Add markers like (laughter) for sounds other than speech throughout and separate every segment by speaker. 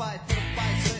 Speaker 1: identify, identify,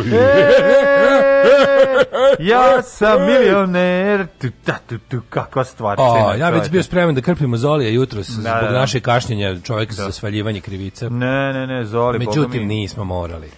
Speaker 2: E, ja sam milioner. Tu, ta, da, tu, tu, kakva stvar.
Speaker 3: O, ja već bio spreman da krpimo Zolija jutro s, da, zbog da. naše kašnjenja čovjeka da. za svaljivanje krivica.
Speaker 2: Ne, ne, ne, Zoli.
Speaker 3: Međutim, nismo morali.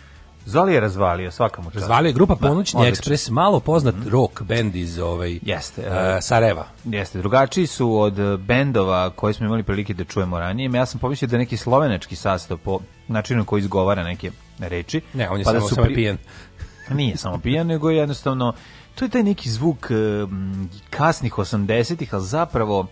Speaker 2: Zoli je razvalio, svaka mu čast. Razvalio je
Speaker 3: grupa da, Ponoćni da, ekspres, malo poznat mm -hmm. rock bend iz ovaj, Jeste, uh, Sarajeva.
Speaker 2: Jeste, drugačiji su od bendova koje smo imali prilike da čujemo ranije. Ja sam pomislio da neki slovenački sastav po načinu koji izgovara neke reči.
Speaker 3: Ne, on je pa da samo, da su samo pijen.
Speaker 2: (laughs) Nije samo pijan, nego jednostavno to je taj neki zvuk uh, kasnih 80-ih, ali zapravo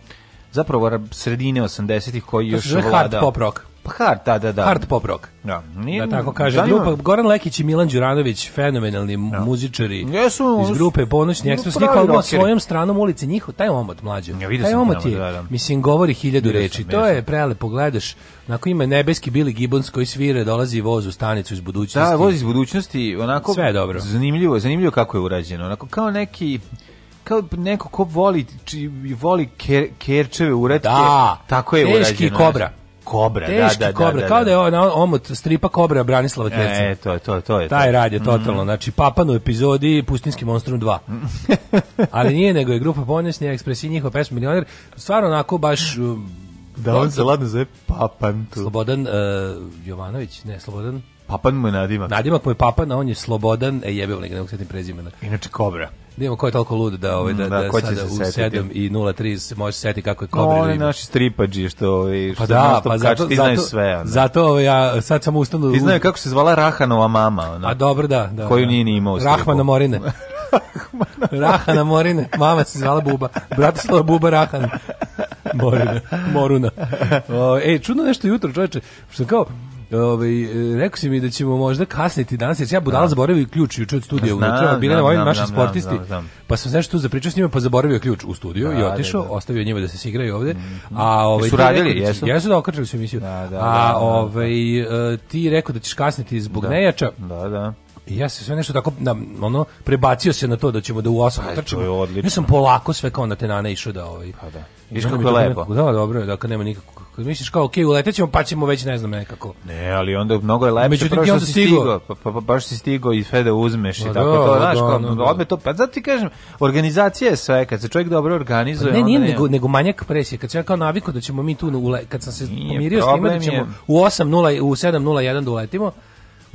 Speaker 2: zapravo sredine 80-ih koji
Speaker 3: to
Speaker 2: još
Speaker 3: vlada. Hard pop rock
Speaker 2: hard, da, da, da.
Speaker 3: Hard pop rock.
Speaker 2: Da, nije, da tako kaže
Speaker 3: grupa Goran Lekić i Milan Đuranović, fenomenalni da. muzičari Jesu, iz grupe Ponoćni Ekspres, njihov album svojom stranom ulici, njihov taj omot mlađi.
Speaker 2: Ja, vidim
Speaker 3: taj sam omot je, da, da. mislim, govori hiljadu
Speaker 2: vidio
Speaker 3: reči. Sam, to je prelepo, gledaš, onako ima nebeski bili Gibbons koji svire, dolazi voz u stanicu iz budućnosti.
Speaker 2: Da, voz iz budućnosti, onako Sve je dobro. Zanimljivo, zanimljivo kako je urađeno, onako kao neki kao neko ko voli či, voli ker, kerčeve uretke, da, tako je teški urađeno. Teški kobra. Kobra, da,
Speaker 3: Teški da, da, kobra, da, da, kao da, da je on, omot stripa Kobra Branislava
Speaker 2: Kreca. E, to je, to, je, to je.
Speaker 3: Taj rad je mhm. totalno, mm. znači Papan u epizodi Pustinski monstrum 2. (laughs) Ali nije, nego je grupa Ponesni, Ekspresi, njihova pesma Milioner, stvarno onako baš... Da, um, da on
Speaker 2: se ladno zove Papan
Speaker 3: tu. Slobodan uh, Jovanović, ne, Slobodan...
Speaker 2: Papan mu je nadimak.
Speaker 3: Nadimak mu je Papan, a on je Slobodan, e jebe, nego ne usetim prezimena.
Speaker 2: Inače Kobra
Speaker 3: da imamo ko je toliko lud da, ovaj, mm, da, da, da sada se u 7 i 03 se može setiti kako je Kobri no,
Speaker 2: Oni naši stripađi što, ovaj, pa što pa da,
Speaker 3: pa zato, kači, ti zato, sve. Ono. Zato ovaj, ja sad sam ustanu...
Speaker 2: Ti znaju kako se zvala Rahanova mama.
Speaker 3: Ono, A dobro, da. da
Speaker 2: koju da. nije ni imao stripu. Rahmana
Speaker 3: Morine. Rahana Morine. Mama se zvala Buba. Bratislava Buba Rahan. Morina. Moruna. O, ej, čudno nešto jutro, čoveče. Što kao, E, ovaj e, rekao si mi da ćemo možda kasniti danas, jer ja budala da. zaboravio ključ juče od studija unutra, bili na naši sportisti. Pa sam nešto tu zapričao s njima, pa zaboravio ključ u studio i da, otišao, da, ostavio njima da se igraju ovde. Mhm, mhm. A ovaj
Speaker 2: su radili, jesu.
Speaker 3: Jesu da okrčili su emisiju. A ovaj e, ti rekao da ćeš kasniti zbog nejača.
Speaker 2: Da, da
Speaker 3: ja se sve nešto tako na, ono prebacio se na to da ćemo da u 8 trčimo. Ja sam polako sve kao na tenane išao da ovaj. Pa da. Viš kako
Speaker 2: je
Speaker 3: lepo. Da, dobro, da kad nema nikako. Kad misliš kao okej, okay, uletećemo pa ćemo već ne znam nekako.
Speaker 2: Ne, ali onda mnogo je lepše Međutim, prošlo si stigo. stigo. Pa, pa, pa, baš si stigo i sve da uzmeš i pa tako da, to, da, znaš, da, da, da, odme to. Pa zato ti kažem, organizacija je sve, kad se čovjek dobro organizuje,
Speaker 3: pa ne, nije, nego, nego manjak presije. Kad sam ja kao naviko da ćemo mi tu ule, kad sam se nije, pomirio s time da ćemo je... u 8:0 u 7:01 da uletimo,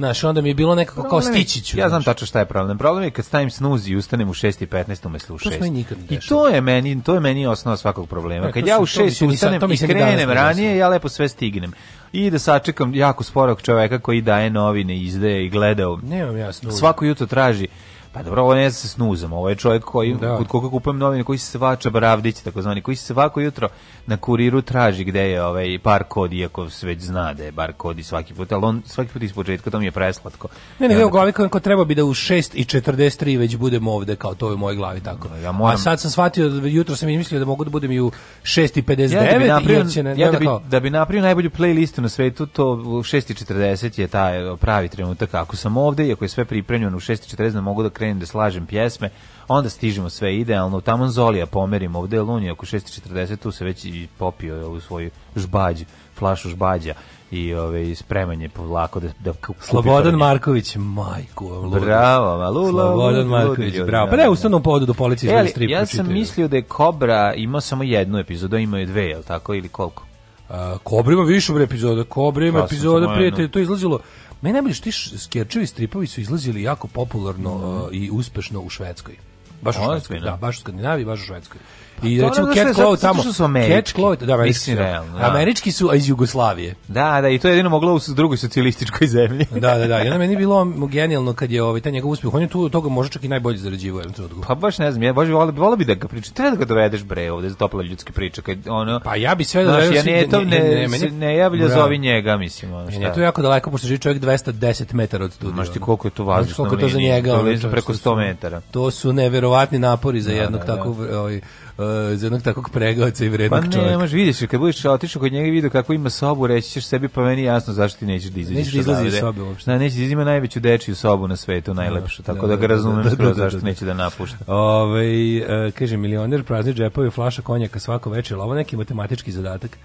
Speaker 3: Znaš, onda mi je bilo nekako problem, kao stićiću.
Speaker 2: Ja znam tačno šta je problem. Problem je kad stavim snuz i ustanem u 6:15 umesto u 6.
Speaker 3: To I
Speaker 2: to je meni, to je meni osnova svakog problema. E, ne, kad ja u 6 ustanem i krenem ranije, ja lepo sve stignem i da sačekam jako sporog čoveka koji daje novine, izdaje i gleda.
Speaker 3: Nemam
Speaker 2: jasno. Svako jutro traži Pa dobro, ovo ne sa snuzom, ovo je čovjek koji, da. kod koga kupujem novine, koji se svača Bravdić, takozvani, koji se svako jutro na kuriru traži gde je ovaj par kod, iako već zna da je bar kod i svaki put, ali on svaki put iz početka, to mi je preslatko.
Speaker 3: Ne, ne, evo glavi kako treba bi da u 6 i 43 već budem ovde, kao to je u mojoj glavi tako. Da, ja moram... A sad sam shvatio, jutro sam izmislio da mogu da budem i u 6 i 59. Ja da bi napravio, ne,
Speaker 2: ja da bi, da bi napravio najbolju playlistu na svetu, to u 6 i 40 je taj pravi trenutak. Ako sam ovde, i ako je sve pripremljeno u 6 i 40, da mogu da krenem da slažem pjesme, onda stižemo sve idealno. Tamo Zolija pomerimo, ovde je Lunija oko 6.40, tu se već i popio u svoju žbađ, flašu žbađa i ove spremanje povlako da da
Speaker 3: Slobodan Marković majku
Speaker 2: ludo.
Speaker 3: bravo
Speaker 2: malula
Speaker 3: Slobodan Marković bravo da, pa ne da. ustano podu do policije e,
Speaker 2: strip ja sam mislio da je Kobra imao samo jednu epizodu imao je dve jel tako ili koliko
Speaker 3: Uh, Kobra ima više bre epizoda, Kobra ima epizoda, prijatelj, to izlazilo Meni najbolje što ti skerčevi stripovi su izlazili jako popularno mm -hmm. uh, i uspešno u Švedskoj.
Speaker 2: Baš u Švedskoj,
Speaker 3: da. da, baš u Skandinaviji, baš u Švedskoj. I recimo Cat Claw tamo. Su Cat Claw, da, američki. Da, da. Realno, da. Američki su iz Jugoslavije.
Speaker 2: Da, da, i to je jedino moglo u drugoj socijalističkoj zemlji.
Speaker 3: da, da, da. I onda (laughs) meni bilo genijalno kad je ovaj taj njegov uspjeh. On je tu toga možda čak i najbolje zarađivao jednom trenutku.
Speaker 2: Pa baš ne znam, ja baš volim, volim bi da ga pričam. Treba da ga dovedeš bre ovde za topla ljudske priče kad
Speaker 3: ono. Pa ja bi sve da
Speaker 2: znači, ja ne, to
Speaker 3: ne, ne,
Speaker 2: ne, ne javlja zovi njega, mislim, ono
Speaker 3: šta. Ne, to je jako daleko pošto živi čovjek 210 metara od studija.
Speaker 2: Znaš ti koliko je
Speaker 3: to važno. Koliko je to za njega,
Speaker 2: preko 100 metara.
Speaker 3: To su neverovatni napori za da, jednog takvog ovaj Eh, za jednog takvog pregaoca i vrednog
Speaker 2: čovjeka. Pa ne, čovjek. možeš vidiš, kad budeš otišao kod njega i vidio kako ima sobu, reći ćeš sebi pa meni jasno zašto ti nećeš da izađeš. Nećeš da
Speaker 3: iz sobe
Speaker 2: uopšte. Da, nećeš da ima najveću dečiju
Speaker 3: sobu
Speaker 2: na svetu, najlepšu, da, tako da, da ga da, razumem skroz zašto neće da napušta.
Speaker 3: Ovaj eh, kaže milioner prazni džepovi flaša konjaka svako veče, ovo neki matematički zadatak.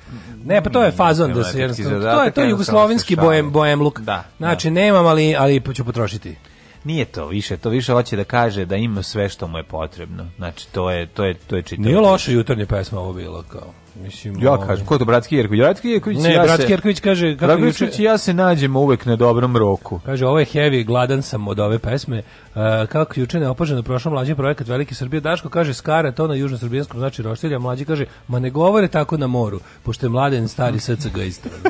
Speaker 3: Ne, pa to je mm, fazon da se jednostavno, to je to jugoslovenski bojem bojem luk.
Speaker 2: Znači
Speaker 3: nemam ali ali ću potrošiti.
Speaker 2: Nije to više, to više hoće da kaže da ima sve što mu je potrebno. Znači to je to je to je
Speaker 3: čitao.
Speaker 2: Nije
Speaker 3: loše jutarnje pesme ovo bilo kao.
Speaker 2: Mislim, ja ovaj- kažem, ko je to Bratski Jerković?
Speaker 3: Bratski Jerković ne,
Speaker 2: ja
Speaker 3: Bratski Jerković kaže... Kako
Speaker 2: Bratski Jerković ja se nađem uvek na dobrom roku.
Speaker 3: Kaže, ovo je heavy, gladan sam od ove pesme. Uh, kako juče neopoženo prošao mlađi projekat Velike Srbije, Daško kaže, skara to na južno-srbijanskom znači roštilja, mlađi kaže, ma ne govore tako na moru, pošto je mladen stari SCG istorije.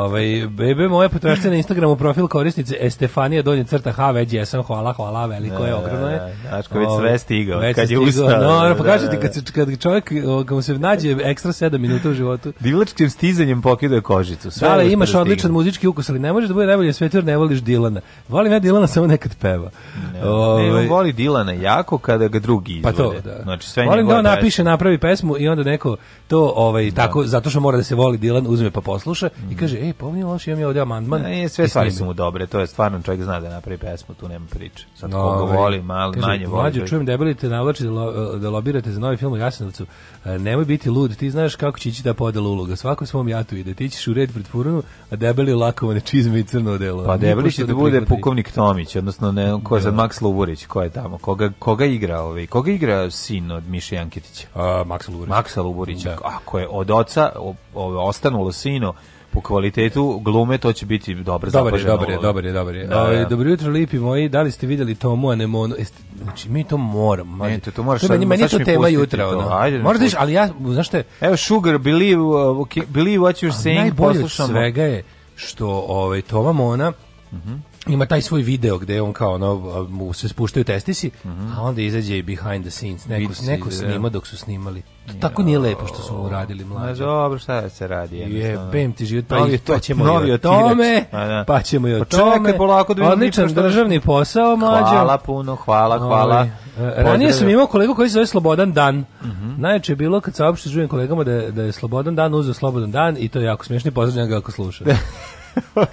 Speaker 3: Ovaj bebe moje potražite na Instagramu profil korisnice Estefanija Donje crta H već jesam hvala hvala veliko je da, ogromno je. Da, da, znaš
Speaker 2: ko već sve ovaj, stigao već kad je ustao.
Speaker 3: No, no pokažite kad se, kad čovjek
Speaker 2: kad mu
Speaker 3: se nađe ekstra 7 minuta u životu.
Speaker 2: Divlačkim stizanjem pokida kožicu.
Speaker 3: Sve da, ali imaš odličan muzički ukus, ali ne možeš da bude najbolje svetio, jer ne voliš Dilana. Volim ja Dilana samo nekad peva.
Speaker 2: Ne, Ove, ne ovaj,
Speaker 3: voli
Speaker 2: Dilana jako kada ga drugi izvode. Pa
Speaker 3: to, da. Znači sve Volim da on napiše, napravi pesmu i onda neko to ovaj da. tako zato što mora da se voli Dilan uzme pa posluša i kaže, ej, pa ovo nije loše, imam ja ovdje amandman.
Speaker 2: Ne, sve stvari su mu dobre, to je stvarno čovjek zna da napravi pesmu, tu nema priče. Sad no, koga voli, mal, kaže, manje voli.
Speaker 3: Mlađo, čujem debelite da navlači da, lo, da lobirate za novi film u Jasenovcu. E, nemoj biti lud, ti znaš kako će ići da podela uloga. Svako svom jatu ide, ti ćeš u red pred furunu, a debeli lakovane čizme i crno delo.
Speaker 2: Pa debeli će da, da bude pukovnik Tomić, odnosno ne, ko je sad da. Max Luvurić, ko je tamo, koga, koga igra ovaj, koga igra sin od Miše Jankitića? A, Max Luvurić. Max Luvurić, ako je od oca o, o, ostanulo sino, po kvalitetu glume to će biti dobro dobar dobro
Speaker 3: dobro je, dobro je, dobro je. Da, ovaj, da. Dobro jutro lipi moji, da li ste videli Tomu anemono? Jeste,
Speaker 2: znači mi to moramo.
Speaker 3: Ne, to, to moraš. Meni, meni to tema jutra, ono. Ajde, Možda diš, ali ja, znaš te,
Speaker 2: evo Sugar believe uh, believe what
Speaker 3: you're
Speaker 2: saying,
Speaker 3: poslušam. Najbolje svega je što ovaj Toma Mona Mhm. Mm ima taj svoj video gde on kao ono mu se spuštaju testisi, mm -hmm. a onda izađe i behind the scenes, neko, Vici, neko snima dok su snimali. To tako nije lepo što su uradili radili mlađe.
Speaker 2: No, dobro, šta da se radi?
Speaker 3: Jebem ti život, pa, novi to, pa ćemo novi i o tome, a, pa, da. pa ćemo i o
Speaker 2: pa
Speaker 3: tome. Čekaj
Speaker 2: polako da
Speaker 3: Odličan što državni posao, mlađe.
Speaker 2: Hvala puno, hvala, hvala.
Speaker 3: E, ranije sam imao kolegu koji se zove Slobodan Dan. Mm -hmm. Najjače je bilo kad saopšte žujem kolegama da, da je Slobodan Dan uzeo Slobodan Dan i to je jako smiješno i pozdravljam ga ako sluša. (laughs)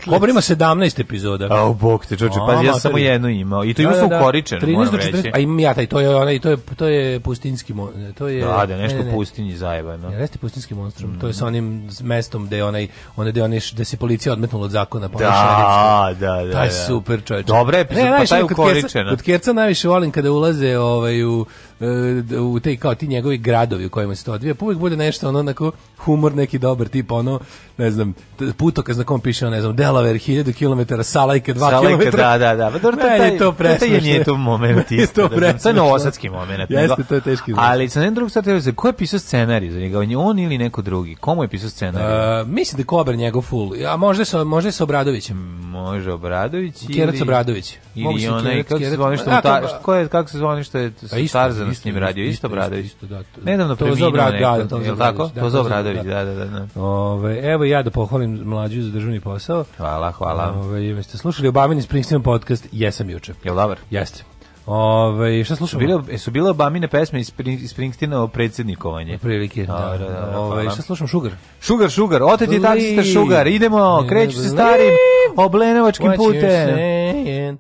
Speaker 3: Kobar (laughs) ima 17 epizoda.
Speaker 2: A, oh, bog te, čoče, pazi, ja sam samo jednu imao. I to da, ima da, da, ukoričeno,
Speaker 3: 13 moram 14, A imam ja taj, to je, onaj, to je, to je pustinski, to
Speaker 2: je...
Speaker 3: Da,
Speaker 2: da, nešto ne, ne, pustinji zajebano.
Speaker 3: Ja, jeste pustinski monstrum, mm. to je sa mm. onim mestom gde onaj, onaj, gde onaj, gde se policija odmetnula od zakona.
Speaker 2: Pa da, šaricu. da, da.
Speaker 3: Taj
Speaker 2: da.
Speaker 3: super, čoče.
Speaker 2: Dobra epizod, ne, pa taj ukoričena.
Speaker 3: Kod Kerca najviše volim kada ulaze ovaj, u E, u te kao ti njegovi gradovi u kojima se to odvija, pa uvijek bude nešto ono onako humor neki dobar tip ono ne znam putokaz na kom piše ne znam Delaware 1000 km Salajke 2 km.
Speaker 2: Da, da, da.
Speaker 3: Pa dobro, to je to presno. To je nije (laughs) to
Speaker 2: moment isto. Da, da, to
Speaker 3: je
Speaker 2: to novosadski
Speaker 3: moment.
Speaker 2: Jeste, to je teški. Znači. Ali sa nekim drugim stvari, ko je pisao scenarij za njega? On ili neko drugi? Komu je pisao scenarij?
Speaker 3: Uh, mislim da Kober njegov full. A možda sa možda sa Obradovićem.
Speaker 2: Može Obradović ili Kerac
Speaker 3: Obradović.
Speaker 2: Ili onaj kako se zove što ta, ko je kako se zove što je pa Tarzan isto, s njim radio, isto, isto Isto, da. Nedavno preminuo nekako,
Speaker 3: je
Speaker 2: li tako? Da,
Speaker 3: Tozo
Speaker 2: Bradović, da, da, da.
Speaker 3: Ove, evo ja da pohvalim mlađu za državni posao.
Speaker 2: Hvala, hvala. Ove,
Speaker 3: jeste slušali Obamin Springsteen podcast, jesam juče.
Speaker 2: Jel dobar?
Speaker 3: Jeste. Ove, šta slušamo? Su
Speaker 2: bile, su bile Obamine pesme iz Spring, Springsteena o predsjednikovanje.
Speaker 3: Prilike, da. da, da, da, da, da Ove, šta slušam? Sugar?
Speaker 2: Sugar, Sugar. Otet je taksista Sugar. Idemo, kreću se starim oblenevačkim putem.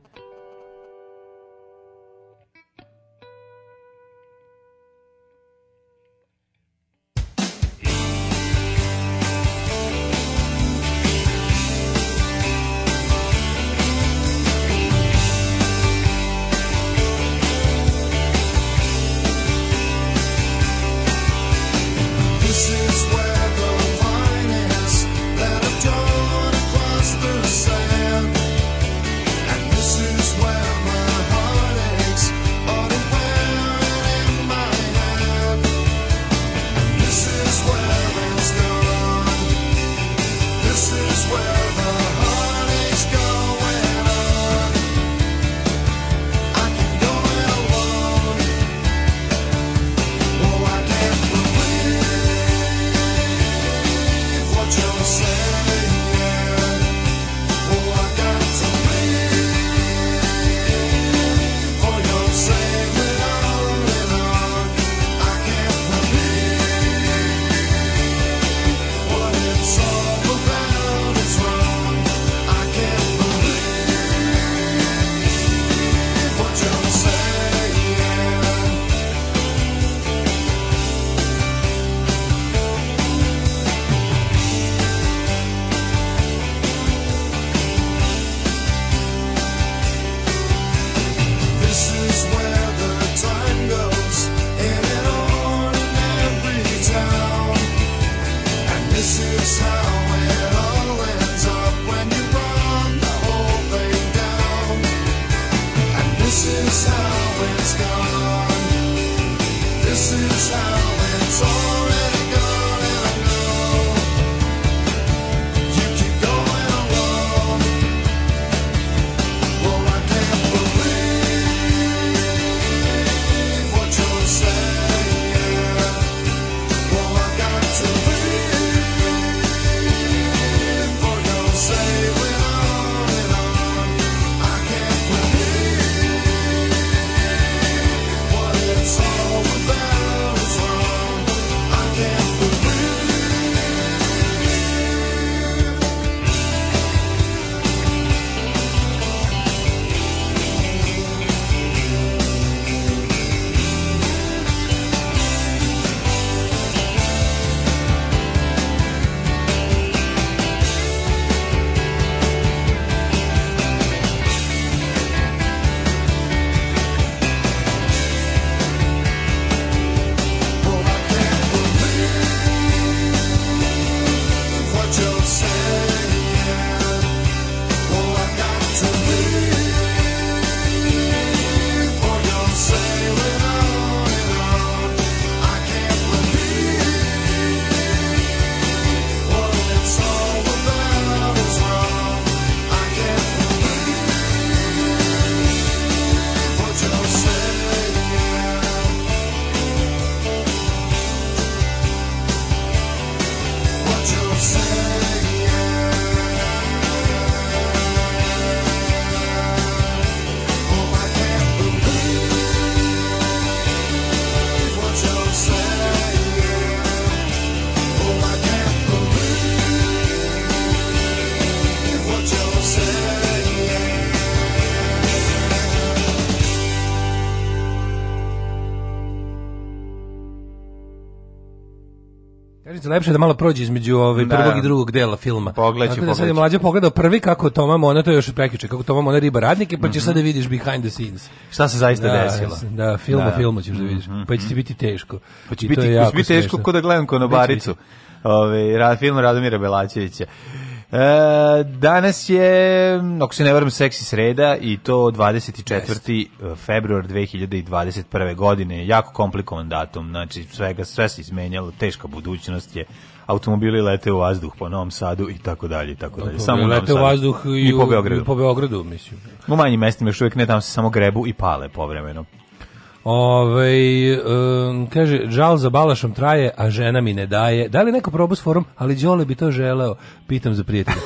Speaker 3: lepše da malo prođe između ovaj da. prvog da. i drugog dela filma.
Speaker 2: Pogledaj,
Speaker 3: pogledaj. Sad je mlađa pogledao prvi kako Toma Mona, to je još od prekjuče, kako Toma Mona riba radnike, pa mm -hmm. sad da vidiš behind the scenes.
Speaker 2: Šta se zaista da, desilo.
Speaker 3: Da, film da. filmu ćeš da vidiš. Mm -hmm. Pa će ti biti teško. Pa će biti,
Speaker 2: biti teško kod da gledam konobaricu. Ove, ovaj, film Radomira Belačevića. E, danas je, ako se ne varam, seksi sreda i to 24. Yes. E, februar 2021. godine. Jako komplikovan datum, znači svega, sve se izmenjalo, teška budućnost je automobili lete u vazduh po Novom Sadu i tako dalje i tako dalje. Samo
Speaker 3: lete u vazduh i, u, po Beogradu. I
Speaker 2: po Beogradu, mislim. U manjim mestima još uvijek ne, tamo se samo grebu i pale povremeno.
Speaker 3: Ove, ovaj, um, kaže, žal za Balašom traje, a žena mi ne daje. Da li neko probao s forum, ali Đole bi to želeo? Pitam za prijatelja.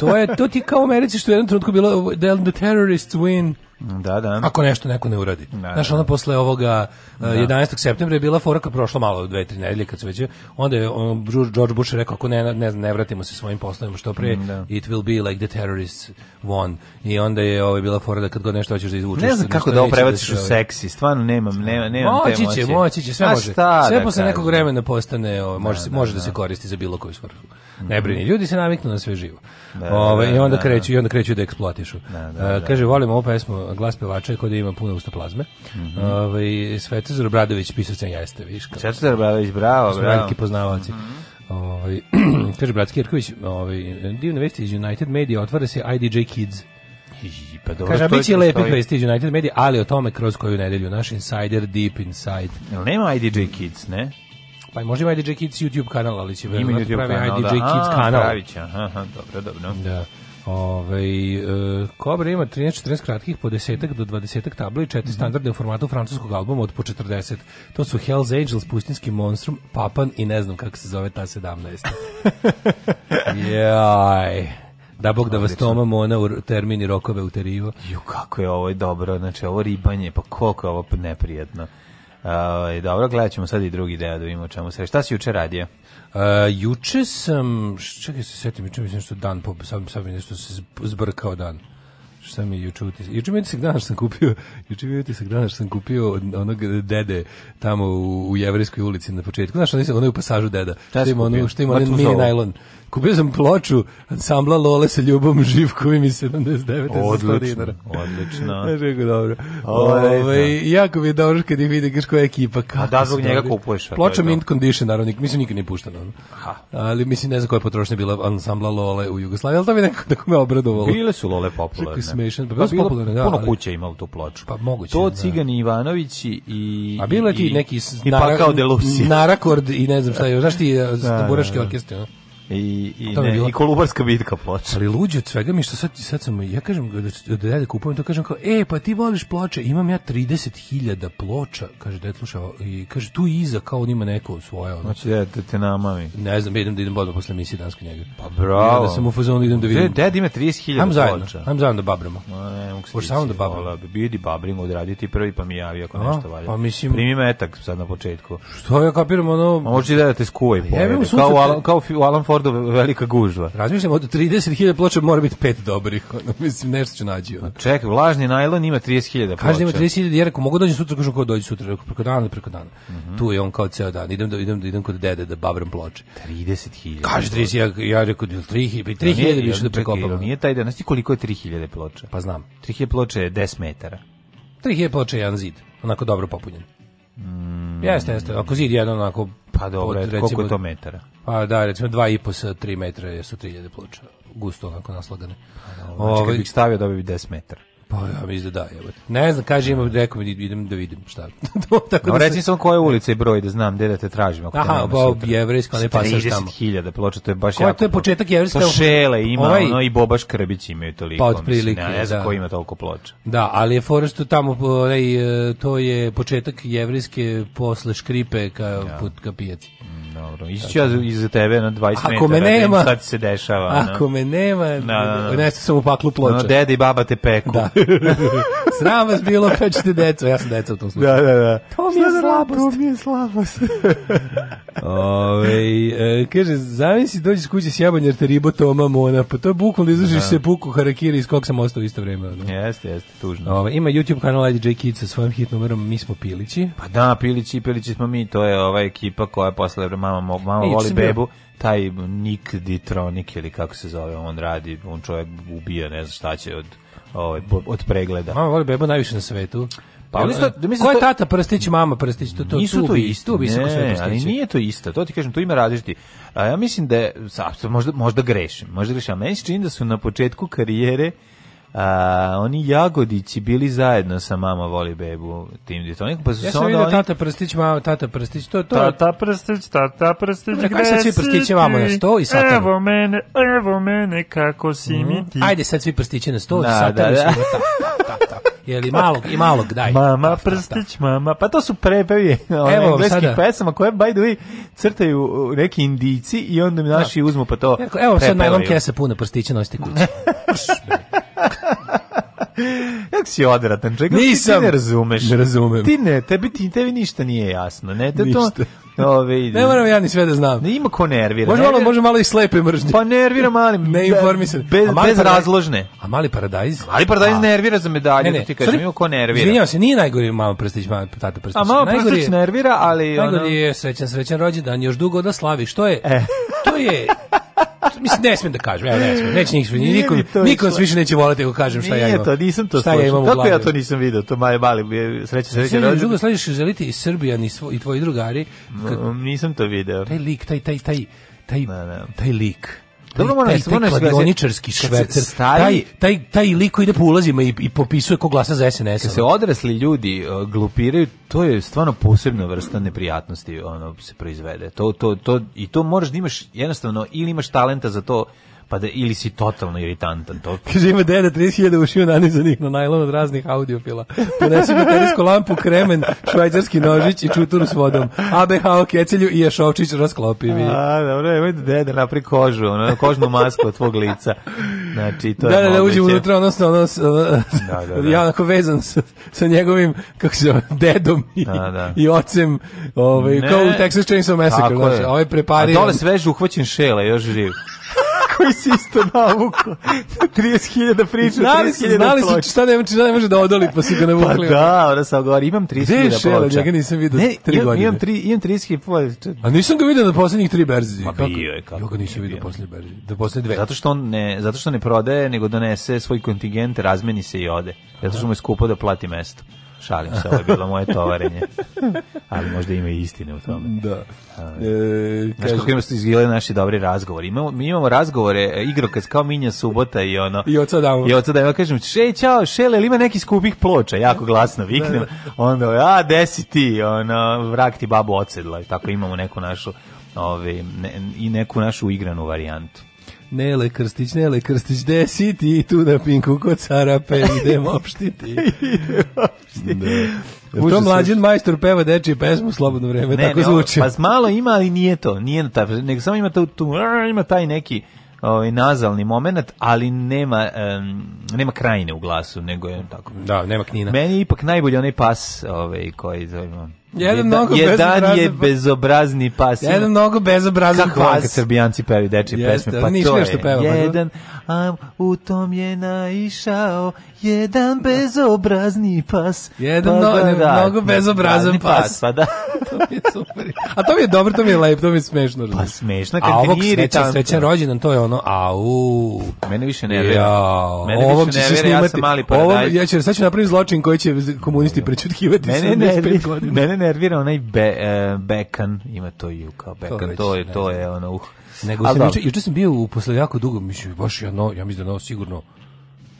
Speaker 3: to je, to ti kao u Americi što je u jednom trenutku bilo, the terrorists win.
Speaker 2: Da, da.
Speaker 3: Ako nešto neko ne uradi. Da, Znaš, da. ona posle ovoga e, da. 11. septembra je bila foraka prošlo malo dve, tri nedelje kad su već onda je on, George Bush rekao ako ne, ne, ne vratimo se svojim poslovima što pre da. it will be like the terrorists won i onda je ovo ovaj, bila fora da kad god nešto hoćeš da izvučeš
Speaker 2: ne znam kako da ovo prebaciš da u seksi stvarno nemam nema
Speaker 3: nemam moći te moći će moći će sve A može šta, sve da posle nekog vremena postane ovo, može da, se, da, može da, se koristi za bilo koju svrhu mhm. ne brini ljudi se naviknu na sve živo da, ovaj, i onda kreću i onda kreću da eksploatišu e, kaže volim ovu pesmu glas pevača je kod da ima puno usta plazme. Mm -hmm. Ovaj Svetozar
Speaker 2: Obradović
Speaker 3: pisac jeste, viš kako.
Speaker 2: Svetozar
Speaker 3: Obradović,
Speaker 2: bravo, bravo.
Speaker 3: Veliki poznavaoci. Mm -hmm. Ovaj (clears throat) kaže Bratski Jerković, ovaj divne vesti iz United Media otvara se IDJ Kids. I, pa dobro, Kaže, biće lepe vesti iz United Media, ali o tome kroz koju nedelju naš insider deep inside.
Speaker 2: Jel nema IDJ Kids, ne?
Speaker 3: Pa i možda ima IDJ Kids YouTube kanal, ali će
Speaker 2: verovatno pravi IDJ da. Kids kanal. Pravića, aha, dobro, dobro.
Speaker 3: Da. Ove, ovaj, e, Kobra ima 13-14 kratkih po 10 do 20 tabli, četiri mm -hmm. standarde u formatu francuskog albuma od po 40. To su Hells Angels, Pustinski monstrum, Papan i ne znam kako se zove ta 17. (laughs) Jaj. Da bog da vas Toma Mona u termini rokove uterivo.
Speaker 2: Ju, kako je ovo dobro, znači ovo ribanje, pa koliko je ovo neprijedno. Uh, dobro, gledat ćemo sad i drugi deo da vidimo čemu se. Šta si juče radio?
Speaker 3: Uh, juče sam, čekaj se setim, juče mi se nešto dan, pop, sam, sam mi nešto se zbrkao dan. Šta mi juče utisak? Juče mi je utisak dana što sam kupio, (laughs) juče mi je utisak dana što sam kupio od onog dede tamo u, u Jevrijskoj ulici na početku. Znaš, ono je u pasažu deda. Šta što
Speaker 2: ima ono, što ima onaj mini najlon.
Speaker 3: Kupio sam ploču ansambla Lole sa Ljubom Živkovim i 79
Speaker 2: odlično, dinara. Odlično.
Speaker 3: Rekao, (laughs) dobro. Ove, ovaj, jako mi je dobro kad ih vidi kaš koja je ekipa. Kako
Speaker 2: A da zbog njega kupuješ.
Speaker 3: Ploča mint condition, naravno, mislim nikad nije puštena. Aha. Ali mislim ne znam koja je bila ansambla Lole u Jugoslaviji, ali to mi nekako tako me obradovalo.
Speaker 2: Bile su Lole popularne.
Speaker 3: Smešan, pa, pa bilo, popularne,
Speaker 2: da, puno ali, kuće imalo tu ploču.
Speaker 3: Pa
Speaker 2: moguće. To da. Cigani Ivanović i...
Speaker 3: A bilo je ti neki... I, narak, i Pakao Delusi. Narakord i ne znam šta je. Znaš ti, da, Boraški da, orkestri, no?
Speaker 2: i i, ne, bilo... i Kolubarska bitka ploča. Ali
Speaker 3: luđe od svega mi što sad sad sam ja kažem da da ja da kupujem to kažem kao e pa ti voliš ploče, imam ja 30.000 ploča, kaže da slušao i kaže tu iza kao on ima neko svoje
Speaker 2: ono. Znači da te, te namavi.
Speaker 3: Ne znam, idem da idem bodno posle misije danske njega.
Speaker 2: Pa bravo. Ja da
Speaker 3: sam u fazonu da idem da vidim. Ded ima
Speaker 2: 30.000 ploča.
Speaker 3: Hajmo
Speaker 2: zajedno
Speaker 3: da babramo. Ma ne, mogu samo
Speaker 2: da babramo. Bi bidi babring odraditi prvi pa mi javi ako nešto
Speaker 3: valja. Pa mislim primi metak
Speaker 2: sad na početku. Što ja kapiram ono? Ma hoće da te
Speaker 3: skuvaj. Kao kao Alan Fordu velika gužva. Razmišljam, od 30.000 ploča mora biti pet dobrih. Ono, mislim, nešto ću nađi. Ono.
Speaker 2: Čekaj, vlažni najlon ima 30.000 ploča.
Speaker 3: Kaže ima 30.000, ja rekao, mogu doći sutra, kažem, ko dođe sutra, preko dana, preko dana. Mm -hmm. Tu je on kao ceo dan, idem, da, idem, da, idem kod dede da babram ploče.
Speaker 2: 30.000.
Speaker 3: Kaže 30, ja, ja rekao, 3.000, 3.000 više da prekopam.
Speaker 2: Nije taj dan, znači koliko je 3.000 ploča?
Speaker 3: Pa znam.
Speaker 2: 3.000 ploče je 10 metara.
Speaker 3: 3.000 ploča je jedan zid, onako dobro popunjen. Mm. Jeste, jeste. Ako zid jedan onako
Speaker 2: pa dobro, od, recimo, koliko je to metara?
Speaker 3: Pa da, recimo 2,5 sa 3 metra su 3000 ploča, gusto onako naslagane. Pa znači, Ove,
Speaker 2: kad ovaj- bih stavio, dobio bi 10 metara.
Speaker 3: Pa ja mislim da da, evo. Ne znam, kaže imam rekao idem da vidim šta. (laughs)
Speaker 2: Tako no, da reci sam koje ulice i broj da znam gde da te tražim ako Aha, pa
Speaker 3: jevrejska ne pasaš tamo.
Speaker 2: 30.000 ploča, to je baš
Speaker 3: jako. To je početak jevrejska.
Speaker 2: Pa šele ima, ovaj... ono i Bobaš Krbić imaju toliko. Pa otprilike, ne, ne znam da. ko ima toliko ploča.
Speaker 3: Da, ali je Forest tamo onaj e, to je početak jevrejske posle škripe kao ja. Da. put ka Mm.
Speaker 2: Dobro. Ići ću ja iz tebe na 20 ako metara. Me da nema, šta se dešava?
Speaker 3: Ako no? me nema, no, no, no. nešto sam u paklu ploča. No,
Speaker 2: dede i baba te peku. Da.
Speaker 3: (laughs) Sram vas bilo, pečete deco. Ja sam deca u tom da, slučaju.
Speaker 2: Da, da, da.
Speaker 3: To mi je Sada
Speaker 2: slabost. To mi je slabost.
Speaker 3: (laughs) Ove, e, kaže, zamisli dođi s kuće s jabanj, jer te ribo toma ona, Pa to je bukvalno izražiš da. se puku harakiri iz kog sam ostao isto vreme. No?
Speaker 2: Jeste, jeste, tužno.
Speaker 3: Ove, ima YouTube kanal IDJ Kids sa svojim hit numerom Mi smo Pilići.
Speaker 2: Pa da, Pilići i Pilići smo mi, to je ova ekipa koja je posle mama, mama voli bebu, taj Nick Ditronik ili kako se zove, on radi, on čovjek ubija, ne znam šta će od, ovaj, od pregleda.
Speaker 3: Mama voli bebu najviše na svetu. Pa ali isto, e, da mislim ko je da tata prstić, mama prstić,
Speaker 2: to to nisu to isto, bi se ali nije to isto. To ti kažem, to ima različiti. A ja mislim da možda možda grešim, možda grešim. A meni se čini da su na početku karijere a, oni jagodići bili zajedno sa mama voli bebu tim
Speaker 3: detonikom pa su ja sam vidio oni... tata prstić mama tata prstić to to
Speaker 2: tata prstić tata prstić gde si svi prstići
Speaker 3: vamo na sto i satan evo mene evo mene kako si mm. mi mhm. ti
Speaker 2: ajde sad svi prstići na sto da, i satan da da. (laughs) da, da. da. Jeli malog i malog, daj.
Speaker 3: Mama da, da. prstić, mama. Pa to su prepevi (laughs) Evo, engleskih pesama koje, by the way, crtaju neki indici i onda mi naši da. uzmu pa to
Speaker 2: Evo, sad na jednom kese puno prstića nosite kući. (laughs) (laughs) Kako si odvratan, čega Nisam, ti ne razumeš. Ne razumem. Ti ne, tebi, ti, tebi ništa nije jasno, ne? Te ništa. To,
Speaker 3: Ove, ne moram ja ni sve da znam.
Speaker 2: Ne ima ko nervira. Može
Speaker 3: malo, može malo i slepe
Speaker 2: mržnje.
Speaker 3: Pa
Speaker 2: nervira mali.
Speaker 3: (laughs) Ne informisan.
Speaker 2: Bez, a bez razložne.
Speaker 3: A mali paradajz? A
Speaker 2: mali paradajz a...
Speaker 3: nervira
Speaker 2: za medalje, ne, da ne. ti kažem, ima ko nervira.
Speaker 3: Izvinjavam se, nije najgori malo prstić, malo tata
Speaker 2: prstić.
Speaker 3: A malo najgori prstić nervira, ali... Najgori ono... je srećan, srećan rođendan, još dugo da slavi. Što je? E. To je (laughs) (laughs) Mislim, ne smem da kažem, ja ne smem, neće njih svi, niko, niko nas više neće volati ako da kažem šta ja imam.
Speaker 2: to, nisam to slušao, ja kako ja to nisam vidio, to mali, mali, sreće, sreće rođe.
Speaker 3: Drugo slažiš želiti i Srbija ni svo, i tvoji drugari. Kad,
Speaker 2: nisam to video.
Speaker 3: Taj lik, taj, taj, taj, taj, taj lik, Dobro, onaj onaj kladioničarski švercer, taj taj taj liko ide po ulazima i, i popisuje ko glasa za SNS.
Speaker 2: Kad se odrasli ljudi uh, glupiraju, to je stvarno posebna vrsta neprijatnosti ono se proizvede. To to to i to moraš da imaš jednostavno ili imaš talenta za to pa da, ili si totalno iritantan. To... (laughs)
Speaker 3: Kaže, ima deda 30.000 ušiju nanizanih na najlon od raznih audiofila. Ponesi baterijsku lampu, kremen, švajcarski nožić i čuturu s vodom. ABH o kecelju i jašovčić rasklopivi. A,
Speaker 2: dobro, evo da deda napri kožu, ono, kožnu masku od tvog lica. Znači, to
Speaker 3: da,
Speaker 2: je da,
Speaker 3: da, da uđe unutra, odnosno, ono, da, da, da. (laughs) ja onako vezan sa, sa njegovim, kako se zove, dedom i, da, da. i ocem, ovaj, kao u Texas Chainsaw Massacre, znači, ovaj
Speaker 2: prepariran. A dole svež uhvaćen šele, još
Speaker 3: živ koji si isto navukao. 30.000 priča, 30.000 Znali su, znali su
Speaker 2: šta ne, šta ne može da odoli, pa si ga navukli.
Speaker 3: Pa da, ona sam govori, imam 30.000 ploča. Gde je ja
Speaker 2: ga nisam
Speaker 3: vidio ne, 3 imam, godine. Imam, tri,
Speaker 2: imam 30.000 ploča. A nisam ga vidio na poslednjih 3 berzi. Pa
Speaker 3: bio je kako.
Speaker 2: Ja ga nisam vidio na poslednjih berzi. Da poslednje
Speaker 3: dve. Zato što on ne, zato što ne prodaje, nego donese svoj kontingent, razmeni se i ode. Zato što mu je skupo da plati mesto. Šalim se, ovo je bilo moje tovarenje. Ali možda ima i istine u tome.
Speaker 2: Da.
Speaker 3: E, Znaš kako ima su izgledali naši dobri razgovori. Imamo, mi imamo razgovore, e, igrokaz kao Minja Subota i ono...
Speaker 2: I oca
Speaker 3: damo. I od sada damo. Kažem, še, čao, šele, ima neki skupih ploča? Jako glasno viknem. Da, da. Onda, a, desi ti, ono, vrak ti babu ocedla. Tako imamo neku našu, ove, ne, i neku našu igranu varijantu.
Speaker 2: Nele Krstić, Nele Krstić, gde si ti tu na pinku kod cara, pe, pa (laughs) idem opštiti. Da. U tom mlađen majstor peva dečiju pesmu slobodno vreme, ne, tako ne, zvuči.
Speaker 3: Pa malo ima, ali nije to, nije ta, nego samo ima, tu, tu, ima taj neki ovaj nazalni moment, ali nema um, nema krajine u glasu, nego je tako.
Speaker 2: Da, nema knina.
Speaker 3: Meni je ipak najbolji onaj pas, ovaj koji zovemo
Speaker 2: Jedan mnogo jedan je bezobrazni pa- pas.
Speaker 3: Jedan mnogo bezobrazan Kako pas. Kako
Speaker 2: srbijanci pevi dečje pesme, pa to je. Što peva,
Speaker 3: pa- jedan, a u tom je naišao jedan bezobrazni pas.
Speaker 2: Jedan pa no, da, da, da. mnogo bezobrazan pas. pas.
Speaker 3: Pa da. (laughs) to mi je
Speaker 2: super. A to mi je dobro, to mi je lepo, to mi je smešno.
Speaker 3: Pa smešno,
Speaker 2: kad ovog srećan, srećan rođendan, to je ono, au.
Speaker 3: Mene više ne vjeruje.
Speaker 2: Mene ovog više ne vjeruje, ja sam
Speaker 3: mali paradajz. Ovog,
Speaker 2: ja ću, sad ću napraviti zločin koji će komunisti prećutkivati Mene
Speaker 3: ne, ne, ne, nervira onaj be, e, bekan, ima to i kao bekan, to, već, to je, to je ono, uh.
Speaker 2: Nego sam, juče, juče sam bio u posle jako dugo, mislim, baš jedno, ja mislim da ono sigurno,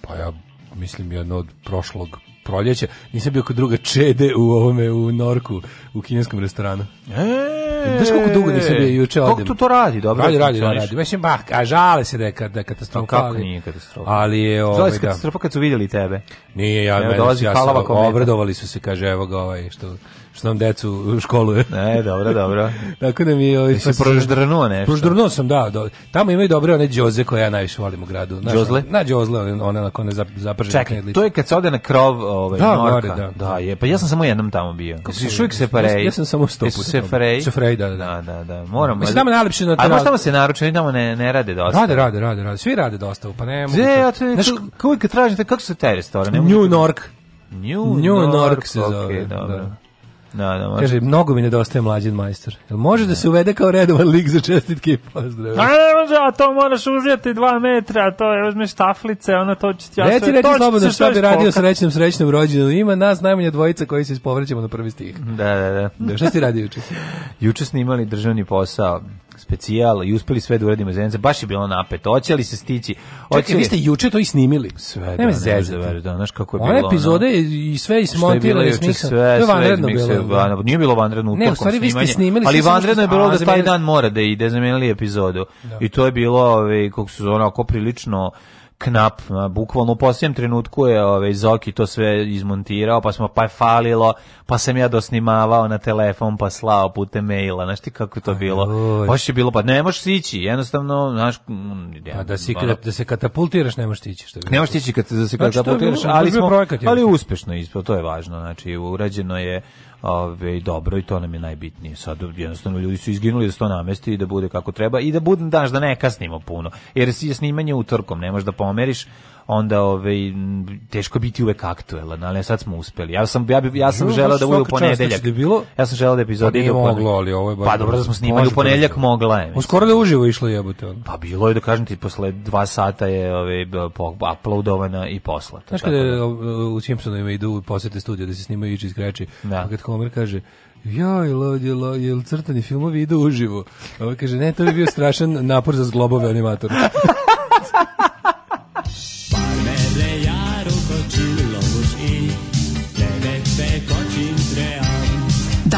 Speaker 2: pa ja mislim jedno od prošlog proljeća, nisam bio kod druga čede u ovome, u Norku, u kineskom restoranu. E, Znaš koliko dugo nisam bio juče odem? Kako
Speaker 3: to to radi? Dobro, radi,
Speaker 2: radi, radi, radi. Mislim, bah, a žale se da je, da je
Speaker 3: katastrofa. No, pa kako nije katastrofa?
Speaker 2: Ali je ovaj, Žale
Speaker 3: se ovaj, da. katastrofa kad su vidjeli tebe.
Speaker 2: Nije, ja, evo, meni, ja, ja obradovali su se, kaže, evo ga ovaj, što što nam decu školuje. Ne,
Speaker 3: dobro, dobro. (laughs)
Speaker 2: Tako
Speaker 3: da
Speaker 2: mi je... Ovaj, Jesi
Speaker 3: pa proždrnuo nešto? Proždrnuo sam, da. Do, tamo imaju dobre one džoze koje ja najviše volim u gradu.
Speaker 2: Znaš, džozle? Na džozle, ona na kone
Speaker 3: zaprže. Čekaj, to je kad se ode na krov ovaj, da, norka. Gore, da, da. je, pa ja sam samo jednom tamo bio. Kako si šujk se farej?
Speaker 2: Ja sam samo sto
Speaker 3: puta. Se farej?
Speaker 2: Se farej, da, da,
Speaker 3: da. Da, da, da. Moramo.
Speaker 2: Mislim, tamo
Speaker 3: najlepše na... A možda tamo se naručeni, tamo ne, ne rade
Speaker 2: dosta. Rade, rade, rade,
Speaker 3: rade.
Speaker 2: Svi rade
Speaker 3: dosta,
Speaker 2: pa ne mogu. Zde, ja te, znaš,
Speaker 3: kako tražite, kako su te restorane? New York. Da-
Speaker 2: New, New Nork, Nork se zove. Okay, dobro. Da. Da, da, može. Kaže, mnogo mi nedostaje mlađen majstor. Jel može da, da se uvede kao redovan lik za čestitke i pozdrave?
Speaker 3: Da, ne može, a to moraš uzeti dva metra, a to je, uzmeš taflice, ono to će
Speaker 2: ti... Ja reci, reci slobodno šta bi radio srećnom, srećnom rođenu. Ima nas najmanje dvojica koji se ispovrećemo na prvi stih. Da, da, da. da šta si radio juče?
Speaker 3: juče snimali državni posao specijal i uspeli sve da uradimo iz Baš je bilo napeto. Hoće li se stići?
Speaker 2: Hoće Čekaj, vi ste juče to i snimili? Sve,
Speaker 3: da, ne zezda, ver,
Speaker 2: da, znaš kako je bilo. One
Speaker 3: epizode i sve i
Speaker 2: smontirali smo Sve, sve, vanredno bilo. Da. Nije bilo vanredno
Speaker 3: u tokom snimanja. Ali
Speaker 2: vanredno je bilo da taj dan mora da ide, zamenili epizodu. Da. I to je bilo, ovaj, kako su ono, ako prilično knap, bukvalno u posljednjem trenutku je ovaj, Zoki to sve izmontirao, pa smo, pa je falilo, pa sam ja dosnimavao na telefon, pa slao putem maila, znaš ti kako to bilo? Baš je bilo, pa ne možeš sići, jednostavno, znaš...
Speaker 3: Ja, pa da, si, ono, da se katapultiraš ne možeš tići.
Speaker 2: Što ne možeš tići kad, da se znači, katapultiraš, ali, smo, projekat, ali uspešno ispod, to je važno, znači urađeno je ove, dobro i to nam je najbitnije. Sad jednostavno ljudi su izginuli da se to namesti i da bude kako treba i da budem daš da ne kasnimo puno. Jer si je snimanje utorkom, ne možeš da pomeriš, onda ove, ovaj, teško biti uvek aktuelan, ali sad smo uspeli. Ja sam ja bi ja sam želeo da, bude u
Speaker 3: ponedeljak. Da bilo?
Speaker 2: Ja sam želeo da epizode
Speaker 3: pa moglo, ali ovo je baš
Speaker 2: Pa dobro da smo snimali u ponedeljak mogla je.
Speaker 3: Uskoro da uživo išlo jebote ono.
Speaker 2: Pa bilo je da kažem ti posle 2 sata je ove, ovaj, uploadovana i poslata.
Speaker 3: Znaš kada da. u Simpsonovima idu posete studio da se snimaju ići iz kreči. Da. Kad Homer kaže Joj, lodi, lo, jel crtani filmovi idu uživo? Ovo ovaj kaže, ne, to bi bio strašan napor za zglobove animatora. (laughs)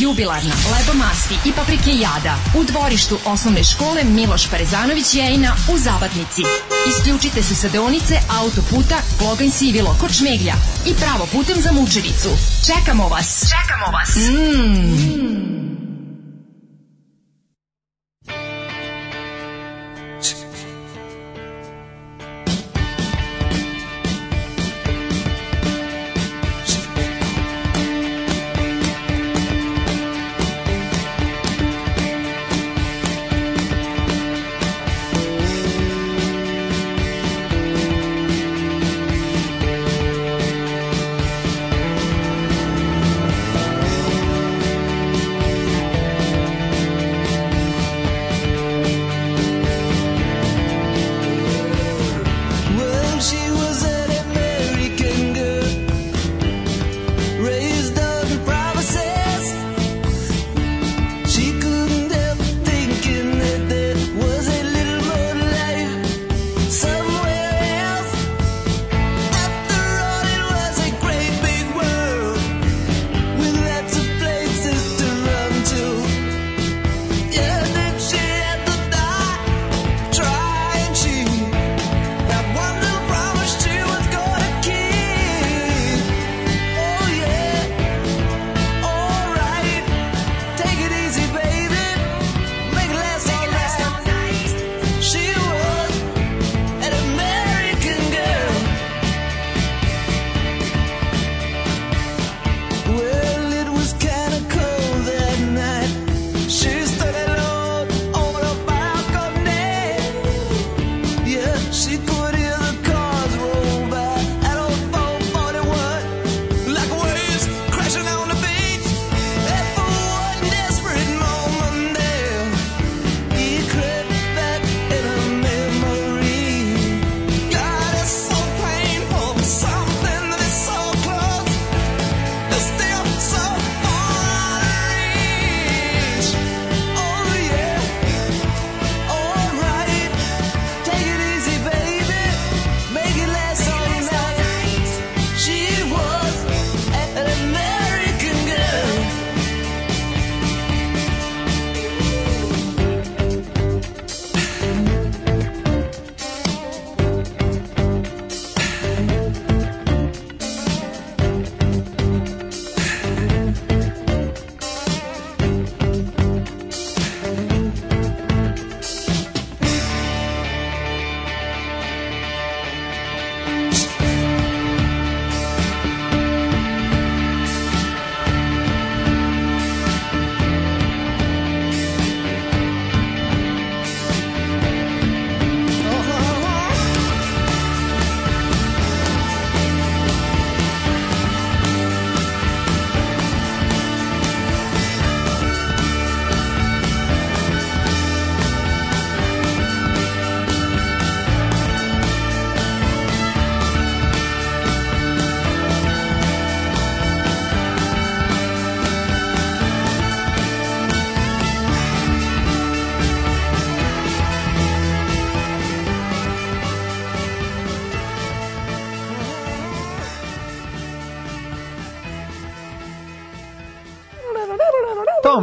Speaker 2: jubilarna,
Speaker 3: masti
Speaker 2: i
Speaker 3: paprike jada
Speaker 2: u
Speaker 3: dvorištu osnovne škole Miloš
Speaker 2: Parezanović Jejna u Zabatnici.
Speaker 3: Isključite
Speaker 2: se sa deonice autoputa Kloganj Sivilo kod
Speaker 3: Šmeglja i pravo
Speaker 2: putem za Mučericu.
Speaker 3: Čekamo
Speaker 2: vas! Čekamo vas! Mmm!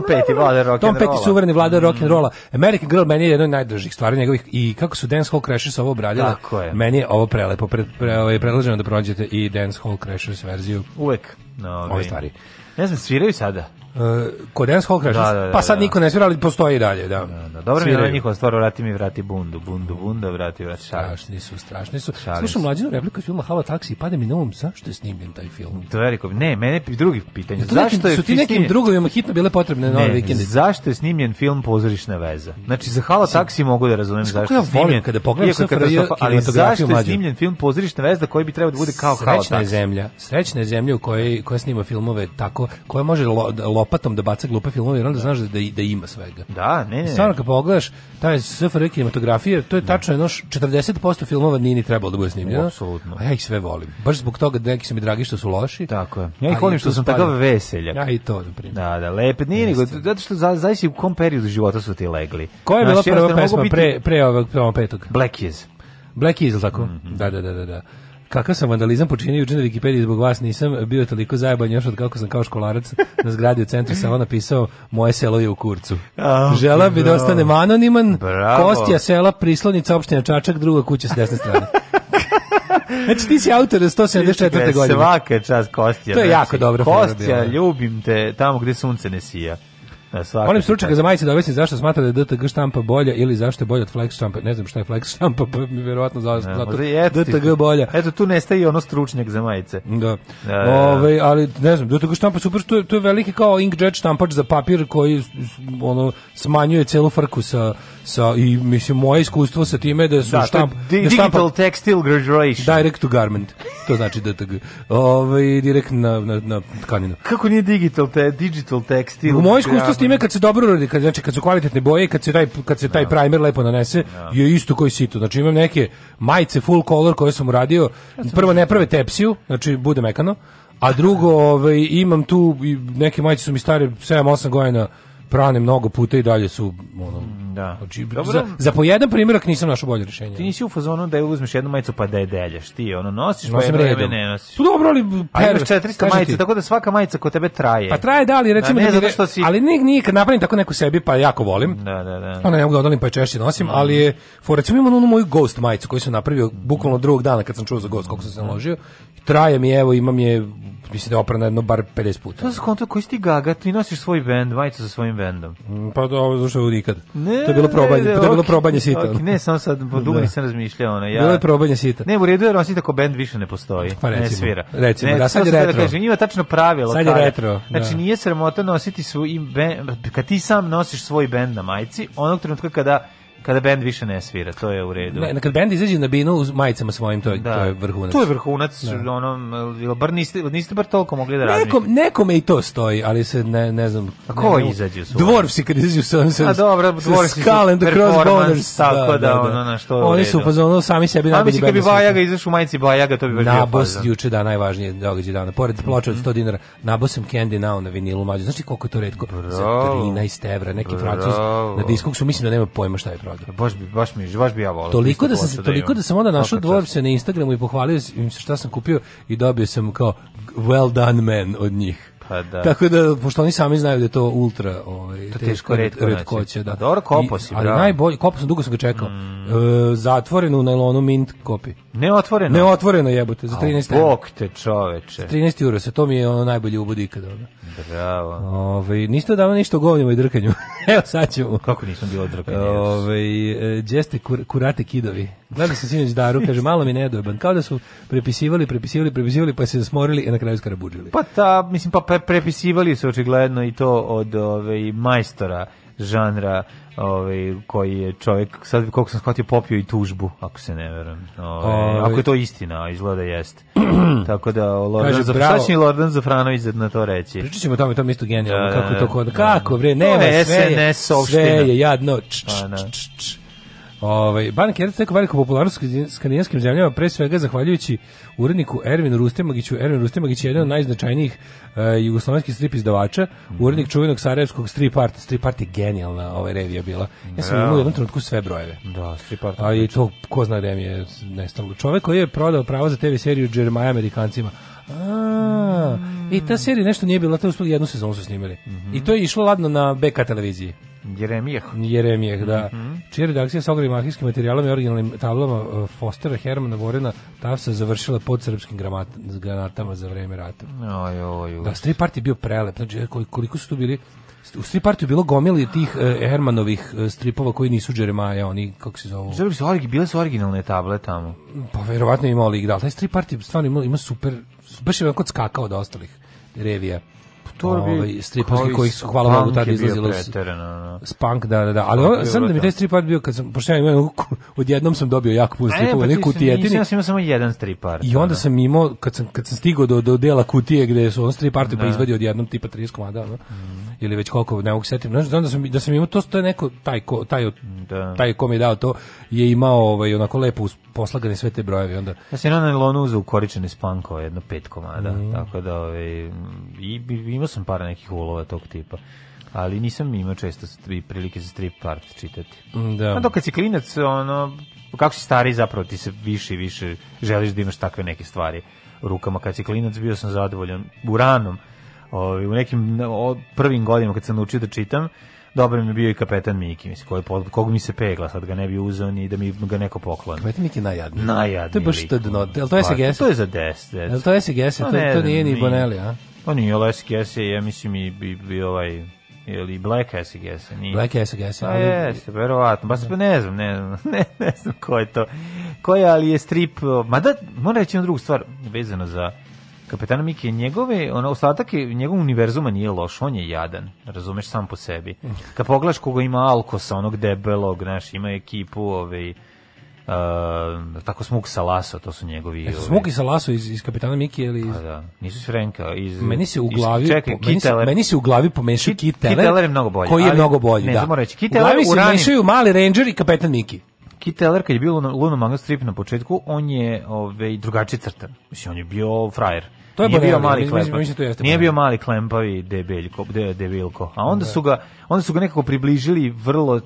Speaker 2: Peti,
Speaker 3: vladar rock Tom Petty suvereni vladar
Speaker 2: rock and mm. rolla. American Girl meni je jedna od najdražih stvari njegovih i kako su Dance Hall Crashers ovo obradili. Meni je ovo prelepo. Pre, pre, ovaj, predlažem da pronađete i Dance Hall Crashers verziju. Uvek. No, ove stvari. Ne znam, sviraju sada? Uh, kod Dance Hall Crashers? Da, da, da, pa sad da, da. niko ne svira, ali postoji i dalje, da. da, da. da. Dobro mi je njihova stvar, vrati mi, vrati bundu bunda, bunda, vrati, vrati. Strašni su, strašni su. Šalim Slušam mlađinu
Speaker 3: repliku filma Hava taksi i pade mi na um, zašto je
Speaker 2: snimljen taj film? To je
Speaker 3: rekao,
Speaker 2: ne,
Speaker 3: mene drugi pitanje. Ja, zašto nekim,
Speaker 2: je
Speaker 3: su ti nekim snimljen... drugovima hitno bile
Speaker 2: potrebne na
Speaker 3: ove vikende? Zašto
Speaker 2: je snimljen film
Speaker 3: Pozorišna veza? Znači, za Hava taksi mogu da
Speaker 2: razumem zašto je snimljen. kada pogledam SFRJ ali zašto je snimljen film Pozorišna veza koji bi trebao da bude kao Hava taksi?
Speaker 3: zemlja, srećna
Speaker 2: zemlja u kojoj, koja snima filmove tako, koja može da lopatom da baca glupe filmove, jer onda znaš da, da, da ima
Speaker 3: svega. Da, ne, ne. Stvarno, kad pogledaš, taj SFRJ kinematografija nije, to
Speaker 2: je
Speaker 3: da. tačno,
Speaker 2: jedno 40% filmova nije ni trebalo da bude snimljeno. Apsolutno. A ja ih sve
Speaker 3: volim. Baš
Speaker 2: zbog toga da neki su mi dragi što
Speaker 3: su
Speaker 2: loši. Tako je. Ja ih volim što
Speaker 3: sam tako veseljak.
Speaker 2: Ja
Speaker 3: i
Speaker 2: to, na
Speaker 3: primjer. Da, da, lepe. Nije nego, zato što
Speaker 2: zavisi u kom periodu života su ti legli. Koja je bila prva pesma pre, pre ovog petog? Black Keys.
Speaker 3: Black Keys, tako? Mhm. Da, da, da, da. da. Kakav sam vandalizam počinio
Speaker 2: juče na Wikipediji zbog vas nisam bio toliko zajeban još od kako sam kao školarac na zgradi
Speaker 3: u centru samo napisao moje selo
Speaker 2: je
Speaker 3: u kurcu. Oh,
Speaker 2: Žela
Speaker 3: bi
Speaker 2: da ostane anoniman.
Speaker 3: Kostija sela
Speaker 2: prislonica opština Čačak, druga kuća s desne strane. (laughs) znači ti si autor 174. godine.
Speaker 3: Svaka
Speaker 2: čast
Speaker 3: Kostija. To je
Speaker 2: znači, jako dobro. Kostija, ljubim te tamo gde sunce ne sija.
Speaker 3: E, svaka. Molim stručnjaka za majice da objasni zašto smatra da je DTG štampa bolja ili zašto
Speaker 2: je
Speaker 3: bolja od flex štampa.
Speaker 2: Ne znam
Speaker 3: šta je flex štampa, pa
Speaker 2: mi verovatno za, ja,
Speaker 3: zato eto, DTG bolja. Eto tu nestaje i ono stručnjak za majice.
Speaker 2: Da. E,
Speaker 3: da Ove, ovaj, ali ne znam, DTG štampa super, to, to je veliki kao inkjet štampač za papir koji ono
Speaker 2: smanjuje celu frku sa
Speaker 3: sa i
Speaker 2: mislim
Speaker 3: moje iskustvo sa
Speaker 2: time da
Speaker 3: su
Speaker 2: da,
Speaker 3: štamp, di,
Speaker 2: da
Speaker 3: štampa, digital textile graduation
Speaker 2: direct
Speaker 3: to garment to znači da
Speaker 2: ovaj direkt na na
Speaker 3: na tkaninu kako nije
Speaker 2: digital te digital textile
Speaker 3: moje iskustvo s time kad se dobro radi kad znači kad
Speaker 2: su
Speaker 3: kvalitetne
Speaker 2: boje kad
Speaker 3: se taj kad se taj no.
Speaker 2: Da. primer
Speaker 3: lepo nanese no. Da. je isto koji sito znači
Speaker 2: imam neke
Speaker 3: majice full color
Speaker 2: koje sam uradio
Speaker 3: prvo ne prave da- tepsiju znači bude mekano
Speaker 2: a
Speaker 3: drugo ovaj
Speaker 2: imam tu
Speaker 3: neke majice
Speaker 2: su
Speaker 3: mi stare 7 8 godina prane mnogo puta i
Speaker 2: dalje su ono Da. Dobro, za, za po jedan primjerak
Speaker 3: nisam našao bolje rješenje. Ti nisi u fazonu da je uzmeš jednu majicu pa da je deljaš. Ti ono
Speaker 2: nosiš, Nosim
Speaker 3: pa jedno ne nosiš. Tu pa dobro, ali... Per, A imaš 400 majica, tako da svaka majica kod tebe
Speaker 2: traje. Pa traje,
Speaker 3: da,
Speaker 2: ali da, recimo... Da, ne, da si... Ali nije, nije
Speaker 3: napravim tako neku sebi, pa jako volim.
Speaker 2: Da, da, da.
Speaker 3: Ona
Speaker 2: ne mogu da odalim, pa je češće nosim,
Speaker 3: mm. ali
Speaker 2: je...
Speaker 3: For, recimo imam onu moju Ghost majicu koju sam napravio bukvalno drugog dana kad sam čuo za Ghost, kako sam se naložio traje mi, evo,
Speaker 2: imam je mislim da je
Speaker 3: oprana jedno bar
Speaker 2: 50 puta. To konta konto koji si ti gaga, ti nosiš svoj bend, majicu sa svojim
Speaker 3: bendom.
Speaker 2: Mm, pa da, ovo
Speaker 3: zašto nikad. Ne, to je bilo probanje, ne, to je bilo okay, probanje sita. Okay, ne, samo sad, dugo da. nisam razmišljao. Ono, ja, bilo je probanje sita. Ne,
Speaker 2: u
Speaker 3: redu jer osim tako da bend više ne postoji. Pa recimo, ne svira. Recimo, ne,
Speaker 2: da,
Speaker 3: sad je da retro. Da kažem, ima tačno pravilo. Sad
Speaker 2: je kada. retro.
Speaker 3: Da.
Speaker 2: Znači, nije sramota nositi svoj, bend, kad ti sam nosiš svoj bend na majici, onog trenutka kada Kada bend više ne svira, to je u redu. Ne, kad bend izađe na binu uz
Speaker 3: majicama svojim, to je, da. to je vrhunac. To je vrhunac, da. ono, bar niste, niste bar toliko mogli da razmišljate. Nekom, nekome i to stoji, ali se ne, ne znam... A ko ne, izađe su? Dvorfsi kad izađu sa... A dobro, dvorfsi su
Speaker 2: performans, tako da, da, da, ono, da. na što Oni su fazonu sami sebi najbolji bend. A misli kad bi Bajaga izašao u majici
Speaker 3: Bajaga, to
Speaker 2: bi
Speaker 3: baš bio Nabos juče da najvažnije događaj dana. Pored mhm. ploče od 100 dinara,
Speaker 2: nabosam Candy Now na vinilu mađu. Znači koliko je to redko? Za 13 evra, neki francus na
Speaker 3: disku su mislim
Speaker 2: da
Speaker 3: nema pojma
Speaker 2: šta je prodao. Baš bi baš mi baš bi ja volio. Toliko da sam se da toliko da sam
Speaker 3: onda našao se
Speaker 2: na
Speaker 3: Instagramu
Speaker 2: i pohvalio im se šta sam kupio
Speaker 3: i dobio sam kao well done man
Speaker 2: od njih. Pa da. Tako
Speaker 3: da, pošto oni sami znaju da
Speaker 2: je to ultra ovaj, to teško redko redkoće. Da. Pa dobro, kopos si, I, Ali najbolje, kopo sam, dugo
Speaker 3: sam
Speaker 2: ga čekao. Mm. E,
Speaker 3: zatvoreno u najlonu mint kopi. Neotvoreno? Neotvoreno jebote, za 13 euro. Bog te čoveče. 13 euro, se to mi je ono najbolje ubudi ikada. Ono. Bravo. Ove, ovaj, niste odavno ništa o govnjima i drkanju. (laughs) Evo
Speaker 2: sad ćemo. Kako nisam bio
Speaker 3: drkanje? Ove, ovaj, gdje ste kur, kurate kidovi? Gledao sam sinoć Daru, kaže, malo mi nedojeban. Kao da su prepisivali,
Speaker 2: prepisivali, prepisivali, pa se smorili i na kraju skarabuđili. Pa ta, mislim, pa prepisivali su očigledno i to od ove, ovaj, majstora žanra ovaj koji je čovjek sad
Speaker 3: koliko
Speaker 2: sam shvatio popio i tužbu ako
Speaker 3: se
Speaker 2: ne verujem ovaj, ovaj, ako
Speaker 3: je
Speaker 2: to istina izgleda jeste
Speaker 3: (clears throat) tako da Lordan za Zafranović Lordan Zafranović na to reći pričaćemo tamo tamo isto
Speaker 2: genijalno da, kako da, to da. kod kako bre nema sve je, sve je jadno č, č, pa, č, č. Ovaj Bank je tako veliko popularnost u skandinavskim zemljama pre svega zahvaljujući uredniku Ervinu Rustemagiću. Ervin Rustemagić je jedan od najznačajnijih
Speaker 3: uh, jugoslovenskih
Speaker 2: strip izdavača, urednik čuvenog sarajevskog strip arta. Strip art je genijalna ova revija bila. Ja sam da. imao u jednom trenutku sve brojeve. Da, strip art. A i to ko zna gde mi je nestalo. Čovek
Speaker 3: koji
Speaker 2: je
Speaker 3: prodao pravo
Speaker 2: za
Speaker 3: TV seriju Jeremiah
Speaker 2: Amerikancima.
Speaker 3: A, mm i ta serija nešto nije bila, to je jednu sezonu su snimili. Mm -hmm. I
Speaker 2: to
Speaker 3: je išlo ladno
Speaker 2: na
Speaker 3: BK televiziji.
Speaker 2: Jeremijeh. Jeremijeh, da. Mm
Speaker 3: -hmm. Čija redakcija sa ogromnim arhivskim
Speaker 2: materijalom i originalnim tablama e, Fostera, Hermana, Vorena, se
Speaker 3: završila pod srpskim gramat, granatama za vreme
Speaker 2: rata. Oj, oj,
Speaker 3: oj.
Speaker 2: Da,
Speaker 3: Street Party
Speaker 2: bio prelep. Znači,
Speaker 3: e,
Speaker 2: koliko su tu bili
Speaker 3: u strip partiju bilo gomili tih
Speaker 2: eh, Hermanovih eh, stripova koji nisu Jeremaja, oni
Speaker 3: kako se zovu. Zove su origi, bile su originalne table tamo. Pa
Speaker 2: verovatno ima lig, da. Taj strip party
Speaker 3: stvarno ima, ima super baš je kod skakao od ostalih revija torbi ovaj, stripovski koji su, hvala Bogu, tada izlazilo spunk, da, da, da. Ali ovo, sam da mi taj strip art bio, kad sam, pošto ja imam, odjednom sam dobio jako puno stripova, e, ne, pa
Speaker 2: Ja
Speaker 3: sam imao
Speaker 2: samo jedan strip art.
Speaker 3: I onda sam imao, kad sam, kad sam stigao do, do dela kutije gde su on strip art, pa da. izvadio odjednom tipa 30 komada, no? Mm. ili već koliko, ne mogu setim. Znaš, znam da sam, da sam imao to, što je neko, taj, ko, taj, da. taj kom je dao to, je imao ovaj, onako lepo poslagane sve te brojeve Onda...
Speaker 2: Ja sam na nelonu uzao ukoričene spankova, jedno pet komada, mm. tako da ovaj, i, i, imao sam par nekih ulova tog tipa ali nisam imao često i prilike za strip art čitati. Mm, da. A dok kad si klinac, ono, kako si stari zapravo ti se više i više želiš da imaš takve neke stvari rukama. Kad si klinac bio sam zadovoljan u ranom, ovaj, u nekim prvim godinama kad sam naučio da čitam, dobro mi je bio i kapetan Miki, mislim, koji pod kog mi se pegla, sad ga ne bi uzeo ni da mi ga neko pokloni.
Speaker 3: Kapetan Miki
Speaker 2: najjadniji. Najjadniji. To je
Speaker 3: baš to dno. to je SGS? Pa, to je za 10. Jel to je SGS? No, pa to, to nije ni Bonelli, a?
Speaker 2: Pa nije Last Guess je, ja mislim, i, bi i ovaj ili Black Acid Gese, nije.
Speaker 3: Black Acid Gese.
Speaker 2: Pa jeste, verovatno. Ba ne znam, ne znam, (laughs) ne, ne znam ko je to. Ko je, ali je strip, Ma da, moram reći jednu drugu stvar vezano za Kapetana Mike, njegove, ono, ostatak je, njegov univerzuma nije loš, on je jadan, razumeš sam po sebi. Kad pogledaš koga ima Alkosa, onog debelog, znaš, ima ekipu, ovaj, uh, tako Smuk Salaso, to su njegovi... Jesu
Speaker 3: Smuk i Salaso iz, iz Kapitana Miki ili
Speaker 2: iz... Pa da, nisu Frenka, iz... Meni se u glavi... Iz, čekaj,
Speaker 3: po, meni, se, meni se u glavi pomešaju Kit, Kit Teller, je mnogo bolji. Koji je ali, mnogo bolji, ne,
Speaker 2: da. Ne reći,
Speaker 3: Kit u glavi se ranim... mešaju Mali Ranger i Kapetan Miki.
Speaker 2: Kit Teller, kad je bio Luna Manga Strip na početku, on je ovaj, drugačiji crtan. Mislim, on je bio frajer.
Speaker 3: To je nije
Speaker 2: bio mali klempavi. Da nije bio mali klempavi debeljko, debilko. A onda da. su ga onda su ga nekako približili vrlo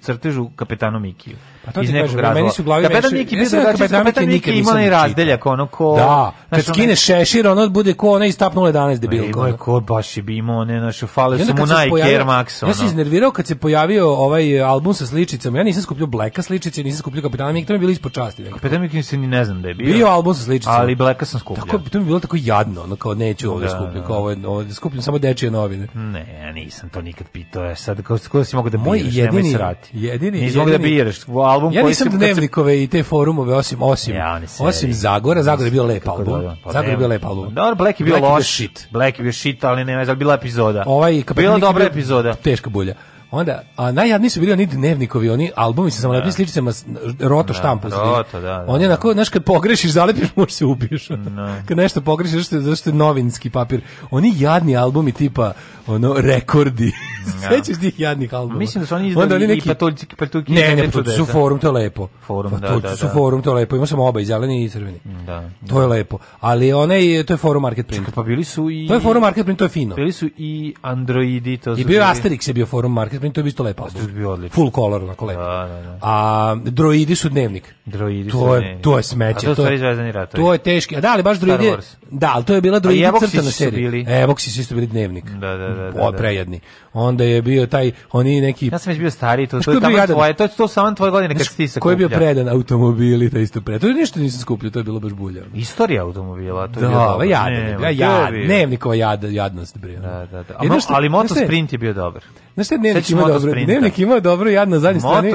Speaker 2: crtežu kapetanu Mikiju.
Speaker 3: Pa to iz nekog kažem, razloga. Meni su glavi
Speaker 2: kapetan meši, Miki bio da kapetan Miki nikad ima onaj razdeljak, ono ko... Da,
Speaker 3: kad
Speaker 2: skine šešir, ono da bude ko onaj iz 11 011 debil. Ima je
Speaker 3: ko, baš je bi imao one, naše fale su mu Nike Air Max. Ono. Ja se iznervirao kad se pojavio ovaj e, album sa sličicama. Ja nisam skupljio Blacka sličice, nisam skupljio kapetana Miki, to mi je bilo ispod časti.
Speaker 2: Kapetan Miki se ni ne znam da
Speaker 3: je bio. Bio album sa sličicama.
Speaker 2: Ali Blacka sam skupljio.
Speaker 3: Tako, to mi je bilo tako jadno, ono kao neću ovdje da, skupljati, da. kao ovo, skupljam samo dečije novine.
Speaker 2: Ne, ja nisam to nikad lepi, to je sad, ko, ko da si mogu da Moj biraš,
Speaker 3: jedini, srati. Jedini,
Speaker 2: Nisi mogu da biraš, album
Speaker 3: ja koji sam... Ja nisam dnevnikove se... i te forumove, osim, osim, ja, osim Zagora, Zagor je bio lep album. Da, pa Zagor je bio lep album.
Speaker 2: Dobro, Black je bio Black loš, Black je bio shit, ali ne znam, bila epizoda. Ovaj, bila dobra epizoda.
Speaker 3: Teška bulja. Onda, a najjadniji su bili oni dnevnikovi, oni albumi sa samolepnim da. sličicama,
Speaker 2: roto da,
Speaker 3: štampu.
Speaker 2: Roto, da, da.
Speaker 3: On je da. onako, znaš, kad pogrešiš, zalepiš, možeš se ubiješ. Da. Kad nešto pogrešiš, zašto je, zašto novinski papir. Oni jadni albumi tipa, ono, rekordi. Ja. (laughs) Sećaš tih jadnih albuma?
Speaker 2: Mislim da su oni izdali oni neki... i patuljci,
Speaker 3: patuljci. Ne, ne, su forum, to lepo.
Speaker 2: Forum, patuljci da, da, da. su forum, to
Speaker 3: lepo. Imao sam oba, i zeleni i crveni.
Speaker 2: Da.
Speaker 3: To je lepo. Ali onaj, to je forum market print. Čekaj, pa bili su i... To je forum market print, to je fino.
Speaker 2: Bili su i androidi,
Speaker 3: to su... I bio Asterix je bio forum market kvalitetni print, to je isto lepo. Pa, to bi odlično. Full color, onako lepo.
Speaker 2: Da, da, da.
Speaker 3: A droidi su dnevnik.
Speaker 2: Droidi to su je, dnevnik.
Speaker 3: To je
Speaker 2: smeće.
Speaker 3: A to, to
Speaker 2: je zvezdani rat.
Speaker 3: To je teški. A da, ali baš droidi... Da, ali to je bila droidi crtana serija. Evoksi su isto bili dnevnik.
Speaker 2: Da, da, da. da, o,
Speaker 3: da. prejedni. Onda je bio taj, oni neki...
Speaker 2: Ja sam već bio stariji, to, to je tamo tvoje, to je to samo tvoje godine kad si ti sakuplja.
Speaker 3: Koji je bio predan automobili, ta isto predan. To je ništa nisam skupljio, to je bilo baš bulja.
Speaker 2: Istorija automobila, to je da, bilo... ja, jad, dnevnikova jad, jadnost. Bre. Da, da, da. ali motosprint je bio dobar. Znaš
Speaker 3: šta dnevnik? Dnevnik ima dobro, Dnevnik ima dobro, jad na zadnjoj strani.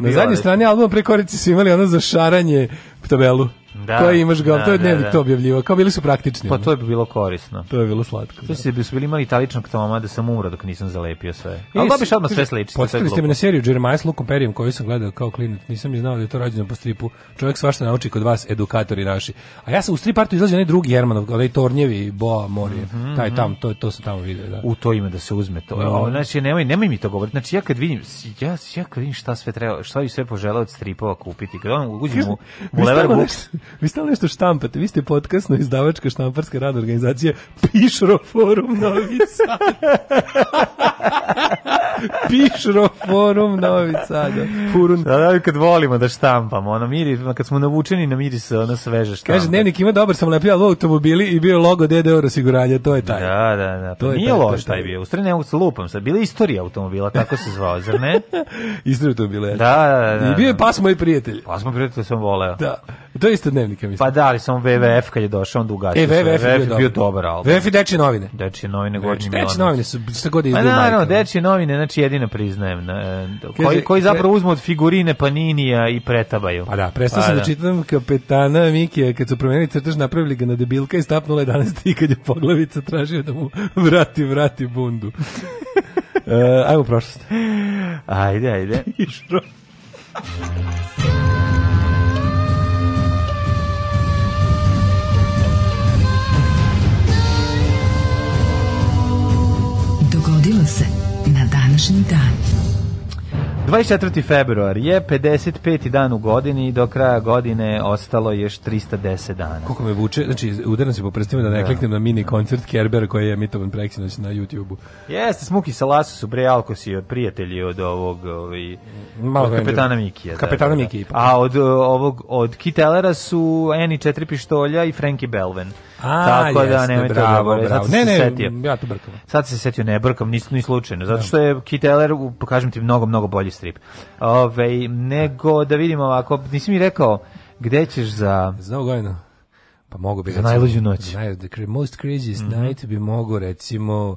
Speaker 3: Na
Speaker 2: zadnjoj
Speaker 3: strani album pre su imali ono za šaranje tabelu da, koje imaš gov, da, da, to je dnevnik da, da. to objavljivo, kao bili su praktični.
Speaker 2: Pa to je bilo korisno.
Speaker 3: To je bilo slatko.
Speaker 2: To da. se bi su bili imali italičnog toma da sam umro dok nisam zalepio sve. Ali dobiš odmah sve sliči.
Speaker 3: Podsjetili ste me na seriju Jeremiah s Lukom Perijem koju sam gledao kao klinac, nisam ni znao da je to rađeno po stripu. Čovjek svašta nauči kod vas, edukatori naši. A ja sam u strip artu izlazio onaj drugi Jermanov, onaj Tornjevi, Boa, Morije, mm -hmm. taj tam, to, to sam tamo vidio. Da.
Speaker 2: U to ime da se uzme to. No. Da. Znači, nemoj, nemoj mi to govoriti. Znači, ja kad vidim, ja, ja kad vidim šta sve treba, šta bi sve poželao od stripova kupiti. Kad on uđem u Bulevar Books,
Speaker 3: Vi ste nešto štampate, vi ste podcastno izdavačka štamparska rada organizacije Pišro forum Novi Sad. (laughs) Pišro forum Novi Sad. Furun. Da,
Speaker 2: da, kad volimo da štampamo, ono miri, kad smo navučeni na miris ono sveže štampa. Kaže,
Speaker 3: dnevnik ima dobar, sam lepio automobili i bio logo DD osiguranja, to je taj.
Speaker 2: Da, da, da. Pa to nije taj, loš taj bio. U ne mogu se lupam, sad bila istorija automobila, tako se zvao, zar ne?
Speaker 3: (laughs) istorija automobila. Da,
Speaker 2: da, da, da.
Speaker 3: I bio je da. pas moj prijatelj.
Speaker 2: Pas moj prijatelj sam voleo.
Speaker 3: Da. To je isto dnevnika, mislim.
Speaker 2: Pa da, ali samo WWF kad je došao, on ugasio. E, WWF, je bio, bio dobar album.
Speaker 3: WWF i Dečje novine.
Speaker 2: Dečje novine, Gornji Milanović. Dečje
Speaker 3: novine su šta god je
Speaker 2: izgledao. Pa naravno, Dečje novine, znači jedino priznajem. E, koji, koji zapravo uzmu od figurine Paninija i pretabaju.
Speaker 3: Pa da, prestao sam pa da, da. čitam kapetana Mikija, kad su promenili crtež, napravili ga na debilka i stap 11. i kad je poglavica tražio da mu vrati, vrati bundu. uh, (laughs) ajmo prošlost.
Speaker 2: Ajde, ajde.
Speaker 3: (laughs) Išro.
Speaker 2: rodila se na današnji dan. 24. februar je 55. dan u godini i do kraja godine ostalo je još 310 dana.
Speaker 3: Koliko me vuče, znači udaram se po prstima da ne da. kliknem na mini koncert Kerbera koji je emitovan preksinoć na YouTubeu.
Speaker 2: Jeste, Smuki sa Lasu su bre alkosi od prijatelji od ovog ovaj Malo od kapetana Mikija. Da,
Speaker 3: kapetana da, da. Mikija.
Speaker 2: A od eh, ovog od Kitelera su Eni četiri pištolja i Frankie Belven. A, Tako jesne, da nemojte bravo, da zaboraviti. Sad ne,
Speaker 3: se ne, setio. ja to
Speaker 2: brkam. Sad se setio, ne brkam, ni, ni slučajno. Zato da. što je Kit Eller, pokažem pa ti, mnogo, mnogo bolji strip. Ove, ovaj, nego, da vidimo ovako, nisi mi rekao, gde ćeš za...
Speaker 3: Znao gojno. Pa mogu bi... Za
Speaker 2: recimo, najluđu noć.
Speaker 3: Naj, the most craziest mm -hmm. night bi mogu, recimo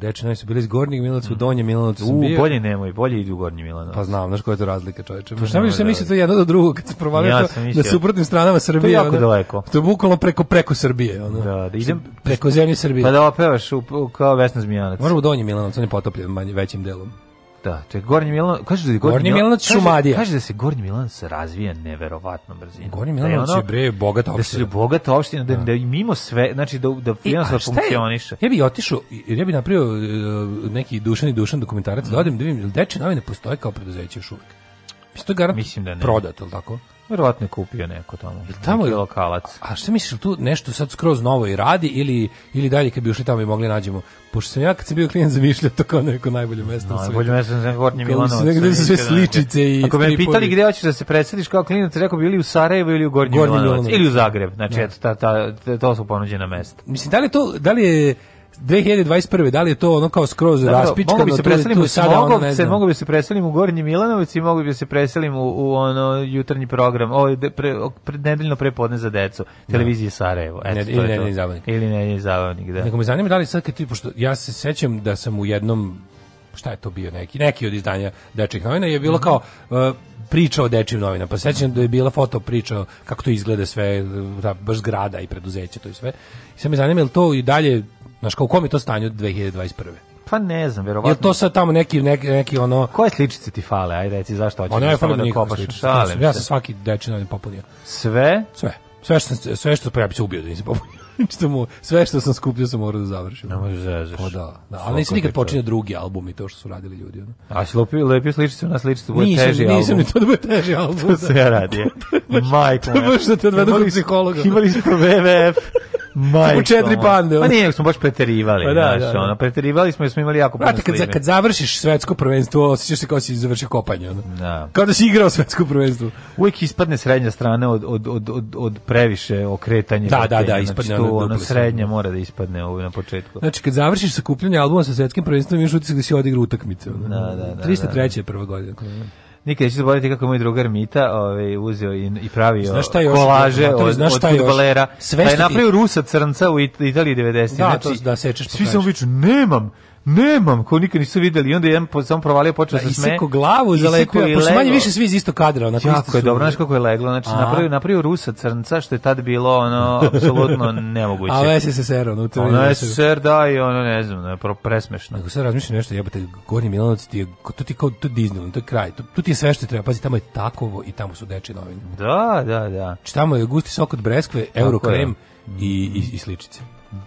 Speaker 3: Dečani su bili iz Gornjeg Milanovca
Speaker 2: u
Speaker 3: mm. Donjem Milanovcu. U,
Speaker 2: bio. bolje nemoj, bolje idu u Gornji Milanovac.
Speaker 3: Pa znam, znaš koja je to razlika, čoveče. Pa šta misliš, da mislite jedno do drugog kad se provalio ja to, na suprotnim stranama Srbije. To je
Speaker 2: jako ono, daleko.
Speaker 3: To je bukvalno preko preko Srbije, ono.
Speaker 2: Da, da idem
Speaker 3: preko zemlje Srbije.
Speaker 2: Pa da opevaš u, kao Vesna Zmijanac.
Speaker 3: Moramo u Donji Milanovcu, on je potopljen manjim većim delom.
Speaker 2: Da, to je Gornji Milan, kaže da je Gornji, Gornji Milan
Speaker 3: Šumadija. Kaže, kaže da se Gornji Milan se razvija neverovatno brzinom. Gornji Milan
Speaker 2: da je, ono, bre bogata da opština. Da se bogata opština, da, da, da mimo sve, znači da da Milan funkcioniše.
Speaker 3: Ja bih otišao, ja bih napravio uh, neki dušani dušan dokumentarac, da mm. da odem da vidim, deči novine postoje kao preduzeće još uvek. Mislim, to garant Mislim da ne. prodat, al tako?
Speaker 2: Verovatno je kupio neko tamo. Ili tamo je lokalac.
Speaker 3: A šta misliš, tu nešto sad skroz novo i radi ili, ili dalje kad bi ušli tamo i mogli nađemo? Pošto sam ja kad sam bio klijent zamišljao to kao neko najbolje mesto
Speaker 2: na Najbolje mesto na Gornji Milanovac.
Speaker 3: gde su sve sličice i
Speaker 2: Ako me pitali gde hoćeš da se preseliš kao klijent, rekao bi ili u Sarajevo ili u Gornji, Gornji Milanovac. Ili u Zagreb. Znači,
Speaker 3: da.
Speaker 2: eto, ta, ta, to su ponuđena mesta.
Speaker 3: Mislim, da li, to, da li je 2021. Da li je to ono kao skroz da, raspičkano? Mogu bi se preselimo
Speaker 2: sada Smogovce, ono, mogu bi se preselimo u Gornji Milanovac i mogu bi se preselimo u, u ono jutarnji program, ovo ovaj, pre, pre, nedeljno prepodne za decu, da. televizije Sarajevo. Eto, ne, to ili
Speaker 3: ne, zabavnik. Ili
Speaker 2: nedeljni
Speaker 3: zabavnik, da. Neko me zanima da li sad kad ti, pošto ja se sećam da sam u jednom šta je to bio neki neki od izdanja dečih novina je bilo mhm. kao uh, priča o dečjim novinama. Pa sećam da je bila foto priča kako to izgleda sve, ta e, da, baš zgrada i preduzeće, to i sve. I sam me zanima je li to i dalje Znaš, kao u kom je to stanju 2021.
Speaker 2: Pa ne znam, verovatno. Jer
Speaker 3: to sad tamo neki, neki, neki ono...
Speaker 2: Koje sličice ti fale? Ajde, reci, zašto hoćeš?
Speaker 3: Ono je fale da, da kopaš. Šalim ja sam svaki dečin ovdje popunio.
Speaker 2: Sve?
Speaker 3: Sve. Sve što, sve što, pa ja bi se ubio da nisam popunio. (laughs) Znači, sve što sam skupio sam morao
Speaker 2: da
Speaker 3: završim.
Speaker 2: Ne možeš
Speaker 3: da zezaš.
Speaker 2: Pa
Speaker 3: da, da. ali nisam nikad počinio drugi album i to što su radili ljudi. Ono.
Speaker 2: A si lepio, lepio sličicu na sličicu, bude
Speaker 3: nisam, teži nisam album. Nisam ni to da bude
Speaker 2: teži album. (laughs)
Speaker 3: to
Speaker 2: se da. ja radi. (laughs) Majko. To
Speaker 3: je baš
Speaker 2: da te odvedu kod psihologa. Imali da. smo
Speaker 3: VVF. Majko,
Speaker 2: četiri pande. Pa nije, smo baš preterivali, pa da, znaš, da, da. Ono, preterivali smo i smo imali jako
Speaker 3: puno Brate, kad, kad završiš svetsko prvenstvo, osjećaš se kao da si završio kopanje. Ono. Da. Kao da si igrao svetsko prvenstvo.
Speaker 2: Uvijek ispadne srednja strana od, od, od, od, od previše okretanja.
Speaker 3: Da, da, da, ispadne. Znači, ono,
Speaker 2: ono srednja mora da ispadne ovaj na početku.
Speaker 3: Znači, kad završiš sakupljanje albuma sa svetskim prvenstvom, imaš utisak da si odigrao utakmicu. Ono. Da, da, da. 303. Da. je prva godina
Speaker 2: nikad neću zaboraviti kako je moj drugar Mita ovaj, uzeo i, i pravio znaš još, kolaže od, znaš šta od futbolera. pa je da napravio ti... Rusa Crnca u Italiji 90. Da,
Speaker 3: znači, to, da sečeš Svi sam viču, nemam, nemam, ko nikad nisu videli. I onda je jedan po, samo provalio, počeo da, se sme. Iseko
Speaker 2: glavu zalepio,
Speaker 3: pošto manje više svi iz isto kadra.
Speaker 2: Onako, jako je dobro, znaš kako je leglo. Znači, A. napravio, napravio Rusa crnca, što je tad bilo, ono, apsolutno (laughs) nemoguće.
Speaker 3: A ovo ser,
Speaker 2: ono, to ono SSR, da, i ono, ne znam, ono, presmešno.
Speaker 3: Ako
Speaker 2: sad
Speaker 3: razmišljam nešto, jebate, Gornji Milanovac, ti je, to ti kao, to Disneyland, to je kraj, to, tu ti je sve što treba, pazi, tamo je takovo i tamo su deče novine.
Speaker 2: Da, da, da.
Speaker 3: Či znači, tamo je gusti sok od breskve, euro krem i, i, i sličice.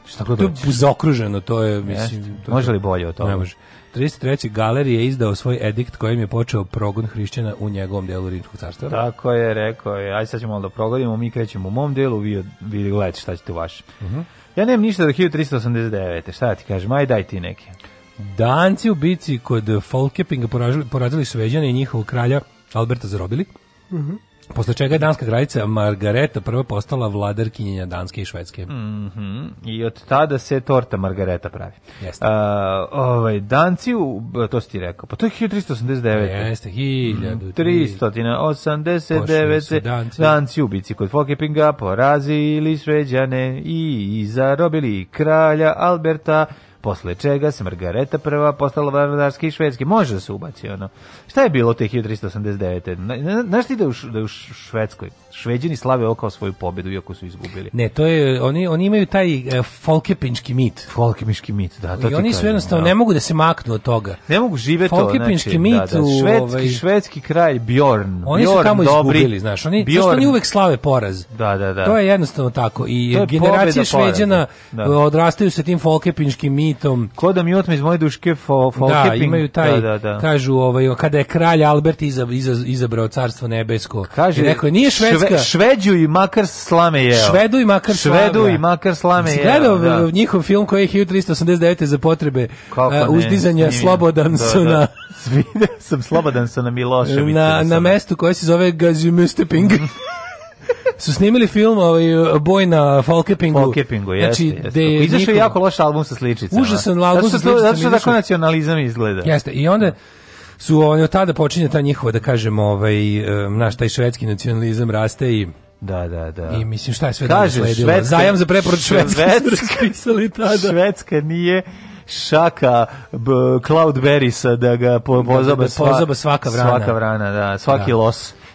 Speaker 3: Šta god to je zaokruženo, to je, mislim...
Speaker 2: To može li bolje od toga?
Speaker 3: Ne može. 33. galerije je izdao svoj edikt kojim je počeo progon hrišćana u njegovom delu Rimskog carstva.
Speaker 2: Tako je, rekao je, aj sad ćemo malo da progonimo, mi krećemo u mom delu, vi, vi gledajte šta ćete u vašem. Uh
Speaker 3: mhm. -huh.
Speaker 2: Ja nemam ništa do 1389. Šta da ti kažem, aj daj ti neke.
Speaker 3: Danci u bici kod Folkepinga porazili, porazili Sveđane i njihovog kralja Alberta zarobili. Mhm.
Speaker 2: Uh -huh.
Speaker 3: Posle čega je danska kraljica Margareta prva postala vladar vladarkinjenja Danske i Švedske. Mm
Speaker 2: -hmm. I od tada se torta Margareta pravi. Jeste.
Speaker 3: A, ovaj,
Speaker 2: Danci, u, to si ti rekao, pa to je 1389. Jeste,
Speaker 3: 1389.
Speaker 2: Danci u bici kod Fokepinga porazili Šveđane i zarobili kralja Alberta posle čega se Margareta prva postala vladarski i švedski. Može da se ubaci ono. Šta je bilo te 1389. Znaš ti da je u, da je u Švedskoj Šveđani slave oko kao svoju pobedu iako su izgubili.
Speaker 3: Ne, to je oni oni imaju taj e, folkepinski mit.
Speaker 2: Folkepinski mit, da,
Speaker 3: to I oni su jednostavno da. ne mogu da se maknu od toga.
Speaker 2: Ne mogu živeti
Speaker 3: folkepinski znači, mit,
Speaker 2: da, da. švedski ovaj, švedski kralj Bjorn.
Speaker 3: Oni
Speaker 2: Bjorn,
Speaker 3: su tamo dobri. izgubili, znaš, oni Bjorn, zašto oni uvek slave poraz.
Speaker 2: Da, da, da.
Speaker 3: To je jednostavno tako i generacije Šveđana da. E, odrastaju sa tim folkepinškim mitom.
Speaker 2: Ko
Speaker 3: da
Speaker 2: mi otme iz moje duške fo, folkeping.
Speaker 3: Da, imaju taj da, da, da. kažu ovaj kada je kralj Albert iza, izabrao carstvo nebesko. Kaže,
Speaker 2: rekao nije švedski Šve, šveđu i makar slame jeo.
Speaker 3: Švedu i makar
Speaker 2: slame. Švedu i makar slame jeo. Gledao
Speaker 3: da. njihov film koji je 1389. za potrebe Kako uh, uzdizanja Slobodansona. Da, da.
Speaker 2: Vidio (laughs) sam Slobodansona Miloševića.
Speaker 3: Na, da na mestu koje se zove Gazimusteping. Mhm. (laughs) su snimili film ovaj Boj na Falkepingu.
Speaker 2: Falkepingu, jeste. Znači, jeste. Je jako loš album sa sličicama.
Speaker 3: Užasan album
Speaker 2: sa sličicama. Zato što tako nacionalizam izgleda.
Speaker 3: Jeste. I onda da su oni od tada počinje ta njihova da kažemo ovaj naš taj švedski nacionalizam raste i
Speaker 2: da, da, da.
Speaker 3: I mislim šta je sve Kaže, da švedska, Zajam za preporod Švedske
Speaker 2: švedska, švedska nije šaka b, Cloudberrysa da ga po, da, da, da pozaba, svaka, svaka vrana.
Speaker 3: Svaka vrana, da, svaki da. los.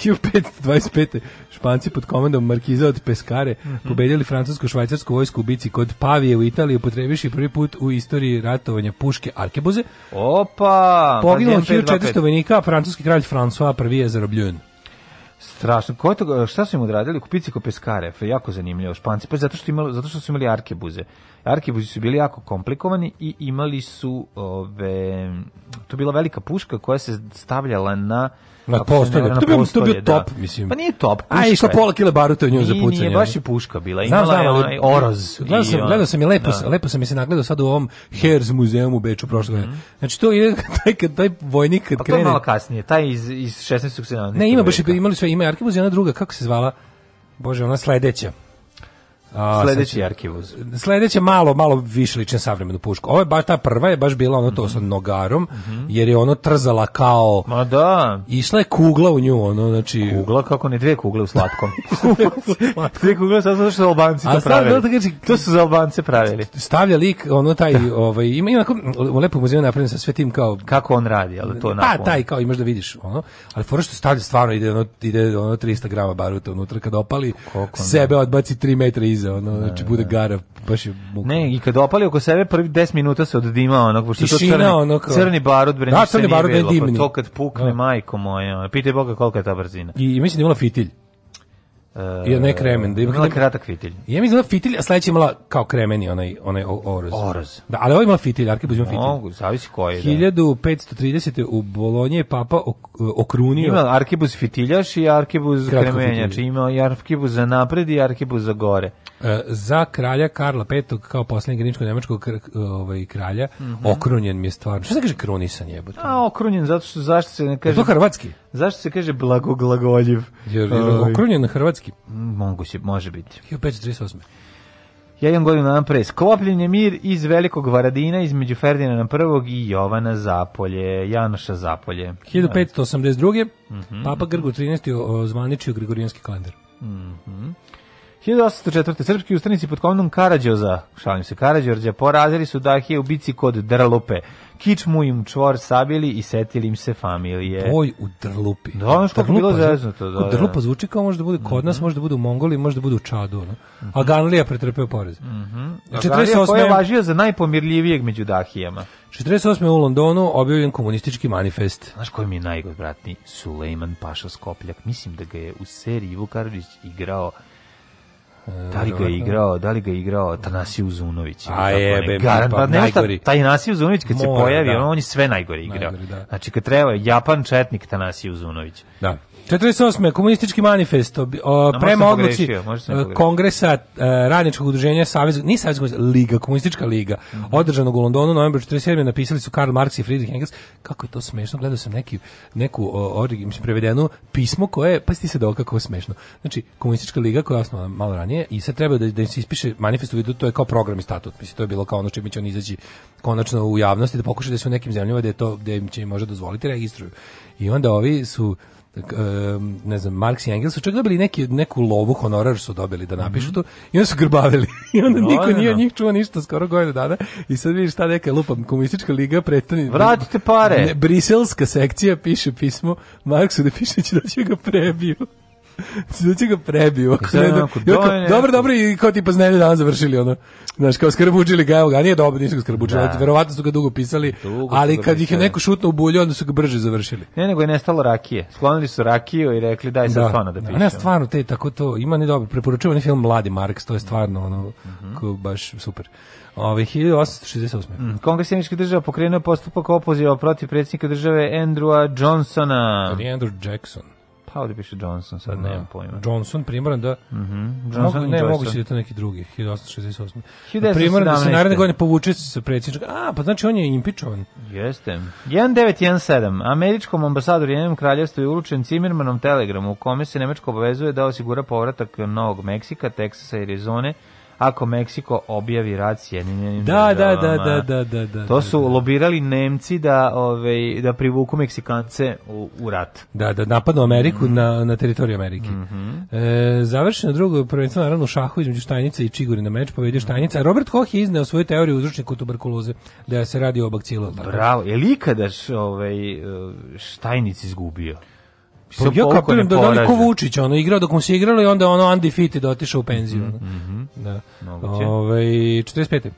Speaker 3: 1525. Španci pod komandom Markiza od Peskare mm -hmm. pobedili francusko-švajcarsku vojsku u bici kod Pavije u Italiji, upotrebiši prvi put u istoriji ratovanja puške Arkebuze.
Speaker 2: Opa!
Speaker 3: Poginulo 1400 vojnika, francuski kralj François I je zarobljen.
Speaker 2: Strašno. Ko to, šta su im odradili? Kupici kod peskare, jako zanimljivo. Španci, pa zato što, imali, zato što su imali arkebuze. Arkebuzi su bili jako komplikovani i imali su, ove, to bila velika puška koja se stavljala na
Speaker 3: Na postolje. To bi to bio top, da. mislim.
Speaker 2: Pa nije top.
Speaker 3: Puška. A išla pola kile baruta u nju za pucanje. Nije
Speaker 2: baš
Speaker 3: i
Speaker 2: puška bila, imala znam, znam, je oroz.
Speaker 3: Gledao sam, gledao sam
Speaker 2: i
Speaker 3: lepo, da. lepo sam mi se nagledao sad u ovom Hers muzeju u Beču prošle godine. Mm -hmm. Znači to je (laughs) taj kad taj vojnik kad pa krene. Pa malo
Speaker 2: kasnije, taj iz iz 16. 17.
Speaker 3: Ne, ima baš imali sve, ima Arkimus i ona druga, kako se zvala? Bože, ona sledeća
Speaker 2: sledeći arkivuz.
Speaker 3: Sledeće malo, malo više lične savremenu pušku. Ovo je baš ta prva je baš bila ono to mm -hmm. sa nogarom, mm -hmm. jer je ono trzala kao...
Speaker 2: Ma da.
Speaker 3: Išla je kugla u nju, ono, znači...
Speaker 2: Kugla, kako ne, dve kugle u slatkom. (laughs) dve kugle, sad zato što Albanci A to pravili. da, da kaži, to su za Albance pravili.
Speaker 3: Stavlja lik, ono, taj, ovaj, ima onako, u lepog muzeju napravljen sa sve tim kao...
Speaker 2: Kako on radi, ali to
Speaker 3: onako... Pa, taj, kao, imaš da vidiš, ono, ali fora što stavlja stvarno, ide ono, ide ono 300 grama baruta unutra, kad opali, sebe odbaci 3 metra iz iza, ono, da, znači bude da. gara, baš
Speaker 2: je muka. Ne, i kad opali oko sebe, prvi 10 minuta se oddima, ono, pošto to crni, ono kao... crni
Speaker 3: barod, bre, da, crni
Speaker 2: barod, bilo, pa to kad pukne, da. majko moja, pitaj Boga kolika je ta brzina.
Speaker 3: I, i mislim da
Speaker 2: je
Speaker 3: imala fitilj. Uh, I ne kremen. Da
Speaker 2: imala kratak fitilj.
Speaker 3: Ja mislim da fitilj, a sledeća imala kao kremeni onaj, onaj oroz.
Speaker 2: Oroz.
Speaker 3: Da, ali ovo ima fitilj, Arkebuz pa ima fitilj. Mogu,
Speaker 2: zavisi koji.
Speaker 3: 1530. Da. u Bolonje je papa okrunio.
Speaker 2: Ima Arkebuz fitiljaš i Arkebuz kremenja, kremenjač. Ima i Arkebuz za napred i Arkebuz za gore.
Speaker 3: Uh, za kralja Karla V kao poslednjeg rimsko-nemačkog kr, ovaj, kralja, mm -hmm. okrunjen mi je stvarno. Šta se kaže krunisan jebote?
Speaker 2: A, okrunjen, zato što zašto se ne kaže...
Speaker 3: To hrvatski?
Speaker 2: Zašto se kaže blagoglagoljiv?
Speaker 3: Jer je ovaj. okrunjen na hrvatski.
Speaker 2: Mm, moguće, može biti.
Speaker 3: 1538.
Speaker 2: Ja imam godinu nam pre. Sklopljen je mir iz Velikog Varadina između Ferdinana I i Jovana Zapolje, Janoša Zapolje.
Speaker 3: 1582. Mm -hmm. Papa Grgo 13. zvaničio Grigorijanski kalendar.
Speaker 2: Mhm. Mm 1804. Srpski ustanici pod komnom Karadžoza, šalim se Karadžorđa, porazili su Dahije u bici kod Drlope. Kič mu im čvor sabili i setili im se familije.
Speaker 3: Boj u Drlupi.
Speaker 2: Da, ono što bilo to.
Speaker 3: Da, da, Drlupa zvuči kao možda da bude kod nas, mhm. možda da bude u Mongoliji, možda bude u Čadu. No? Mm -hmm. A Ganlija pretrpeo porez.
Speaker 2: Mm -hmm. A Ganlija koji je važio za najpomirljivijeg među Dahijama.
Speaker 3: 48. u Londonu objavljen komunistički manifest.
Speaker 2: Znaš koji mi je najgodvratniji? Sulejman Paša Skopljak. Mislim da ga je u seriji Vuk igrao Da li ga je igrao, da li ga je igrao Tanasiju Uzunović?
Speaker 3: A
Speaker 2: jebe,
Speaker 3: Garan,
Speaker 2: pa, pa najgori. taj Tanasiju Uzunović kad Mora, se pojavi, da. on, on je sve najgore igrao. Najgore, da. Znači kad treba Japan četnik Tanasiju Uzunović.
Speaker 3: Da. 48. komunistički manifest o, o, prema odluci e, kongresa uh, radničkog udruženja Savez, ni Savez Liga, komunistička liga, mm -hmm. održanog u Londonu novembra 47. napisali su Karl Marx i Friedrich Engels. Kako je to smešno, gledao sam neki neku o, mislim, prevedenu pismo koje, pa sti se dol kako je smešno. Znači, komunistička liga koja je osnovana malo ranije i sad treba da, da se ispiše manifest u vidu, to je kao program i statut. Mislim, to je bilo kao ono čime će on izaći konačno u javnosti da pokušaju da se u nekim zemljama da je to, da im će možda dozvoliti registruju. I onda ovi su ne znam, Marx i Engels su čak dobili neki, neku lovu, honorar su dobili da napišu mm -hmm. to i oni su grbavili. (laughs) I onda no, da, niko nije da. od njih čuo ništa skoro godinu dana i sad vidiš šta neka lupa, komunistička liga pretani...
Speaker 2: Vratite pare! Ne,
Speaker 3: briselska sekcija piše pismo Marksu da piše će da će ga prebiju. Sveće (laughs) znači, znači ga prebio. Znači, dobro, dobro, i kao ti pa znaju danas završili, ono, znaš, kao skrbuđili ga, evo ga, nije dobro, nisu ga skrbuđili, da. verovatno su ga dugo pisali, dugo ali kad ih je neko šutno u bulju, onda su ga brže završili.
Speaker 2: Ne, nego je nestalo rakije. Sklonili su rakiju i rekli daj sad da. stvarno da pišemo.
Speaker 3: Da. Ne, stvarno, te tako to, ima ne dobro, preporučujem ni film Mladi Marks, to je stvarno, ono, mm -hmm. ko, baš super. Ove, ovaj, 1868. Mm.
Speaker 2: Kongres Jemičke država pokrenuo postupak opoziva protiv predsjednika države Andrewa Johnsona.
Speaker 3: Ali Andrew Jackson.
Speaker 2: Pa
Speaker 3: ovdje
Speaker 2: piše Johnson, sad da. nemam pojma.
Speaker 3: Johnson primoran da... Mm -hmm. Johnson mogu, ne, moguće da to neki drugi, 1868. 1917. Da, primoran da se naredne godine povuče sa predsjednička... A, pa znači on je impičovan.
Speaker 2: Jeste. 1917. Američkom ambasadoru Jedinom kraljevstvu je uručen Cimirmanom telegramu u kome se Nemačko obavezuje da osigura povratak Novog Meksika, Teksasa i Arizone ako Meksiko objavi rat Sjedinjenim
Speaker 3: da, da, da, da, da, da, da,
Speaker 2: To da, su da. lobirali Nemci da, ovaj, da privuku Meksikance u, u rat.
Speaker 3: Da, da napadnu Ameriku mm. na, na teritoriju Amerike. Mm -hmm. e, završeno drugo prvenstvo naravno u šahu između Štajnice i Čiguri na meč pobedio mhm. Štajnica. Robert Koch je izneo svoju teoriju uzročnika tuberkuloze da se radi o baksilu.
Speaker 2: Bravo, je li ikada ovaj, e, Štajnic izgubio?
Speaker 3: Pa ja kapiram da da niko Vučić, ono igrao dok mu se igralo i onda ono undefeated otišao u penziju. Mm -hmm. Da. Moguće. Ove, 45.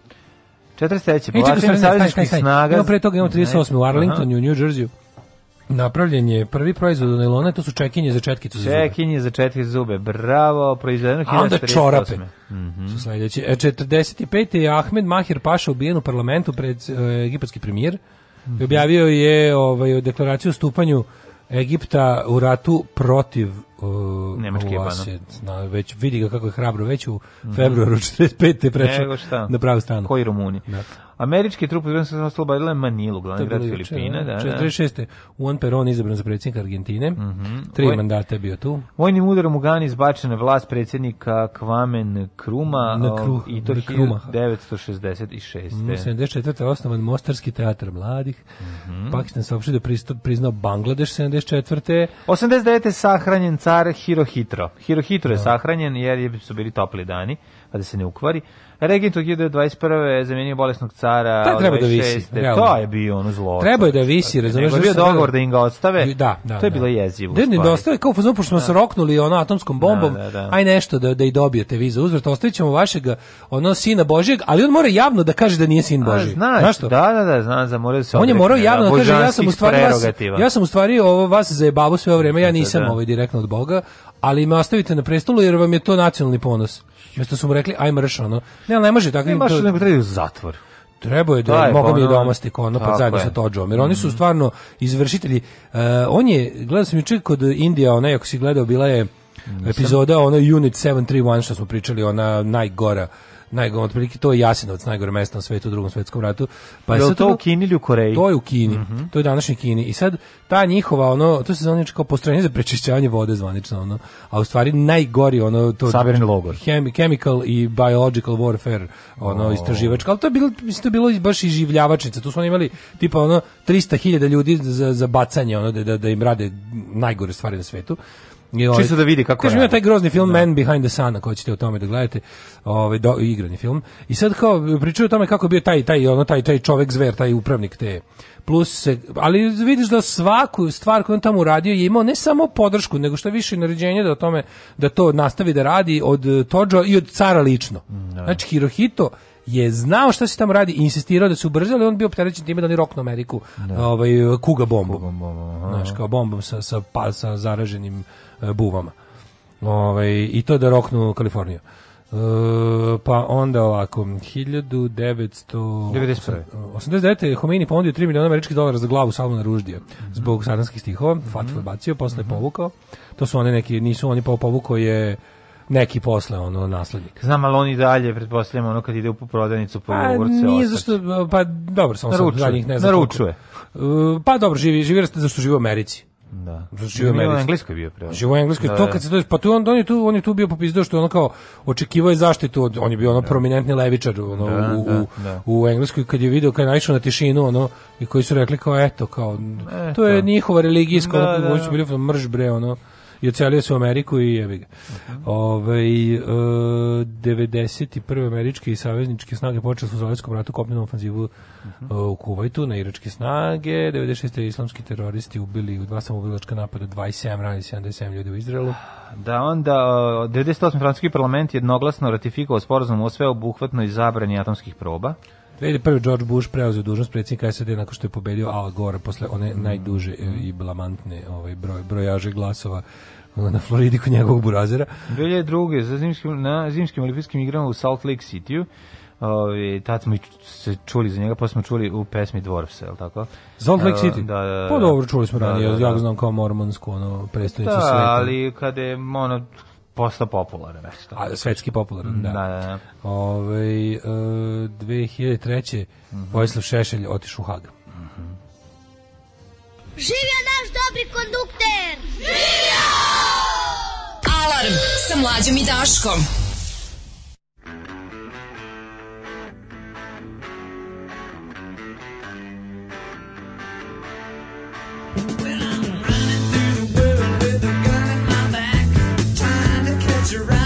Speaker 2: 43. Povlačenje savjezničkih snaga. Evo pre
Speaker 3: toga imamo 38. u Arlingtonu, u New Jerseyu. Napravljen je prvi proizvod od nailona, to su čekinje za četkicu
Speaker 2: za zube. Čekinje za četkicu zube, bravo, proizvedeno
Speaker 3: 1948. A onda
Speaker 2: čorape.
Speaker 3: Mm -hmm. Su sledeći. E, 45. je Ahmed Mahir Paša ubijen u parlamentu pred e, egipatski premijer. Mm -hmm. Objavio je ovaj, deklaraciju o stupanju Egipta u ratu protiv
Speaker 2: uh, Nemačke
Speaker 3: Vase, zna, već vidi ga kako je hrabro već u februaru 45. (laughs) prešao na pravu stranu. Koji
Speaker 2: Rumuni. Da. Američke trupe drugom svetskom ratu oslobodile Manilu, glavni grad Filipina, da. 46.
Speaker 3: Da, da. Juan Perón izabran za predsjednika Argentine. Mm -hmm. Tri Voj... mandata je bio tu.
Speaker 2: Vojnim udarom u Gani izbačena vlast predsjednika Kvamen Kruma na kruh, i to 1966. 74.
Speaker 3: Mm, osnovan Mostarski teatar mladih. Mm -hmm. Pakistan saopštio da priznao Bangladeš 74.
Speaker 2: 89. sahranjen car Hirohitro. Hirohitro je da. sahranjen jer su bili topli dani, pa da se ne ukvari. Regent od 1921. je zamenio bolesnog cara da, od 26. Da visi, realno.
Speaker 3: to je bio ono zlo. Treba je da visi,
Speaker 2: razumiješ? Nego je
Speaker 3: bio
Speaker 2: dogovor da im ga odstave.
Speaker 3: Da, da, to
Speaker 2: je da. bilo
Speaker 3: jezivo. Da, ne, da ostave, kao fazon, pošto smo da. se roknuli ono atomskom da, bombom, da, da, aj nešto da, da i dobijete vizu uzvrat, ostavit ćemo vašeg ono sina Božijeg, ali on mora javno da kaže da nije sin Božijeg. Znaš, znaš Da,
Speaker 2: da, da, znam, za zamoraju
Speaker 3: da se On je morao javno da, kaže, ja sam u stvari vas, ja sam u stvari ovo vas zajebavo sve ovo vreme, ja nisam ovaj direktno od Boga, ali me ostavite na prestolu jer vam je to nacionalni ponos. Mesto su mu rekli aj mrš ono. Ne, ne može tako.
Speaker 2: Ne baš nego treba zatvor.
Speaker 3: Trebao je da je, mogao pa da bi domastik ono pa zajedno sa Todžom. Jer oni su mhm. stvarno izvršitelji. Uh, on je gledao sam juče kod Indija, onaj ako si gledao bila je epizoda ono Unit 731 što smo pričali, ona najgora najgore otprilike to je Jasenovac, najgore mesto na svetu u Drugom svetskom ratu. Pa je sad to u Kini ili u Koreji? To je u Kini. Mm -hmm. To je današnji Kini. I sad ta njihova ono, to se zove kao postrojenje za prečišćavanje vode zvanično ono, a u stvari najgori ono to
Speaker 2: Sabirni logor. Chemi,
Speaker 3: chemical i biological warfare, ono oh. istraživačka, al to je bilo mislim to je bilo baš i življavačnica. Tu su oni imali tipa ono 300.000 ljudi za za bacanje ono da, da da im rade najgore stvari na svetu.
Speaker 2: I ovaj, Čisto da vidi kako
Speaker 3: Kažem, ima taj grozni film da. Man Behind the Sun, ako ćete o tome da gledate, ovaj, do, igrani film. I sad kao, pričaju o tome kako je bio taj, taj, ono, taj, taj čovek zver, taj upravnik te plus se, ali vidiš da svaku stvar koju on tamo uradio je imao ne samo podršku, nego što više naređenje da o tome da to nastavi da radi od Tođo i od cara lično. Mm, da. Znači Hirohito je znao šta se tamo radi i insistirao da se ubrza, ali on bio opterećen time da oni roknu Ameriku, da. ovaj kuga bombom. Kuga bombom, Znaš, kao bombom sa sa, pa, sa zaraženim E, buvama. Ove, ovaj, I to da roknu Kaliforniju. E, pa onda ovako 1991. 89. je Khomeini ponudio 3 miliona američkih dolara za glavu Salmana Ruždija mm -hmm. zbog satanskih stihova, mm -hmm. fatvu je bacio, posle mm -hmm. povukao. To su one neki, nisu oni povukao je neki posle ono naslednik.
Speaker 2: Znam, ali oni dalje pretpostavljamo ono kad ide u prodavnicu po pa, jogurt
Speaker 3: se Nije zašto pa dobro samo sam njih ne znam.
Speaker 2: Naručuje.
Speaker 3: Koliko. E, pa dobro živi, živi zašto živi u Americi.
Speaker 2: Da.
Speaker 3: Živo u Engleskoj bio pre. Živo u Engleskoj. Da, to da. kad se
Speaker 2: dođe,
Speaker 3: pa tu on, on je tu on je tu bio popizdao što je ono kao očekivao je zaštitu od on je bio ono da. prominentni levičar ono da, u, da, u, da. u Engleskoj kad je video kad je naišao na tišinu ono i koji su rekli kao eto kao e, to je njihova religijska da, ono, da, da. bili mrž bre ono i ocelio se u Ameriku i jebi ga. Uh e, 91. američke i savezničke snage počeli su u Zavetskom ratu kopnenu ofanzivu e, u Kuvajtu na iračke snage. 96. islamski teroristi ubili u dva samoubilačka napada 27 rani 77 ljudi u Izraelu.
Speaker 2: Da onda 98. E, francuski parlament jednoglasno ratifikovao sporazum o sveobuhvatnoj zabrani atomskih proba.
Speaker 3: Da prvi George Bush preuzeo dužnost predsjednika SAD nakon što je pobedio Al Gore posle one mm. najduže i blamantne ovaj broj brojaže glasova na Floridi kod njegovog burazera.
Speaker 2: 2002. za zimskim, na zimskim olimpijskim igrama u Salt Lake Cityu Ovi, ovaj, tad smo se čuli za njega, pa smo čuli u pesmi Dwarfse, je tako?
Speaker 3: Salt Lake e, City? Da, da, da. Pa dobro, čuli smo da, ranije, da, da, da. ja znam kao mormonsku ono, predstavnicu da,
Speaker 2: sveta. Da, ali kada je ono, postao popularan. Već, to
Speaker 3: A, svetski popularan, da. da, da. da. Ove, ovaj, e, 2003. Mm -hmm. Vojislav Šešelj otišu u Haga. Mm -hmm. Živio naš dobri kondukter! Živio! Alarm sa mlađom i Daškom. around.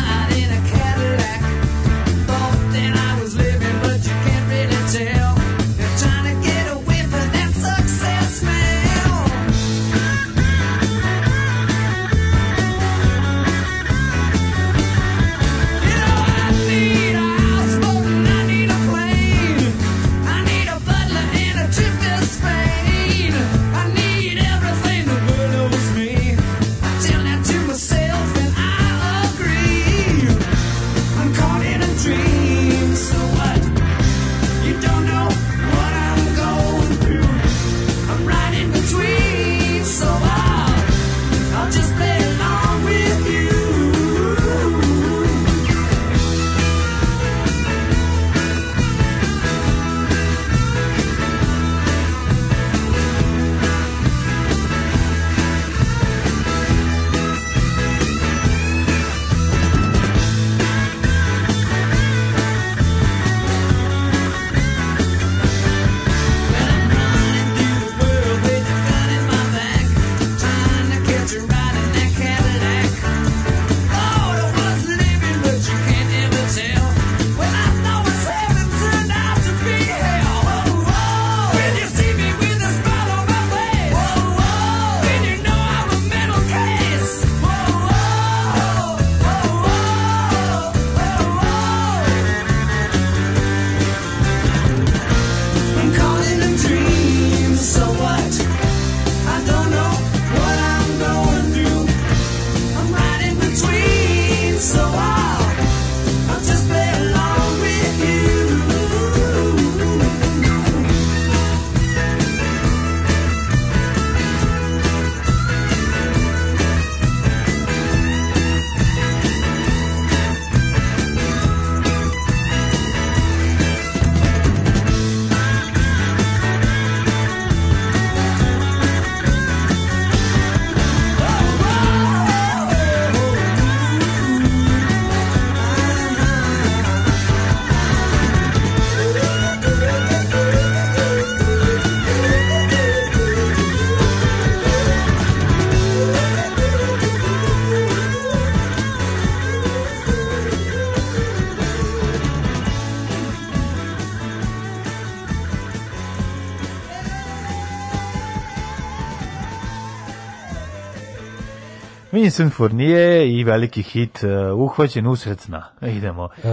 Speaker 2: Vincent Fournier i veliki hit uh, uhvaćen usred e, Idemo. E,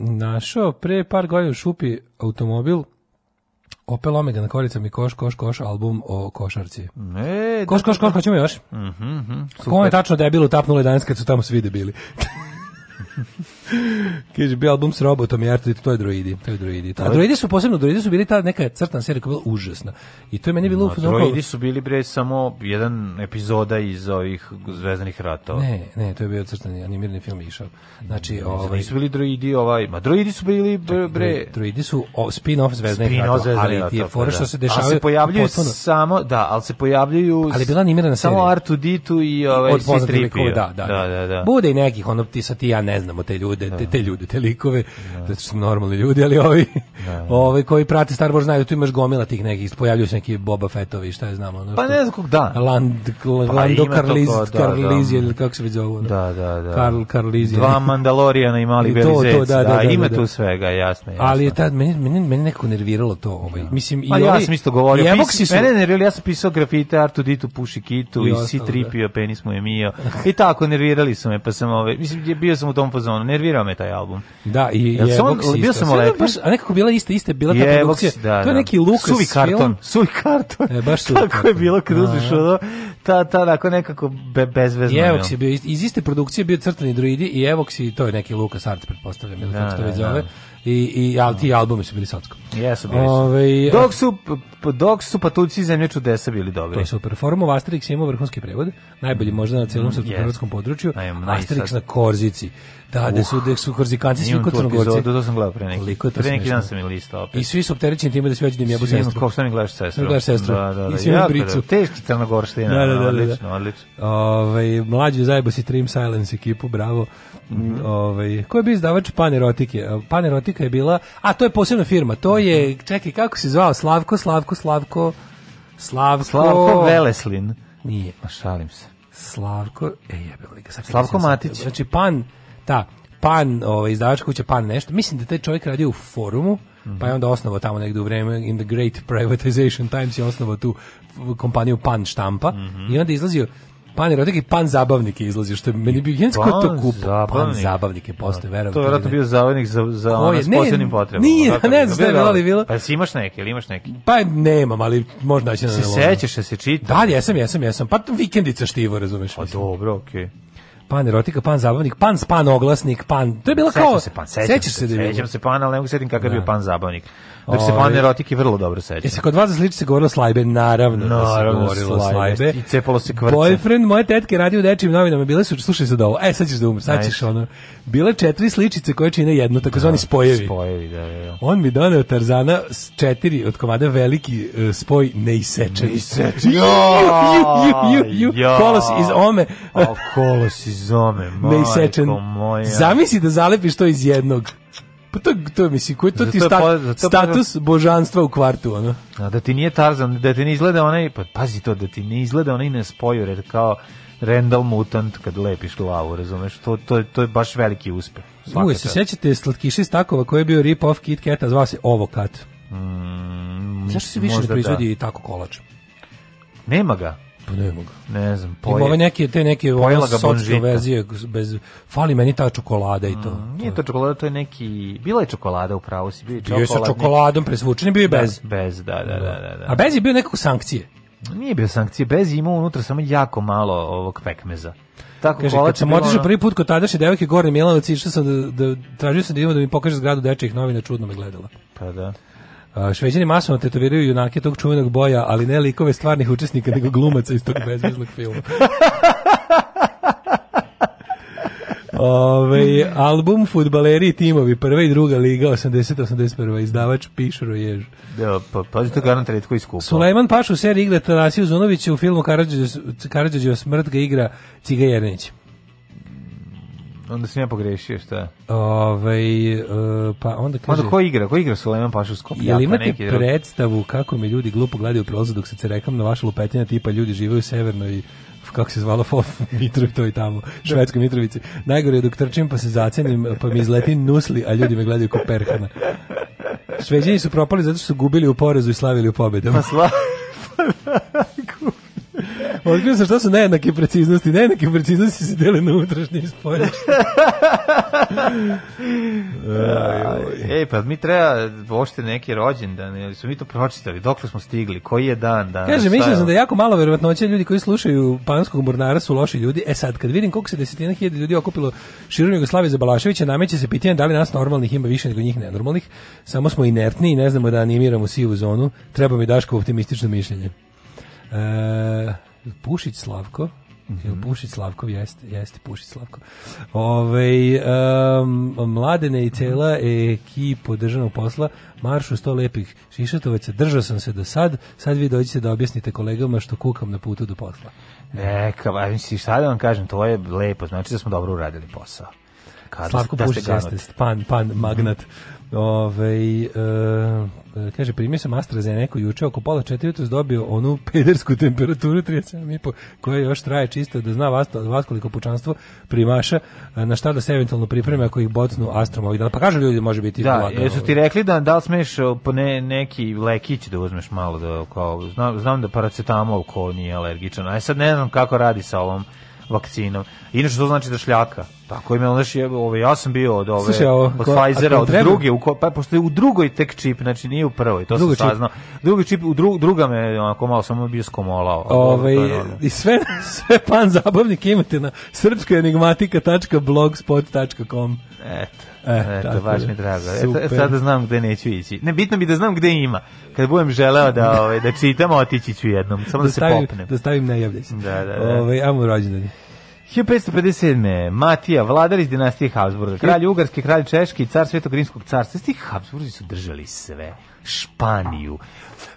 Speaker 3: našao pre par godina u šupi automobil Opel Omega na koricama i koš, koš, koš, album o košarci. E,
Speaker 2: da,
Speaker 3: koš, koš, da, da. koš, hoćemo još? Mhm, mm mhm. je tačno debilu u TAP 011 kad su tamo svi debili? (laughs) Kaže, bio album s robotom i Arthur, to je droidi. To je droidi. A droidi su posebno, droidi su bili ta neka crtana serija koja je bila užasna. I to je meni bilo...
Speaker 2: No, droidi su bili, bre, samo jedan epizoda iz ovih zvezdanih ratova.
Speaker 3: Ne, ne, to je bio crtani animirani film išao. Znači,
Speaker 2: ovaj... su bili droidi ovaj... Ma droidi su bili, bre...
Speaker 3: droidi su spin-off zvezdanih spin
Speaker 2: ratova, ali ti je fora što da. se dešavaju... Ali se pojavljuju potpuno... samo, da, ali se pojavljuju... Ali bila animirana Samo Artu Ditu i ovaj, Od
Speaker 3: da da, da, da, da, da. Bude i nekih, ono, ti ja ne znamo te ljudi ljude, da. te, te ljude, te likove, da. zato su normalni ljudi, ali ovi, da. ovi koji prate Star Wars znaju tu imaš gomila tih nekih, pojavljuju se neki Boba Fettovi, šta je znamo. Ono,
Speaker 2: pa ne znam kog da.
Speaker 3: Land, pa Lando pa Karliz, da, Karliz, da, ili kako se već zove. Ono,
Speaker 2: da, da, da. Karl, Karliz. Dva Mandalorijana i mali Belizec, da, da, da, da, ima tu svega, jasno,
Speaker 3: jasno. Ali je tad, meni, meni, meni neko nerviralo to, ovaj.
Speaker 2: Mislim, i ja sam isto govorio, mene nerviralo, ja sam pisao grafite, Artu Ditu, Puši Kitu, i si tripio, penis mu je mio. I tako, nervirali su me, pa sam ove, ovaj, mislim, bio sam u tom fazonu, nervirali nervirao me taj album.
Speaker 3: Da, i Jel je on, bio sam u Lepi. A nekako bila ista, ista bila ta je produkcija. da, to je da. neki Lucas
Speaker 2: suvi karton, film. Suvi karton. E, baš (laughs) suvi Tako karton. je bilo kad da, uzmiš da. ono, ta, ta, tako nekako be, bezvezno.
Speaker 3: I Evox je bio, iz iste produkcije bio crtani druidi i Evox i to je neki Lucas Art, pretpostavljam, ili kako se to već zove i i al ti albumi su bili socsko.
Speaker 2: Jesu bili. Ove, ovaj, dok su dok su patuljci zemlje čudesa bili dobri. To
Speaker 3: je super. Formov Asterix ima vrhunski prevod, najbolji možda na celom mm, srpskom yes. području. Asterix na Korzici. Da, da uh. su, da su korzikanci, svi kod crnogorci.
Speaker 2: To sam gledao pre neki, Koliko pre neki dan sam je listao opet.
Speaker 3: I svi su opterećeni time da svi hoće da im jebu sestru.
Speaker 2: Kako sam gledaš
Speaker 3: sestru? Gledaš
Speaker 2: sestru. Da, da, da. I svi ja, bricu. Da, da. Teški crnogorština, da, da, da, da, odlično, odlično.
Speaker 3: Ovaj mlađi zajebo si Trim Silence ekipu, bravo. Mm -hmm. Ove, ovaj, ko je bio izdavač Panerotike? Panerotika je bila, a to je posebna firma, to je, mhm. čekaj, kako se zvao? Slavko, Slavko, Slavko,
Speaker 2: Slavko... Slavko Veleslin. Nije. ma Šalim se.
Speaker 3: Slavko, e jebeli
Speaker 2: ga. Slavko Matić. Znači,
Speaker 3: pan, ta Pan, ovaj, izdavačka kuća Pan nešto, mislim da taj čovjek radio u forumu, pa je onda osnovao tamo negdje u vreme in the great privatization times je osnovao tu kompaniju Pan štampa mm -hmm. i onda izlazio Pan erotik i pan zabavnik je izlazio, što je meni bio jensko to kupa Zabavnik. Pan zabavnik je postao, da. verovatno. To je
Speaker 2: verovatno bio zabavnik za, za ono s posebnim potrebama. Nije, da, ne, ne znam da je bilo. bilo. Pa si imaš
Speaker 3: neki,
Speaker 2: ili imaš neki?
Speaker 3: Pa nemam, ali možda
Speaker 2: će Se sećaš da se čita?
Speaker 3: Da, jesam, jesam, jesam. Pa vikendica štivo, razumeš. Pa mislim.
Speaker 2: dobro, okej. Okay
Speaker 3: pan erotika, pan zabavnik, pan span oglasnik, pan. To je bila kao Sećaš
Speaker 2: se pan, sećaš se, se da se pan, ali ne mogu da setim
Speaker 3: kakav
Speaker 2: je bio da. pan zabavnik. Dok se pan erotike vrlo dobro seća.
Speaker 3: Jesi kod vas za sliči da da se govorilo slajbe, naravno.
Speaker 2: No, da naravno, govorilo slajbe. I cepalo se kvrce.
Speaker 3: Boyfriend moje tetke radi u dečijim novinama, bile su, slušaj sad ovo, e sad ćeš da umr, sad ćeš ono. Bile četiri sličice koje čine jednu, takozvani da, spojevi. Spojevi, da, da. On mi doneo Tarzana četiri od komada veliki uh, spoj neisečen.
Speaker 2: Neisečen.
Speaker 3: Jo, (laughs) ju, ju, ju, ju, kolos
Speaker 2: iz ome. A kolos iz ome, (laughs) majko
Speaker 3: moja. Zamisli da zalepiš to iz jednog. Pa to, to misli, koji to ti sta, stat, zato, status božanstva u kvartu, ono?
Speaker 2: A da ti nije Tarzan, da ti ne izgleda onaj, pa pazi to, da ti ne izgleda onaj nespojer, jer kao Rendal Mutant kad lepiš glavu, razumeš, to, to, to je baš veliki uspeh.
Speaker 3: Uvijek se sećate slatkiši stakova koji je bio rip-off Kit Kata, zvao se Ovokat. Mm, Zašto se više ne proizvodi da. tako kolač?
Speaker 2: Nema ga.
Speaker 3: Pa ne
Speaker 2: mogu. Ne znam,
Speaker 3: poje. Ima ove neke te neke ono sotske bez fali meni ta čokolada i to. Mm,
Speaker 2: nije to
Speaker 3: čokolada, to je neki bila je
Speaker 2: čokolada u pravu si, bio je čokoladni.
Speaker 3: Bio sa čokoladom presvučen, bio je bez.
Speaker 2: Da, bez, da, da,
Speaker 3: da, da. A bez je bio nekako sankcije.
Speaker 2: Nije bio sankcije, bez je imao unutra samo jako malo ovog pekmeza
Speaker 3: tako Kaže, kad sam otišao prvi put kod tadašnje devojke Gorne Milanovci, išao sam da, da tražio sam da ima da mi pokaže zgradu dečijih novina, čudno me gledala. Pa da. Šveđani masovno tetoviraju junake tog čuvenog boja, ali ne likove stvarnih učesnika, nego glumaca iz tog bezveznog filma. (laughs) Ove, album Futbaleri timovi, prva i druga liga, 80-81, izdavač Pišu Rojež.
Speaker 2: Da, pa, pazi to garant redko iskupao.
Speaker 3: Sulejman Paš u seriji igra Tanasiju Zunovića u filmu Karadžođeva smrt ga igra Ciga Jernić.
Speaker 2: Onda sam ja pogrešio, šta?
Speaker 3: Ovaj uh, pa onda
Speaker 2: kaže...
Speaker 3: Onda
Speaker 2: ko igra? Ko igra Sulejman Pašu Skop? Jel
Speaker 3: imate neki da. predstavu kako me ljudi glupo gledaju prozor dok se cerekam na vaša lupetina tipa ljudi žive u severnoj kako se zvala (laughs) Fof Mitrovi to i tamo, Švedskoj Mitrovici. Najgore je dok trčim pa se zacenim, pa mi izleti nusli, a ljudi me gledaju kao perhana. Šveđani su propali zato što su gubili u porezu i slavili u pobedu. Pa
Speaker 2: slavili. (laughs) Pa da,
Speaker 3: Otkrio sam šta su nejednake preciznosti. Nejednake preciznosti se dele na unutrašnje
Speaker 2: i spolješne. (laughs) Ej, pa mi treba uopšte neki rođendan, jer su mi to pročitali, dokle smo stigli, koji je dan dan.
Speaker 3: Kaže, mislim sam da jako malo verovatnoće ljudi koji slušaju Panskog mornara su loši ljudi. E sad, kad vidim koliko se desetina hiljada ljudi okupilo širom Jugoslavije za Balaševića, nameće se pitanje da li nas normalnih ima više nego njih nenormalnih, samo smo inertni i ne znamo da animiramo sivu zonu. Treba mi Daško optimistično mišljenje. E, Pušić Slavko, Mm -hmm. Pušić Slavko, jeste, jeste Pušić Slavko. Ove, um, mladene i cela mhm. ekipa državnog posla, marš u sto lepih šišatovaca, držao sam se do sad, sad vi dođite da objasnite kolegama što kukam na putu do posla.
Speaker 2: Neka, a mislim, šta da vam kažem, to je lepo, znači da smo dobro uradili posao.
Speaker 3: Kad Slavko da Pušić jeste, pan, pan, magnat. Mm -hmm. Ove, e, eh, eh, kaže, primio sam AstraZeneca juče, oko pola četiri jutro dobio onu (laughs) pedersku temperaturu 37,5, koja još traje čisto da zna vas, vas koliko pučanstvo primaša, eh, na šta da se eventualno pripreme ako ih bocnu astrom ovih dana. Pa kažu ljudi, može biti...
Speaker 2: Da, vlada, jesu ti rekli da, da li smeš po ne, neki lekić da uzmeš malo, da, kao, znam, znam da paracetamol ko nije alergičan, a sad ne znam kako radi sa ovom vakcinom. Inače, to znači da šljaka. Tako pa ime, onda je, ove, ovaj, ja sam bio od ove, Slušaj, ovo, od ko, Pfizera, od druge, u, ko, pa pošto je u drugoj tek čip, znači nije u prvoj, to Drugo sam saznao. Drugi čip, u dru, druga me, onako malo sam bio skomolao.
Speaker 3: Ove, I sve, (laughs) sve pan zabavnik imate na srpskoenigmatika.blogspot.com
Speaker 2: Eto. E, Eto, baš mi drago. E, e sada znam gde neću ići. Ne, bitno bi da znam gde ima. Kad budem želeo da, (laughs) ove, ovaj, da čitam, otići ću jednom. Samo da, da se stavim, popnem. Da
Speaker 3: stavim najavljeći. Da, da, da. Ove, ovaj, ajmo rođendani.
Speaker 2: 1557. Matija, vladar iz dinastije Habsburga, kralj Ugarski, kralj Češki i car Svetog Rimskog carstva. Sti Habsburgi su držali sve. Španiju,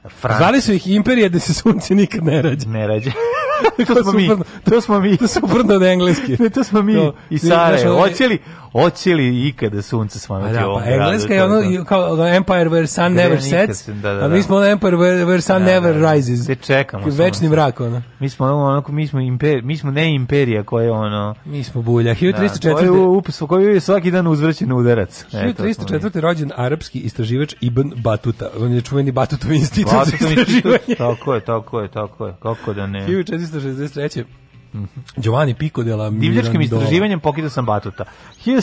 Speaker 2: Franciju. Zvali
Speaker 3: su ih imperije da se sunce nikad ne rađe.
Speaker 2: Ne rađe.
Speaker 3: (laughs) to, to, smo mi. Prno, to smo mi. To smo prno od engleski. (laughs) Ne,
Speaker 2: to smo mi to, i Sare. Oćeli, oćeli ikada sunce
Speaker 3: svanuti da, ovom pa, Engleska je ono kao Empire where sun never sets, da, da, a da. mi smo ono Empire where, where sun da, da, never rises. Te čekamo. Večni mrak, ono.
Speaker 2: Mi smo ono, onako, mi smo, imper, mi smo ne imperija koja je
Speaker 3: ono... Mi smo bulja. 1304.
Speaker 2: Da, koju je svaki dan uzvraćen udarac.
Speaker 3: 1304. E, rođen arapski istraživač Ibn Batuta. On je čuveni Batutovi institut za
Speaker 2: istraživanje. Tako je, tako je, tako je.
Speaker 3: Kako da ne. 1400 1363 Mhm. Giovanni Pico della Mirandola. Divljačkim
Speaker 2: istraživanjem pokidao sam batuta.
Speaker 3: 1776.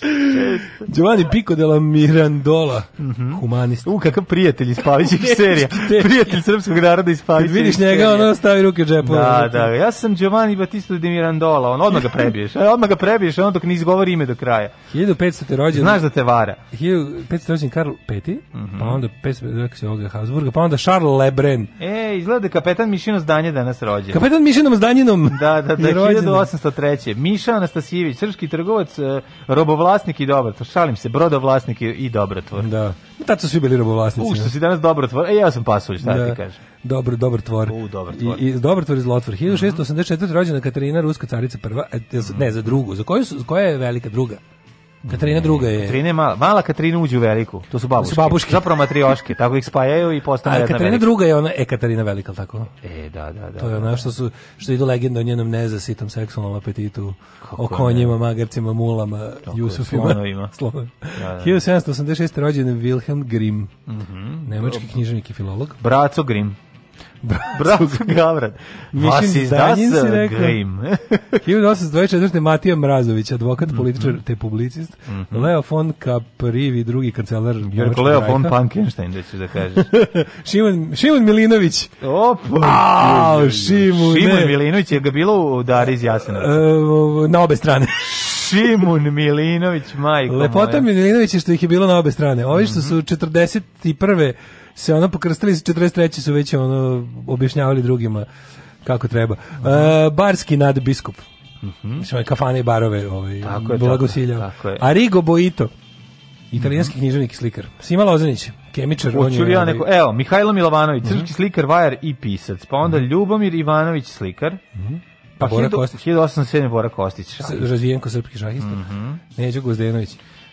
Speaker 3: (laughs) Giovanni Pico della Mirandola, mm -hmm. humanist.
Speaker 2: U, kakav prijatelj iz Pavićih serija. prijatelj srpskog naroda iz Pavićih serija. vidiš njega,
Speaker 3: ono stavi ruke u
Speaker 2: Da, da, ja sam Giovanni Batista de Mirandola, on odmah ga prebiješ. E, odmah ga prebiješ, ono dok ne izgovori ime do kraja.
Speaker 3: 1500. te rođen.
Speaker 2: Znaš da te vara.
Speaker 3: 1500. rođen Karl V, mm -hmm. pa onda 500. rođen Habsburga, pa onda Charles Lebrun.
Speaker 2: E, izgleda da kapetan Mišino zdanje danas rođen.
Speaker 3: Kapetan Mišinom Zdanjinom.
Speaker 2: Da, da, da, 1803. Miša Anastasijević, srpski trgovac, e, robovlasnik i dobrotvor. Šalim se, brodovlasnik i dobrotvor.
Speaker 3: Da. Tad su svi bili robovlasnici.
Speaker 2: U, što si danas dobrotvor. E, ja sam pasulj, šta da. ti da. kažeš?
Speaker 3: Dobro, dobar tvor.
Speaker 2: U, dobar tvor.
Speaker 3: I, i
Speaker 2: dobar
Speaker 3: tvor iz Lotvor. 1684. Mm -hmm. rođena Katarina, ruska carica prva, e, ne, za drugu. Za koju, su, koja je velika druga? Katarina druga
Speaker 2: je. Katarina je mala, mala Katarina uđe u veliku. To su babuške. To su babuške. Zapravo matrioške, tako ih spajaju i postane
Speaker 3: jedna Katarina velika. druga je ona Ekaterina velika, tako?
Speaker 2: E, da, da, da.
Speaker 3: To je da, ona da. što su što idu legende o njenom nezasitom seksualnom apetitu, Kako o konjima, ne? magarcima, mulama, Kako Jusufima, slonovima. (laughs) Slonovima. Da, da. 1786. Da. rođen Wilhelm Grimm. Mhm. Mm Nemački knjižnik i filolog.
Speaker 2: Braco Grimm. (laughs) Bratsko Gavran. Mišin iz Danjin si rekao.
Speaker 3: 1824. (laughs) Matija Mrazović, advokat, mhm. političar mm -hmm. te publicist. Mhm. Leo von Kaprivi, drugi kancelar.
Speaker 2: Jerko Leo von Pankenstein, da ću da kažeš. (laughs)
Speaker 3: Šimon, Šimon Milinović. Opa!
Speaker 2: Au, Šimon, Šimon Milinović je ga bilo u Dari iz Jasena. E,
Speaker 3: na obe strane.
Speaker 2: Šimun Milinović,
Speaker 3: majko Lepota moja. Milinović je što ih je bilo na obe strane. Ovi što mhm. su 41 se ono pokrstili, 43. su već ono objašnjavali drugima kako treba. E, barski nadbiskup. Mhm. Mm kafane i barove, ovaj tako je, Blagosilja. Tako, je. Arrigo Boito. Italijanski mm -hmm. književnik i slikar. Sima Lozanić, kemičar. On
Speaker 2: je, ja ovaj, neko, evo, Mihajlo Milovanović, crški mm -hmm. slikar, vajar i pisac. Pa onda mhm. Ljubomir Ivanović, slikar. Mm -hmm. Pa Bora Kostić. 1807. Bora Kostić.
Speaker 3: Razvijenko srpski šahista. Mm -hmm. Neđo Gozdenović.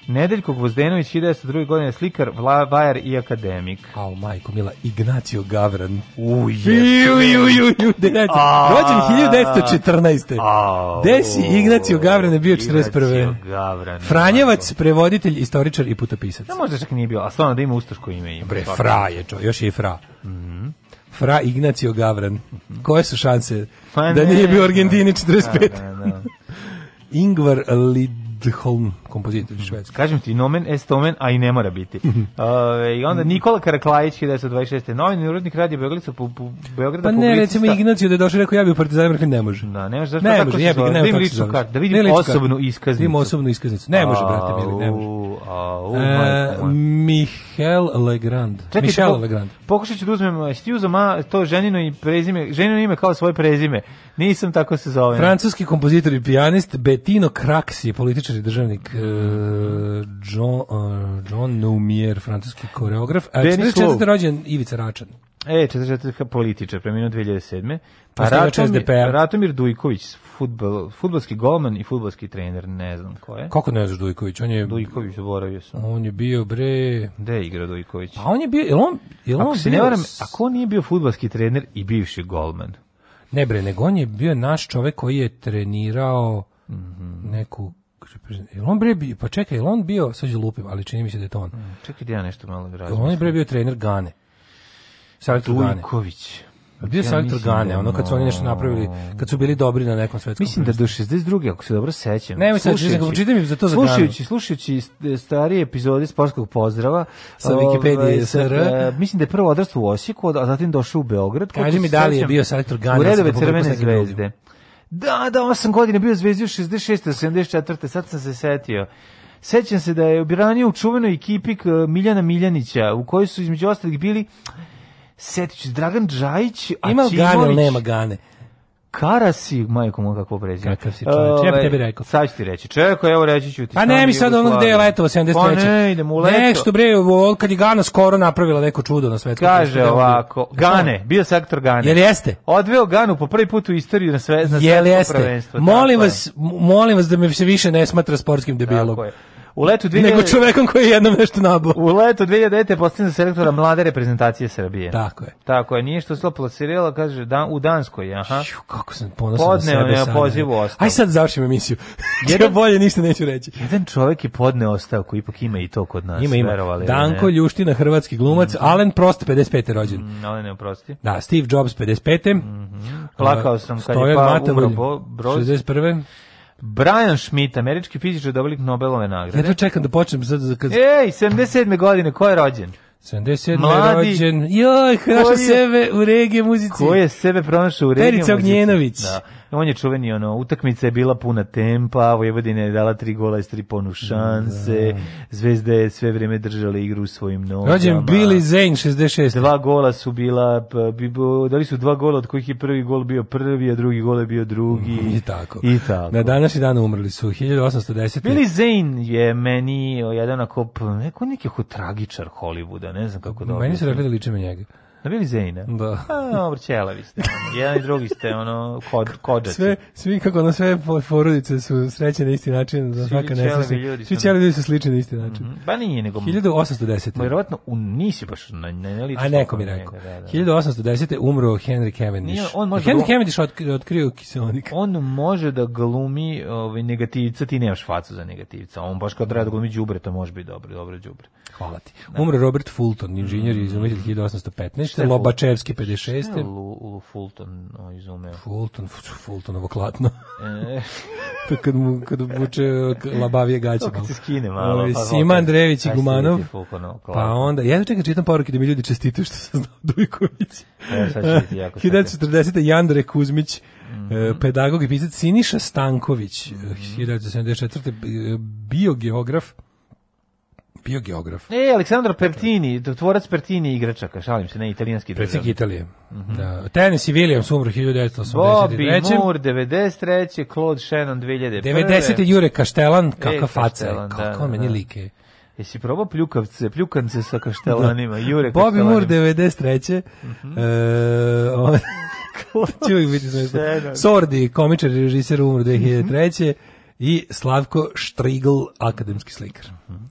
Speaker 2: Nedeljko Gvozdenović, 1902. godine slikar, vla, vajar i akademik.
Speaker 3: Au, majko mila, Ignacio Gavran.
Speaker 2: Uje.
Speaker 3: Uj, uj, uj, Rođen 1914. Au, Desi Ignacio Gavran je bio 41. Gavran. Franjevac, prevoditelj, istoričar i putopisac.
Speaker 2: Ne možda čak nije bio, a stvarno da ima ustaško ime. Ima.
Speaker 3: Bre, fra je čo, još je i fra. Mm Fra Ignacio Gavran. Mhm. Koje su šanse pa ne, da nije bio Argentini 45? Da, da, da. Ingvar Lidholm kompozitor mhm. švedski.
Speaker 2: Kažem ti, nomen est omen, a i ne mora biti. Uh, I onda mhm. Nikola Karaklajić, 1926. Novin i urodnik radija Beograda, pu, pu,
Speaker 3: Beograda Pa ne, publicista. recimo Ignaciju da je došao i rekao ja bi u Partizanu, rekao ne može.
Speaker 2: Da, ne može, zašto
Speaker 3: ne
Speaker 2: tako
Speaker 3: može,
Speaker 2: se
Speaker 3: zove?
Speaker 2: Da ličnu kartu, da vidim
Speaker 3: ne
Speaker 2: osobnu iskaznicu.
Speaker 3: Da vidim osobnu iskaznicu. Ne može, brate, mili, ne može. Au, e, Michel Legrand. Čekaj, Michel Legrand.
Speaker 2: Pokušat ću da uzmem e, Stjuzoma, to ženino, i prezime, ženino ime kao svoje prezime. Nisam tako se zove.
Speaker 3: Francuski kompozitor i pijanist Bettino Craxi, političar i državnik E, John, e, John Noumier, francuski koreograf. A, e, 44. rođen Ivica Račan.
Speaker 2: E, 44. političar, preminuo 2007. Pa, pa Ratomir, Ratomir Dujković, futbol, futbolski golman i futbolski trener, ne znam ko je.
Speaker 3: Kako ne znaš Dujković? On je,
Speaker 2: Dujković, zaboravio
Speaker 3: sam. On je bio, bre...
Speaker 2: Gde je igrao Dujković?
Speaker 3: Pa on je bio, jel on, jel
Speaker 2: ako
Speaker 3: on
Speaker 2: se
Speaker 3: bio... Ne
Speaker 2: varam, ako on nije bio futbolski trener i bivši golman?
Speaker 3: Ne bre, nego on je bio naš čovek koji je trenirao mm -hmm. neku Jel on bre bio, pa čekaj, jel on bio, sad je lupim, ali čini mi se da je to on. Mm,
Speaker 2: čekaj
Speaker 3: da
Speaker 2: ja nešto malo razmišljam.
Speaker 3: On je bre bio trener Gane.
Speaker 2: Savjetor Gane. Tujković. Pa
Speaker 3: bio ja savjetor Gane, da ono kad su oni nešto napravili, kad su bili dobri na nekom svetskom.
Speaker 2: Mislim da do 62. ako se dobro sećam.
Speaker 3: Ne, mislim
Speaker 2: da
Speaker 3: čitam, im za to za Slušajući,
Speaker 2: slušajući starije epizode sportskog pozdrava sa Wikipedije ovaj, SR, e, mislim da je prvo odrastao u Osijeku, a zatim došao u Beograd.
Speaker 3: Kaži mi
Speaker 2: da
Speaker 3: li je bio savjetor Gane u da redove
Speaker 2: Crvene zvezde. Da, da, 8 godina bio zvezdio 66. do 74. Sad sam se setio. Sećam se da je obranio u čuvenoj ekipi Miljana Miljanića, u kojoj su između ostalih bili Setić, Dragan Džajić, a Ima Gane, nema Gane. Karasi, majko moja,
Speaker 3: kako
Speaker 2: prezi.
Speaker 3: Kakav si čovječ, ja bi ovaj, tebi rekao.
Speaker 2: Sad ću ti reći, čekaj, evo reći ću ti.
Speaker 3: A pa
Speaker 2: ne
Speaker 3: mi sad ono gde je letovo, 73. Pa ne,
Speaker 2: idem u leto.
Speaker 3: Nešto bre, kad je Gana skoro napravila neko čudo na svetu.
Speaker 2: Kaže ovako, Gane, bio sektor Gane.
Speaker 3: Jel jeste?
Speaker 2: Odveo Ganu po prvi put u istoriju na sve, prvenstvo.
Speaker 3: Jel jeste? Molim vas, molim vas da me se više ne smatra sportskim debilom. Tako je. U letu 2000... Nego čovekom koji je jednom nešto nabao.
Speaker 2: U letu 2009. postavljena selektora mlade reprezentacije Srbije.
Speaker 3: Tako je.
Speaker 2: Tako je, nije što se plasirala, kaže, da, u Danskoj, aha. Ju,
Speaker 3: kako sam ponosan podneo na sebe. Podneo
Speaker 2: je pozivu ostavku. Aj
Speaker 3: sad završim emisiju. (laughs) Jedan, bolje ništa neću reći.
Speaker 2: Jedan čovek je podneo ostavku, ipak ima i to kod nas. Ima, ima.
Speaker 3: Verovali, Danko ne? Ljuština, hrvatski glumac, mm Alen Prost, 55. rođen.
Speaker 2: Mm, Alen je prosti.
Speaker 3: Da, Steve Jobs, 55. Mm
Speaker 2: -hmm. Plakao sam kad je pa umro 61. Brian Schmidt, američki fizičar, dobili Nobelove nagrade. Ja
Speaker 3: to čekam da počnem sad.
Speaker 2: Kad... Ej, 77. godine, ko je rođen?
Speaker 3: 77. Mladi, rođen. Joj, našao sebe u regije muzici.
Speaker 2: Ko je sebe pronašao u regije
Speaker 3: muzici? Perica Ognjenović. Da
Speaker 2: on je čuveni, ono, utakmica je bila puna tempa, Vojvodina je dala tri gola i tri ponu šanse, da. Zvezda je sve vreme držala igru u svojim nogama. Rođen
Speaker 3: Billy Zane, 66.
Speaker 2: Dva gola su bila, pa, dali su dva gola od kojih je prvi gol bio prvi, a drugi gol je bio drugi.
Speaker 3: Mm, I tako.
Speaker 2: I tako. Na
Speaker 3: današnji dan umrli su, 1810.
Speaker 2: Billy Zane je meni jedan ako, pa, neko neki tragičar Hollywooda, ne znam kako
Speaker 3: da... Meni se rekli da liče me njega.
Speaker 2: Na bili Zejna? Da. A, dobro, ćelavi ste. Jedan i drugi ste, ono, kod, kodaci.
Speaker 3: Sve, svi kako ono, sve porodice su sreće na isti način. Za svaka
Speaker 2: nesreća. ljudi.
Speaker 3: Svi ćelavi ljudi su slični na isti način. Mm -hmm.
Speaker 2: Ba nije, nego...
Speaker 3: 1810.
Speaker 2: Vjerovatno, nisi baš na, na, na
Speaker 3: A neko mi
Speaker 2: rekao. Da, da.
Speaker 3: 1810. umro Henry Cavendish. Nije, on može Henry da- Cavendish otkrio, otkrio kiselnik.
Speaker 2: On može da glumi ovaj, negativca, ti nemaš facu za negativica. On baš kad da glumi džubre, to može biti dobro, dobro džubre.
Speaker 3: Hvala ti. Da. Umro Robert Fulton, inženjer i izumitelj 1815 56. Lobačevski 56. U, u
Speaker 2: Fulton no, izumeo.
Speaker 3: Fulton, Fultonovo klatno. E. (laughs) to kad mu kad buče labavije gaće. To kad se skine malo. Pa Sima Andrejević i Gumanov. Pa onda, ja čekam čitam poruke da mi ljudi čestitaju što sam znao Dujković. E, sad će jako 1940. Jandre Kuzmić. Mm pedagog i pisac Siniša Stanković, mm -hmm. 1974. biogeograf, Bio geograf.
Speaker 2: E, Aleksandro Pertini, tvorac Pertini igračaka, šalim se, ne italijanski
Speaker 3: držav. Predsjednik Italije. Mm -hmm. da. Tennessee Williams umro
Speaker 2: 1983. Bobby Moore, 93. Claude Shannon,
Speaker 3: 2001. 90. Jure Kaštelan, e, kakav e, faca, kakav
Speaker 2: da, da, meni da. like. Jesi probao pljukavce, pljukance sa kaštelanima, da. Jure
Speaker 3: Bobby Moore, 93. Mm -hmm. e, on... (laughs) Sordi, komičar, režiser, umro 2003. Mm -hmm. I Slavko Štrigl, akademski slikar. Mm -hmm.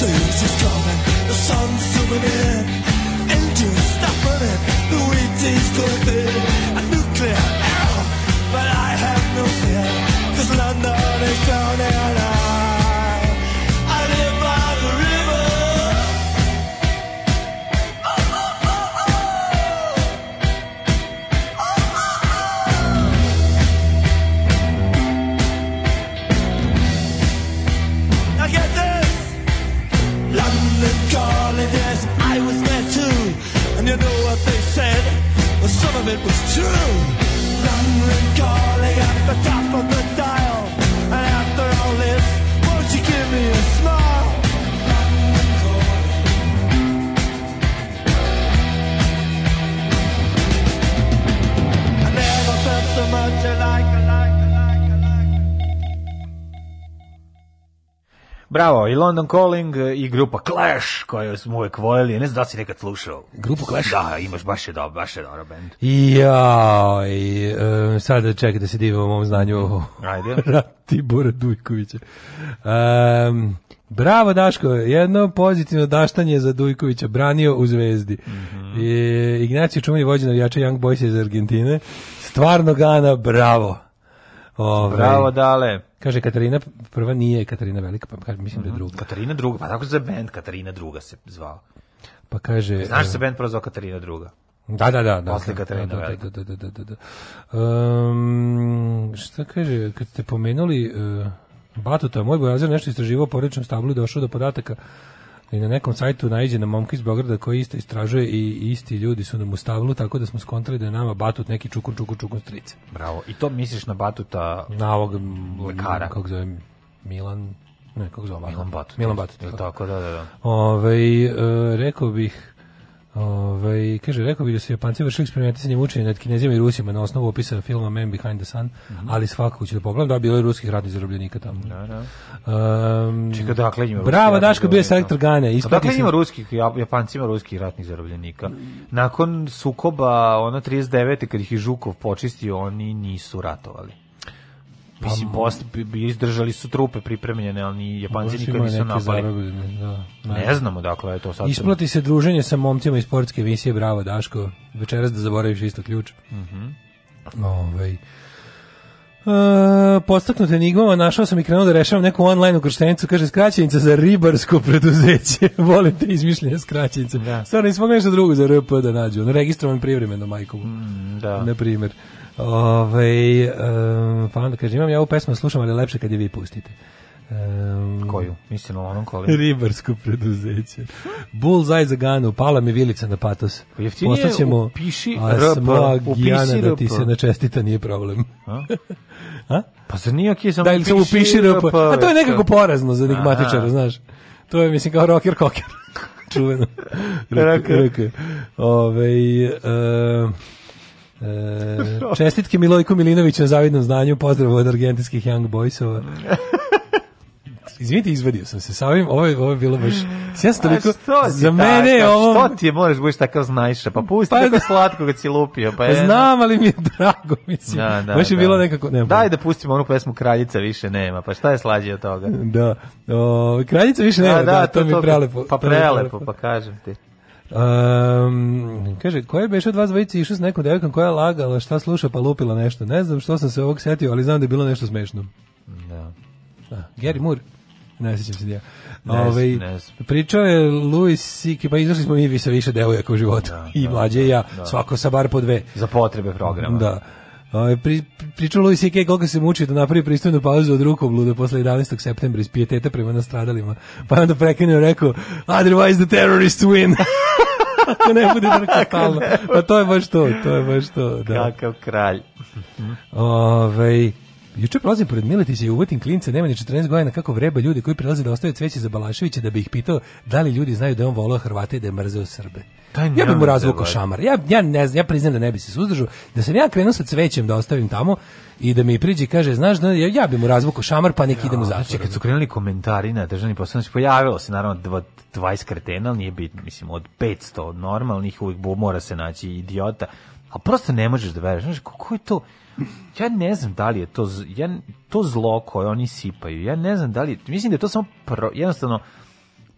Speaker 3: Things is coming, the sun's zooming in, engines stop running, the wheat is going thin. Bravo, i London Calling eh, i grupa Clash, koju smo uvek voljeli, ne znam da si nekad slušao.
Speaker 2: Grupu Clash?
Speaker 3: Da, imaš, baš je dobro, baš je dobro band. Ja, i um, sada čekaj da se divimo o mom znanju o Ajde. (laughs) Ratibora Dujkovića. Um, Bravo Daško, jedno pozitivno daštanje za Dujkovića, branio u zvezdi. Mm -hmm. I, Ignacio Čumani vođe navijača Young Boys iz Argentine. Stvarno Gana, bravo.
Speaker 2: Ove, ovaj, bravo Dale.
Speaker 3: Kaže Katarina prva nije Katarina Velika, pa kaže, mislim da je mhm. druga.
Speaker 2: Katarina druga, pa tako se bend Katarina druga se zvao. Pa kaže... Znaš da se e, bend prozvao Katarina druga?
Speaker 3: Da, da, da, da. Posle da, Katarina da, da, Velika. Da, da, da, da, da. Um, šta kaže, kad ste pomenuli... Uh, Batuta, moj bojazir nešto istraživao po rečnom stablu i došao do podataka i na nekom sajtu naiđe na momka iz Beograda koji isto istražuje i isti ljudi su nam u stablu, tako da smo skontrali da je nama batut neki čukun, čukun, čukun strice.
Speaker 2: Bravo, i to misliš na batuta
Speaker 3: na ovog
Speaker 2: lekara.
Speaker 3: Kako zove Milan, ne, kako zove
Speaker 2: Milan Batut.
Speaker 3: Milan
Speaker 2: Batut, e, tako. tako da, da, da.
Speaker 3: Ove, ovaj, e, rekao bih, Ove, ovaj, kaže, rekao bi da su Japanci vršili eksperimentisanje učenja nad Kinezima i Rusima na osnovu opisa filma Man Behind the Sun, mm -hmm. ali svakako ću da pogledam, da, bilo je ruskih ratnih zarobljenika tamo. Da, da. Um, Čekaj, dakle ima Bravo, Daško, bio
Speaker 2: je
Speaker 3: sektor Gane. Pa
Speaker 2: dakle sam... ima ruskih, ima ruskih ratnih zarobljenika. Nakon sukoba, ono 39. kad ih je Žukov počistio, oni nisu ratovali. Pa mislim, post, izdržali su trupe pripremljene, ali Japanci nikad nisu napali. Zarobine, da, ne, da. ne znamo, dakle, je to sad.
Speaker 3: Isplati se druženje sa momcima iz sportske emisije, bravo Daško, večeras da zaboraviš isto ključ. Mhm. Mm Ovej. Uh, e, postaknut enigmama, našao sam i krenuo da rešavam neku online ukrštenicu, kaže skraćenica za ribarsko preduzeće. (laughs) Volim te izmišljene skraćenice. Da. Stvarno, nismo nešto drugo za RP da nađu. Na registrovan privremeno, majkovu. Mm, da. Na primjer. Ove, ovaj, um, pa onda kaže, imam ja ovu pesmu, da slušam, ali lepše kad je vi pustite. Um,
Speaker 2: Koju? Mislim o onom kolima.
Speaker 3: Ribarsko preduzeće. Bullseye za Ganu, pala mi vilica na patos. Pa
Speaker 2: jeftinije Postaćemo, upiši RP.
Speaker 3: Upiši da ti se načestita nije problem. A? (laughs) A?
Speaker 2: Pa zar nije okej
Speaker 3: samo da, ili samo upiši RP? A to je nekako porazno za enigmatičara, znaš. To je, mislim, kao rocker koker. (laughs) Čuveno. Rocker. Ove, ovaj, uh, E, (laughs) čestitke Milojku Milinoviću na zavidnom znanju, pozdrav od argentinskih Young Boysova. Izvinite, izvadio sam se sa ovim, ovo je, ovo je bilo baš... Ja sam
Speaker 2: toliko, za mene je ovo... Što ti je, moraš budeš takav znajša, pa pusti pa, tako da. slatko kad si lupio. Pa, pa je,
Speaker 3: znam, ali mi je drago, mislim. Da, da, baš je da. bilo nekako...
Speaker 2: Nema. Daj da pustimo onu pesmu Kraljica više nema, pa šta je slađe od toga?
Speaker 3: Da, o, Kraljica više da, nema, da, da, da to, to, mi je prelepo.
Speaker 2: Pa prelepo, prelepo, pa kažem ti.
Speaker 3: Um, kaže, ko je beš od vas dvojica išao s nekom devojkom koja je lagala, šta sluša pa lupila nešto? Ne znam što sam se ovog setio, ali znam da je bilo nešto smešno. Da. A, Gary Moore? Ne sjećam se da ja. Ove, ne ovaj, Pričao je Louis Siki, pa izašli smo mi više, više devojaka u životu. Da, I da, mlađe da, i ja, da. svako sa bar po dve.
Speaker 2: Za potrebe programa.
Speaker 3: Da. Pri, pričao Louis kako koliko se muči da napravi pristojnu pauzu od rukom rukobluda posle 11. septembra iz pijeteta prema nastradalima. Pa onda prekinuo rekao, otherwise the terrorists win. Ako (laughs) ne bude drka stalno. Pa to je baš to, to je baš to. Da.
Speaker 2: Kakav kralj.
Speaker 3: Ovej... Juče prolazim pored Miletića i uvatim klinca, nema ni 14 godina kako vreba ljudi koji prelaze da ostave cveće za Balaševića da bi ih pitao da li ljudi znaju da je on volao Hrvate i da je mrzeo Srbe. Taj ja bi mu razvukao šamar. Ja, ja, ne, ja priznam da ne bi se suzdržao. Da sam ja krenuo sa cvećem da ostavim tamo, i da mi priđe kaže znaš da ja, ja bi mu razvukao šamar pa nek ja, idemo znači, zatvor. Znači
Speaker 2: kad su krenuli komentari na državni poslanici pojavilo se naravno 20 kretena, nije bitno, mislim od 500 normalnih uvijek mora se naći idiota A prosto ne možeš da veruješ. znači kako je to? Ja ne znam da li je to, ja, to zlo koje oni sipaju. Ja ne znam da li, mislim da je to samo pro, jednostavno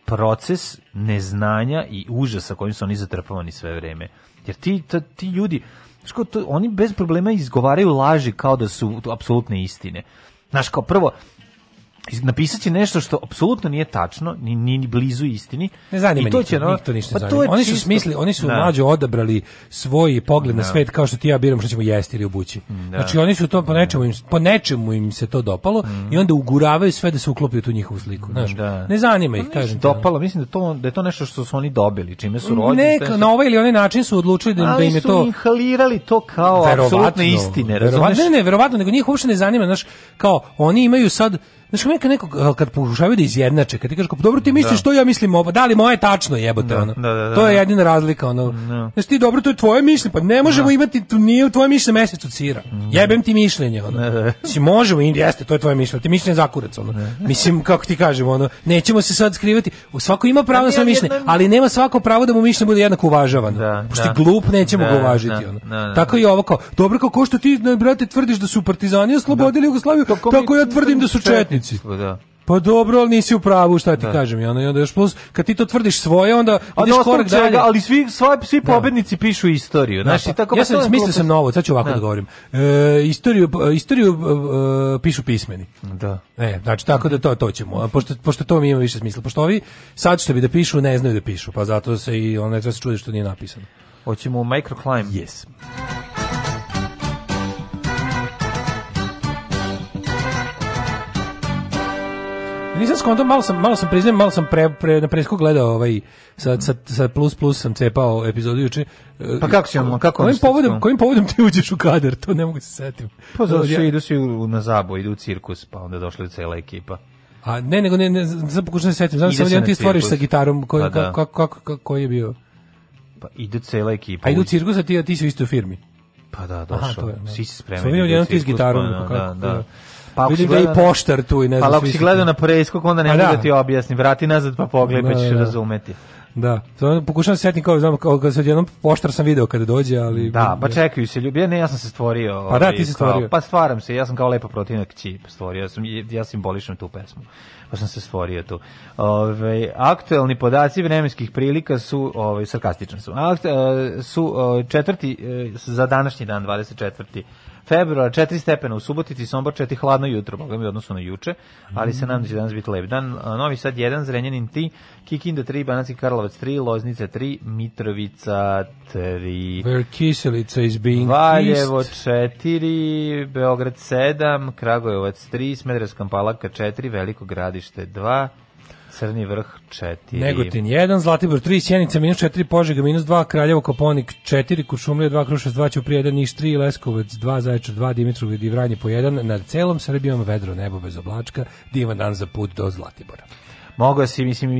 Speaker 2: proces neznanja i užasa kojim su oni zatrpavani sve vreme. Jer ti, ta, ti ljudi, što to, oni bez problema izgovaraju laži kao da su apsolutne istine. Znaš, kao prvo, napisat će nešto što apsolutno nije tačno, ni, ni blizu istini.
Speaker 3: Ne zanima I to će, nikto, nikto ništa pa to Oni su čisto... oni su da. mlađe odabrali svoj pogled na da. svet kao što ti ja biram što ćemo jesti ili obući. Da. Znači oni su to po nečemu im, po nečemu im se to dopalo mm. i onda uguravaju sve da se uklopi u tu njihovu sliku. Mm, znaš, da. Ne zanima
Speaker 2: pa
Speaker 3: ih, kažem.
Speaker 2: Dopalo, mislim da, to, da je to nešto što su oni dobili, čime su rođeni. neka
Speaker 3: na ovaj ili onaj način su odlučili da, da im je to...
Speaker 2: Ali su inhalirali to kao apsolutne istine,
Speaker 3: razumeš? Ne, ne, verovatno, nego njih uopšte ne zanima, znaš, kao oni imaju sad Znaš, kako neko, eh, kad pokušavaju da izjednače, kad ti kažeš, pa dobro ti misliš da. što ja mislim ovo, da li moje tačno jebote, da, ono. Da, da, da to je da. jedina razlika, ono. Da. Znaš, ti dobro, to je tvoje mišljenje, pa ne možemo da. imati, tu nije u tvoje mišljenje mesecu cira. sira. Jebem ti mišljenje, ono. Da, Znači, možemo, jeste, to je tvoje mišljenje, ti mišljenje zakurac, ono. Mislim, kako ti kažem, ono, nećemo se sad skrivati, svako ima pravo na svoje mišljenje, ali nema svako pravo da mu mišljenje bude jednako uvažavano. Da, Pošto glup, nećemo ga uvažiti, ono. Tako i ovo kao, dobro, kao što ti, brate, tvrdiš da su partizani oslobodili Jugoslaviju, tako ja tvrdim da su četnici Pa Da. Pa dobro, ali nisi u pravu, šta ti da. kažem. I onda, i onda još plus, kad ti to tvrdiš svoje, onda A ideš korak čega, dalje.
Speaker 2: Ali svi, svi, svi da. pobednici da. pišu istoriju. Da. Znaš,
Speaker 3: da, pa, tako ja pa sam, mislio glupo... sam novo, sad ću ovako da, da govorim. E, istoriju istoriju e, pišu pismeni. Da. E, znači, tako da to, to ćemo. Pošto, pošto to mi ima više smisla. Pošto ovi sad što bi da pišu, ne znaju da pišu. Pa zato se i onda treba se čude što nije napisano.
Speaker 2: Hoćemo u microclimb.
Speaker 3: Yes. nisam skonto, malo sam, malo sam priznam, malo sam pre, pre, na presku gledao ovaj, sa, sa, sa plus plus sam cepao epizodu juče.
Speaker 2: Pa kako si on, kako
Speaker 3: kojim povodom, kojim povodom ti uđeš u kadar, to ne mogu se setim.
Speaker 2: Pa zato što idu svi na zabo, idu u cirkus, pa onda došla je cela ekipa.
Speaker 3: A ne, nego ne, ne, sam pokušao da se setim, znam da samo jedan ti stvoriš sa gitarom, koji, pa, da. kako, kako, koji je bio?
Speaker 2: Pa ide cela ekipa. A pa
Speaker 3: idu
Speaker 2: u
Speaker 3: cirkus, a ti, a ti si u firmi?
Speaker 2: Pa da, došao. Aha, to je, da. Svi se spremaju. Sam
Speaker 3: vidio da jedan ti s pa gitarom. Pa, da, da. da. Pa vidim da i poštar tu i
Speaker 2: ne
Speaker 3: znam.
Speaker 2: Pa ako si gledao na preskok, onda ne pa mogu da. da ti objasnim. Vrati nazad pa pogledaj, pa da, ćeš da, razumeti.
Speaker 3: Da, to pokušavam se setiti kao znam kao sad jednom odjednom poštar sam video kada dođe, ali
Speaker 2: Da, pa čekaju se ljudi.
Speaker 3: Ja
Speaker 2: ne, ja sam se stvorio.
Speaker 3: Pa da, ti ovaj, si stvorio.
Speaker 2: pa stvaram se, ja sam kao lepa protivna kći stvorio. Ja sam ja simbolišem tu pesmu. Pa sam se stvorio tu. Ove, ovaj, aktuelni podaci vremenskih prilika su, ovaj sarkastični su. Akt, e, su ovaj, četvrti e, za današnji dan 24 februar, 4 stepena u Subotici, Sombor 4 hladno jutro, boga mi odnosno na juče, ali se mm. nadam da će danas biti lep dan. Novi Sad 1, Zrenjanin 3, Kikinda 3, Banatski Karlovac 3, Loznica 3, Mitrovica 3. Where Kiselica is being
Speaker 3: Valjevo
Speaker 2: 4, Beograd 7, Kragujevac 3, Smederevska Palaka 4, Veliko Gradište 2, Crni vrh 4.
Speaker 3: Negotin 1, Zlatibor 3, Sjenica minus 4, Požega minus 2, Kraljevo Koponik 4, Kušumlija 2, Kruševac 2, Ćuprija 1, Niš 3, Leskovac 2, Zaječar 2, Dimitrov i Vranje po 1. Nad celom Srbijom vedro nebo bez oblačka, divan dan za put do Zlatibora
Speaker 2: mogao si, mislim,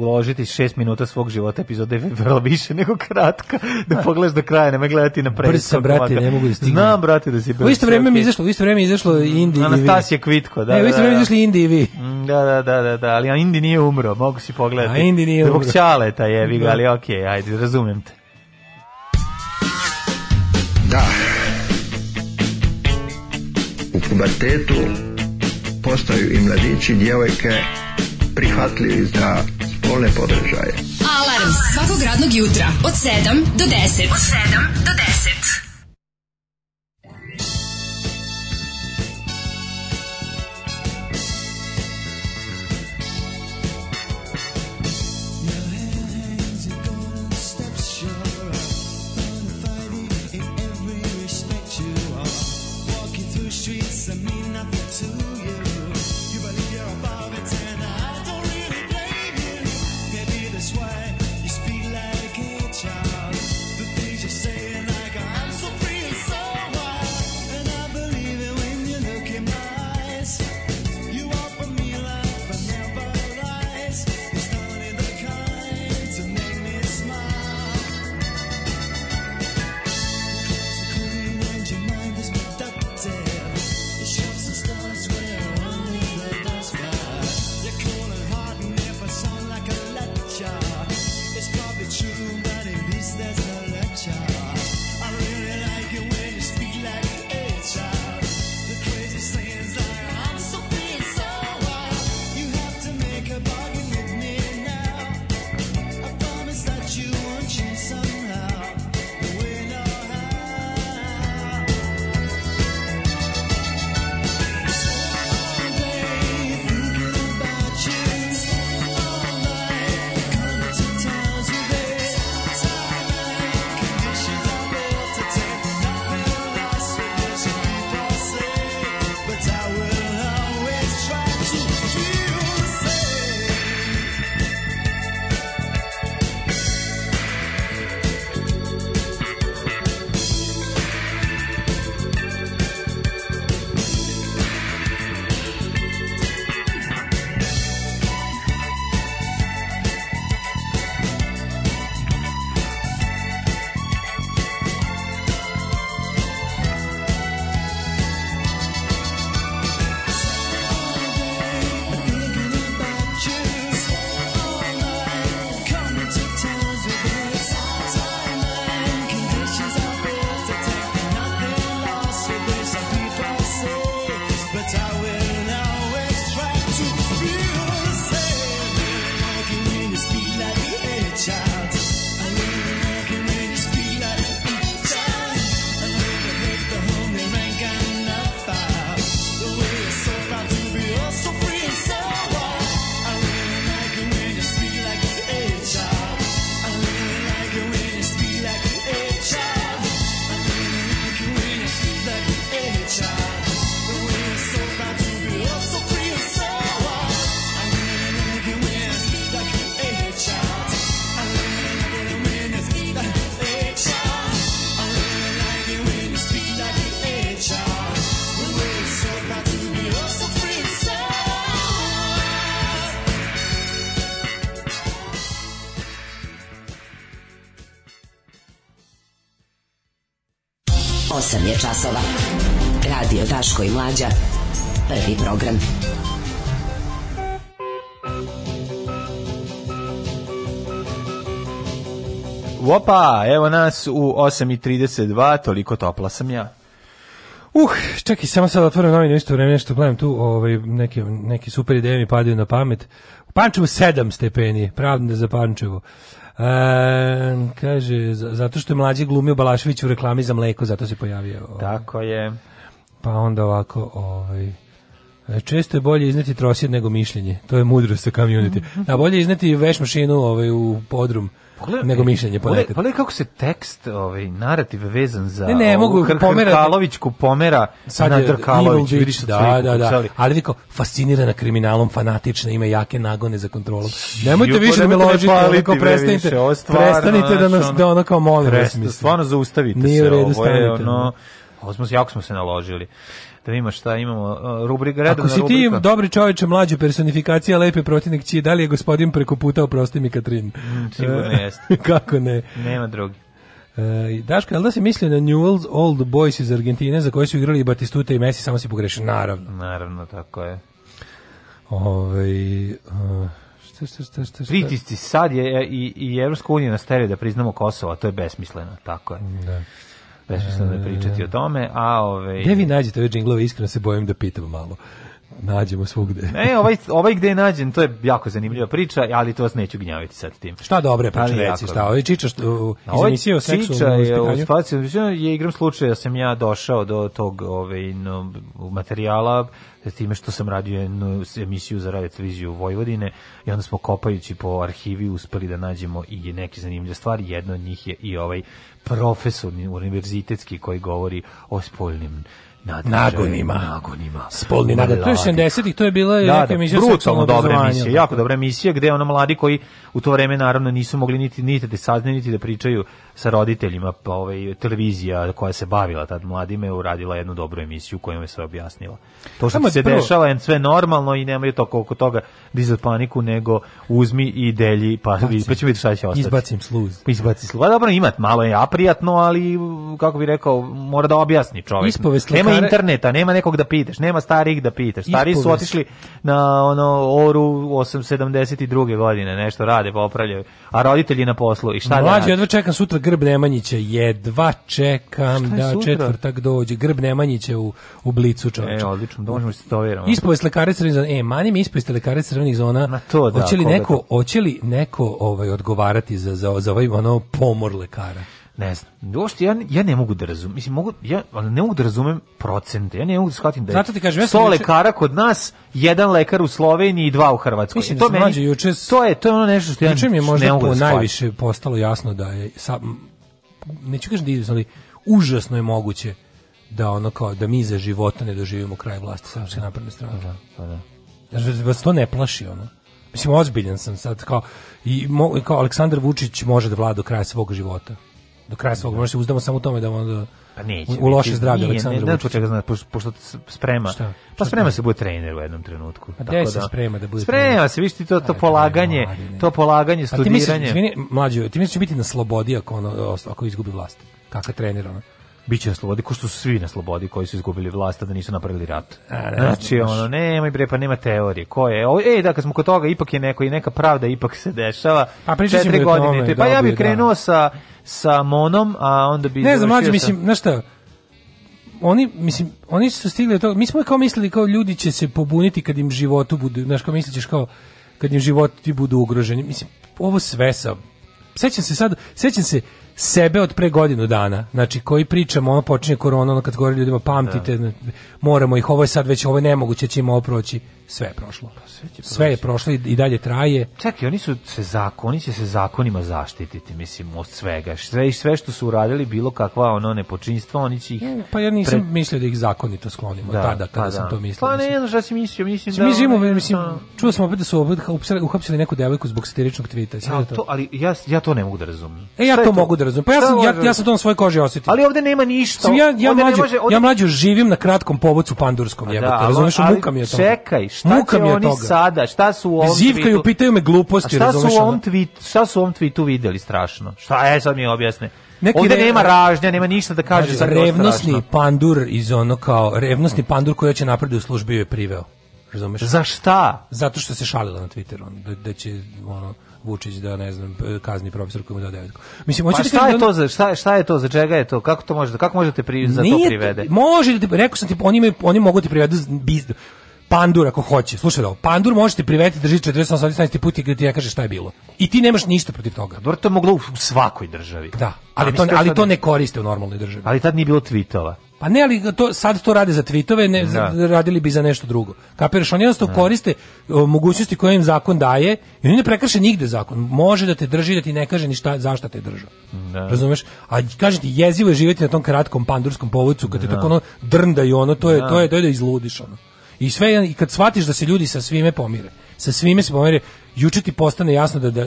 Speaker 2: uložiti 6 minuta svog života, epizode je vrlo više nego kratka, da pogledaš do kraja, ne
Speaker 3: me
Speaker 2: gledati na predstavu. Brz sam,
Speaker 3: brate, ne mogu da stignem.
Speaker 2: Znam, brate, da si brz.
Speaker 3: U isto vreme mi izašlo, u isto vreme izašlo Indi i
Speaker 2: Anastasija Kvitko, da,
Speaker 3: da, U isto vreme izašli Indi i vi.
Speaker 2: Da, da, da, da, da, ali Indi nije umro, mogu si pogledati. A
Speaker 3: Indi nije umro. Zbog
Speaker 2: ta je ga, ali okej, okay, ajde, razumem te.
Speaker 4: Da. U pubertetu postaju i mladići djevojke prihvatljivi za spolne podržaje. Alarm svakog radnog jutra od 7 do 10. Od 7 do 10. Opa, evo nas u 8.32, toliko topla sam ja. Uh, čekaj, samo sad otvorim novinu isto vreme, nešto gledam tu, ovaj, neke, neke super ideje mi padaju na pamet. Pančevo Pančevu 7 stepeni, pravda za Pančevo. E, kaže, zato što je mlađi glumio Balašević u reklami za mleko, zato se pojavio. Ovaj. Tako je. Pa onda ovako, ovaj... E, često je bolje izneti trosjed nego mišljenje. To je mudro sa community. (laughs) A da, bolje izneti veš mašinu ovaj, u podrum Pogledaj, nego mišljenje ponekad. Pogledaj kako se tekst, ovaj, narativ vezan za ne, ne, mogu kr Krkalovićku pomera sad na Drkalović. Vidiš da, da, da, da, da. Ali niko fascinirana kriminalom, fanatična, ima jake nagone za kontrolom. Nemojte više da me ložite, onako prestanite,
Speaker 5: prestanite da nas, da ono kao molim vas. Stvarno zaustavite se, ovo je ono, jako smo se naložili da vidimo šta imamo. rubrika redovna rubrika Ako si ti dobri čovječe, mlađe personifikacija, lepe protivnik čije, da li je gospodin preko puta, oprosti mi Katrin? Mm, sigurno e, jeste. (laughs) Kako ne? Nema drugi. E, Daško, da se misli na Newell's Old Boys iz Argentine za koje su igrali i Batistuta i Messi, samo si pogrešio, naravno. Naravno, tako je. Ove, uh, šta, šta, šta, šta, Pritisci, sad je e, i, i Evropska unija na nastavio da priznamo Kosovo, a to je besmisleno, tako je. Da besmisleno je da pričati o tome, a ove... Ovaj, gde vi nađete ove džinglove, iskreno se bojim da pitam malo. Nađemo svugde. ne, (laughs) ovaj, ovaj gde je nađen, to je jako zanimljiva priča, ali to vas neću gnjaviti sad tim. Šta dobre priče, reci, šta, ovaj čiča što, ovaj iz emisije o seksualnom uspitanju? Čiča je, je igram slučaja, sam ja došao do tog ovaj, no, materijala, s time što sam radio jednu emisiju za radio televiziju Vojvodine i onda smo kopajući po arhivi uspeli da nađemo i neke zanimljive stvari, jedna od njih je i ovaj profesor univerzitetski koji govori o spoljnim nagonima. Nagonima. Spolni da, da, nagon. Da, to je 70-ih, to je bila da, neka emisija da, brutalno dobra emisija, jako dobra emisija gde ono mladi koji u to vreme naravno nisu mogli niti niti da saznaju niti da pričaju sa roditeljima, pa ovaj televizija koja se bavila tad mladime uradila jednu dobru emisiju kojom je sve objasnila. To što Samo se prvo... dešava je sve normalno i nemaju to koliko toga dizat paniku, nego uzmi i delji, pa, pa će biti šta će ostati. Izbacim sluz. Pa izbaci sluz. Pa dobro, imat malo je aprijatno, ali kako bi rekao, mora da objasni čovjek. Ispovest Nema stare... interneta, nema nekog da pitaš, nema starih da pitaš. Stari su otišli na ono Oru 872. godine, nešto rade, popravljaju, a roditelji na poslu i šta Mlađe, da Mlađe, jedva čekam sutra Grb Nemanjića, jedva čekam je da sutra? četvrtak dođe. Grb Nemanjića u, u blicu čovječa. E, odlično, da možemo se to vjeramo. Ispovest lekare crvenih zona, e, manje mi ispovest lekare crvenih zona, na to, da, hoće li neko, to? hoće li neko ovaj, odgovarati za, za, za ovaj ono pomor lekara? ne znam. Uopšte ja, ja ne mogu da razumem, mislim mogu ja ali ne mogu da razumem procente. Ja ne mogu da shvatim da je. Zato ti kažem, ja 100 lekara kod nas, jedan lekar u Sloveniji i dva u Hrvatskoj. Mislim, da to meni juče to je to je ono nešto što ja juče je možda ne mogu po, da najviše postalo jasno da je sa neću kažem da je, ali užasno je moguće da ono kao da mi za života ne doživimo kraj vlasti srpske napredne strane. Da, da, da. Znači, vas to ne plaši ono. Mislim ozbiljan sam sad kao i mo, kao Aleksandar Vučić može da vlada do kraja svog života do kraja svog možda se uzdamo samo u tome da on da pa neće, u loše zdravlje Aleksandra Vučića. Ne, ne, čega zna, pošto, pošto sprema. Šta? Pa Šta pa sprema se bude trener u jednom trenutku. Pa tako da, se sprema da bude Sprema trener. se, vidiš ti to, to Aj, polaganje, mladi, to polaganje, studiranje. A ti misliš, izvini, mlađo, ti misliš da će biti na slobodi ako, ono, ako izgubi vlast? Kakav trener ono? Biće na slobodi, ko što su svi na slobodi koji su izgubili vlast, da nisu napravili rat. A, da, da znači, da, ono, nemoj bre, pa nema teorije. Ko je? O, ej, da, kad smo kod toga, ipak je neko i neka pravda ipak se dešava. Pa pričat ćemo godine. Tome, pa da, ja bih krenuo sa sa Monom, a onda bi... Ne znam, mlađe, mislim, znaš šta, oni mislim oni su stigli do toga mi smo kao mislili kao ljudi će se pobuniti kad im životu budu znaš kao misliš kao kad im životi budu ugroženi mislim ovo sve sam sećam se sad sećam se sebe od pre godinu dana znači koji pričamo ono počinje korona ono kad govori ljudima pamtite da. moramo ih ovo je sad već ovo je nemoguće da ćemo oproći sve je prošlo. Pa sve će sve je prošlo i dalje traje. Čekaj, oni su se zakoni će se zakonima zaštititi, mislim, od svega. Sve i sve što su uradili bilo kakva ono nepočinstvo, oni će ih Pa ja nisam pre... mislio da ih zakonito sklonimo da, tada kada pa da. sam to mislio. Pa ne, šta si mislio, mislim da. Mi živimo, ovaj, mislim, da. čuo sam opet da su opet uhapsili neku devojku zbog satiričnog tvita. Ja, to, ali ja ja to ne mogu da razumem. E ja to, mogu da razumem. Pa ja sam ja, ja sam to na svojoj koži osetio. Ali ovde nema ništa. Ja ja mlađu, ja mlađu živim na kratkom povodcu pandurskom, jebote. Da, razumeš, muka mi je to. Čekaj, Šta Muka će mi oni toga. sada? Šta su u ovom Zivkaju, pitaju me gluposti. A šta su, u ovom tweet, šta su u ovom tweetu videli strašno? Šta je sad mi objasne? Neki Ovde nema ražnja, nema ništa da kaže. Znači, revnosni pandur iz ono kao, revnosni pandur koji će napred u službi je priveo. Razumeš? Za šta? Zato što se šalila na Twitteru, da, da će ono, Vučić da ne znam kazni profesor koji mu da devetku.
Speaker 6: Mislim hoćete pa da šta je da to za šta, je, šta je to za čega je to? Kako to možete? Kako možete pri, za to privede?
Speaker 5: Nije, Može da ti rekao sam ti oni imaju, oni mogu da
Speaker 6: ti
Speaker 5: privedu pandur ako hoće. Slušaj da, pandur možete priveti drži 48 18 put i gde ti ja kaže šta je bilo. I ti nemaš ništa protiv toga.
Speaker 6: Dobro, to je moglo u svakoj državi.
Speaker 5: Da, ali, to, ali to ne koriste u normalnoj državi.
Speaker 6: Ali tad nije bilo tvitova.
Speaker 5: Pa ne, ali to, sad to rade za tvitove, ne, da. radili bi za nešto drugo. Kapiraš, oni jednostavno da. koriste mogućnosti koje im zakon daje i oni ne prekrše nigde zakon. Može da te drži, da ti ne kaže ni šta, zašta te drža. Da. Razumeš? A kaže ti, jezivo je živjeti na tom kratkom pandurskom povodcu, kad te da. tako ono drndaju, ono, to je, da. to je, to je da izludiš, ono. I sve i kad shvatiš da se ljudi sa svime pomire, sa svime se pomire, juče ti postane jasno da, da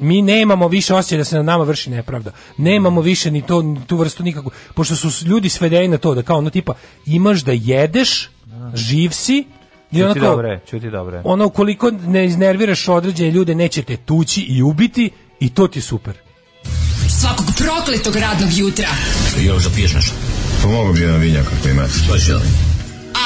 Speaker 5: mi nemamo više osjećaja da se na nama vrši nepravda. Nemamo više ni to ni tu vrstu nikako. pošto su ljudi svedeni na to da kao ono tipa imaš da jedeš, živ si,
Speaker 6: i onako, dobre, čuti dobre.
Speaker 5: Ono ukoliko ne iznerviraš određene ljude neće te tući i ubiti i to ti super. Svakog prokletog radnog jutra. Još da piješ nešto? Pomogu pa bi jedan vinjak ako imate. Pa želim.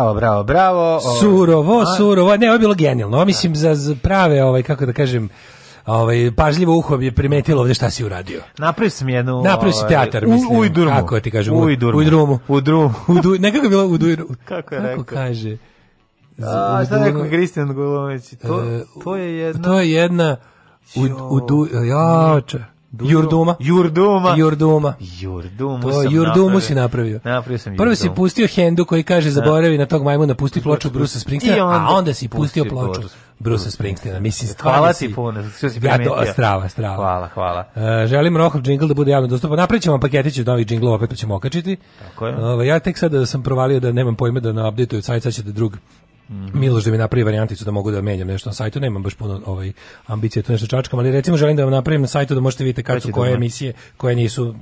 Speaker 6: Bravo, bravo, bravo. Ovaj, surovo, surovo. Ne, ovo je bilo genijalno. Ovo mislim da. za, prave, ovaj, kako da kažem, ovaj pažljivo uho bi primetilo ovde šta si uradio. Napravio sam jednu
Speaker 5: Napravio si ovaj, teatar, mislim.
Speaker 6: U,
Speaker 5: Ujdurmu. Kako ti kažem? Ujdurmu.
Speaker 6: Ujdurmu. Ujdurmu. Udu,
Speaker 5: nekako je bilo Ujdurmu.
Speaker 6: (laughs) Kako je rekao?
Speaker 5: Kako kaže? A,
Speaker 6: šta
Speaker 5: rekao
Speaker 6: Kristijan Gulović? To, e,
Speaker 5: to
Speaker 6: je jedna...
Speaker 5: To je jedna... U, u, u, jača.
Speaker 6: Jurduma. Jurduma. Jurduma.
Speaker 5: Jurdumu to, sam Jurdumu napravio. si napravio.
Speaker 6: Napravio sam
Speaker 5: Prvo si pustio Hendu koji kaže da. zaboravi na tog majmuna, pusti ploču Brusa Springsteena, a onda si pustio ploču Brusa Springsteena. Mislim,
Speaker 6: stvarno hvala si... Hvala ti što si primetio. Ja to, strava,
Speaker 5: strava. Hvala, hvala. E, želim Rohov džingl da bude javno dostupan. Napravit ćemo paketić od novih džinglova, opet pa ćemo okačiti. Tako je. E, ja tek sada sam provalio da nemam pojma da na update-uju sajt, sad će da drug Mm Miloš da mi napravi varijanticu da mogu da menjam nešto na sajtu, nemam baš puno ovaj ambicije to nešto čačkam, ali recimo želim da vam napravim na sajtu da možete vidjeti kako su da koje emisije, koje nisu